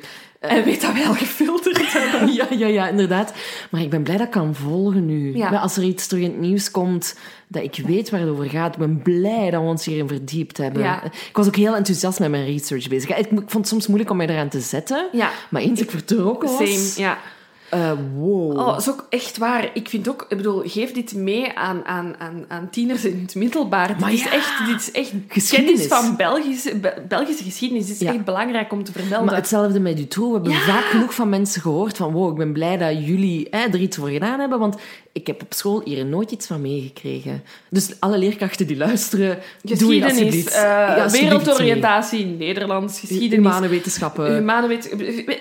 En weet dat wij al gefilterd hebben. ja, ja, ja, inderdaad. Maar ik ben blij dat ik kan volgen nu. Ja. Als er iets terug in het nieuws komt, dat ik weet waar het over gaat. Ik ben blij dat we ons hierin verdiept hebben. Ja. Ik was ook heel enthousiast met mijn research bezig. Ik, ik vond het soms moeilijk om mij eraan te zetten. Ja. Maar eens ik vertrokken was... Same, ja. Eh, wow. Oh, dat is ook echt waar. Ik vind ook, ik bedoel, geef dit mee aan, aan, aan, aan tieners in het middelbaar. Dit Maar is ja. echt, dit is echt Geschiedenis. kennis van Belgische, Be- Belgische geschiedenis. Dit is Ja. echt belangrijk om te vermelden. Maar hetzelfde met Dutroux. We hebben Ja. vaak genoeg van mensen gehoord van wow, ik ben blij dat jullie hè, er iets voor gedaan hebben, want ik heb op school hier nooit iets van meegekregen. Dus alle leerkrachten die luisteren, doe je alsjeblieft. eh, Ja, wereldoriëntatie, Nederlands, geschiedenis, Humane wetenschappen. humane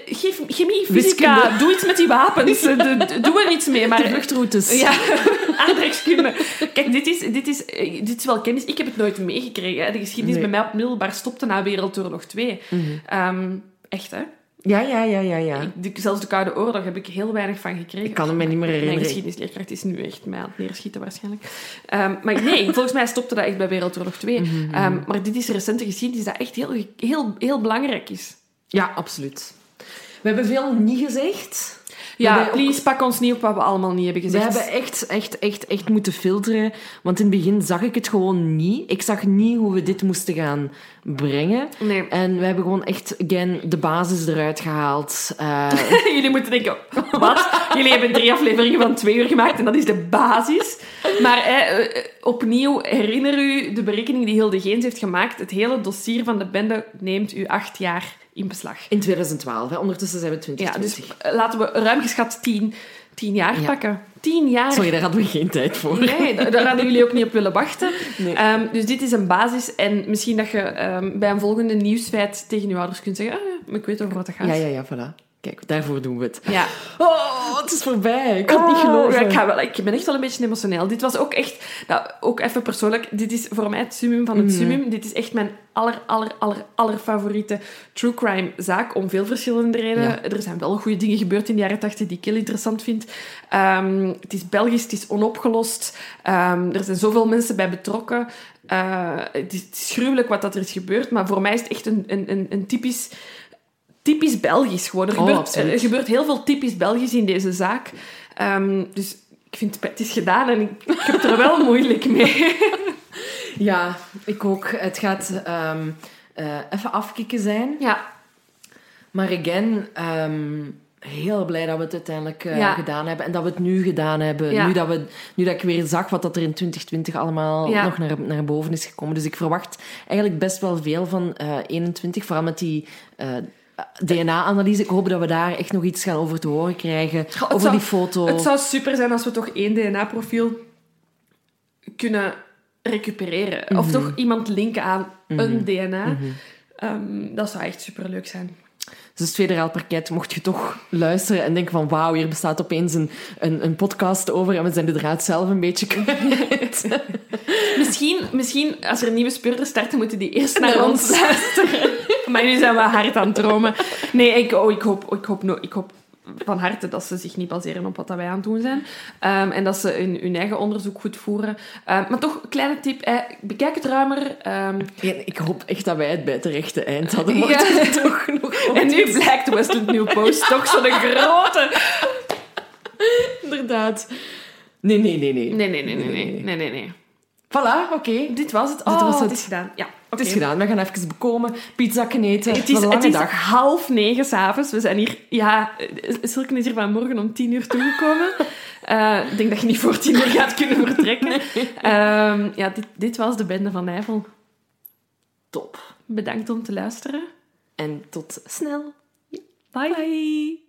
geef chemie, fysica, Wiskunde. doe iets met die wapens, Eh, de- de- doe er iets mee. Maar, de vluchtroutes. Ja, aardrijkskunde. Kijk, dit is, dit, is, eh, dit is wel kennis. Ik heb het nooit meegekregen. De geschiedenis Nee. bij mij op middelbaar stopte na Wereldoorlog 2. Ehm, echt, hè? Ja, ja, ja, ja. ja. Ik- de- zelfs de Koude Oorlog heb ik heel weinig van gekregen. Ik kan het me niet meer Mijn herinneren. geschiedenisleerkracht is nu echt mij aan het neerschieten waarschijnlijk. Ehm, maar nee, volgens mij stopte dat echt bij Wereldoorlog 2. Mhm, Ehm, maar dit is recente geschiedenis dat echt heel, heel, heel belangrijk is. Ja, absoluut. We hebben veel niet gezegd. Ja, ook- please, pak ons niet op wat we allemaal niet hebben We gezegd. hebben echt, echt, echt, echt moeten filteren. Want in het begin zag ik het gewoon niet. Ik zag niet hoe we dit moesten gaan brengen. Nee. En we hebben gewoon echt, again, de basis eruit gehaald. Eh, Jullie moeten denken, wat? Jullie hebben drie afleveringen van twee uur gemaakt en dat is de basis. Maar eh, opnieuw, herinner u de berekening die Hilde Geens heeft gemaakt. Het hele dossier van de bende neemt u acht jaar in beslag. in 2012, hè. ondertussen zijn we Ja, 2020. dus eh, laten we ruim geschat tien, Tien jaar Ja. pakken. Tien jaar. Sorry, daar hadden we geen tijd voor. Nee, da- daar hadden jullie ook niet op willen wachten. Nee. Ehm, dus dit is een basis. En misschien dat je ehm, bij een volgende nieuwsfeit tegen je ouders kunt zeggen... Ah, ja, ik weet over wat het gaat. Ja, ja, ja, voilà. Kijk, daarvoor doen we het. Ja. Oh, het is voorbij. Ik kan het niet Oh, geloven. ja, ik, ga wel, ik ben echt wel een beetje emotioneel. Dit was ook echt, nou, ook even persoonlijk, dit is voor mij het summum van het Mhm. summum. Dit is echt mijn aller, aller, aller, aller favoriete true crime zaak, om veel verschillende redenen. Ja. Er zijn wel goede dingen gebeurd in de jaren tachtig die ik heel interessant vind. Ehm, het is Belgisch, het is onopgelost. Ehm, er zijn zoveel mensen bij betrokken. Eh, het, is, het is gruwelijk wat dat er is gebeurd, maar voor mij is het echt een, een, een, een typisch... Typisch Belgisch gewoon. Er, Oh, gebeurt, er gebeurt heel veel typisch Belgisch in deze zaak. Ehm, dus ik vind het is gedaan en ik, ik heb er wel moeilijk mee. Ja, ik ook. Het gaat ehm, eh, even afkicken zijn. Ja, Maar again, ehm, heel blij dat we het uiteindelijk eh, Ja. gedaan hebben. En dat we het nu gedaan hebben. Ja. Nu, dat we, nu dat ik weer zag wat dat er in 2020 allemaal Ja. nog naar, naar boven is gekomen. Dus ik verwacht eigenlijk best wel veel van eh 21. Vooral met die... eh, DNA-analyse. Ik hoop dat we daar echt nog iets gaan over te horen krijgen. over zou- die foto. het zou super zijn als we toch één DNA-profiel kunnen recupereren. Of toch iemand linken aan een DNA. Ehm, dat zou echt superleuk zijn. Dus het federaal parket, mocht je toch luisteren en denken van wauw, hier bestaat opeens een, een, een podcast over en we zijn de draad zelf een beetje kwijt. Misschien, misschien als er nieuwe speurders starten, moeten die eerst naar Naar ons ons. luisteren. Maar nu zijn we hard aan het dromen. Nee, ik, oh, ik, hoop, ik, hoop, no- ik hoop van harte dat ze zich niet baseren op wat wij aan het doen zijn. Ehm, en dat ze hun, hun eigen onderzoek goed voeren. Ehm, maar toch, kleine tip. eh, bekijk het ruimer. ehm, ik hoop echt dat wij het bij het rechte eind hadden. Ja. Toch nog en nu blijkt Westland New Post toch zo'n grote... inderdaad. Nee, nee, nee, nee. Nee, nee, nee, nee, nee. nee, nee, nee. Voilà, oké. Dit was het. Dit Oh, was het het. is gedaan. Ja, Het is gedaan. We gaan even bekomen, pizza eten. Het is, het is dag. half negen s'avonds. We zijn hier... Ja, eh, Silke is hier vanmorgen om tien uur toegekomen. Eh, ik denk dat je niet voor tien uur gaat kunnen vertrekken. Ehm, ja, dit, dit was de Bende van Nijvel. Top. Bedankt om te luisteren. En tot snel. Bye.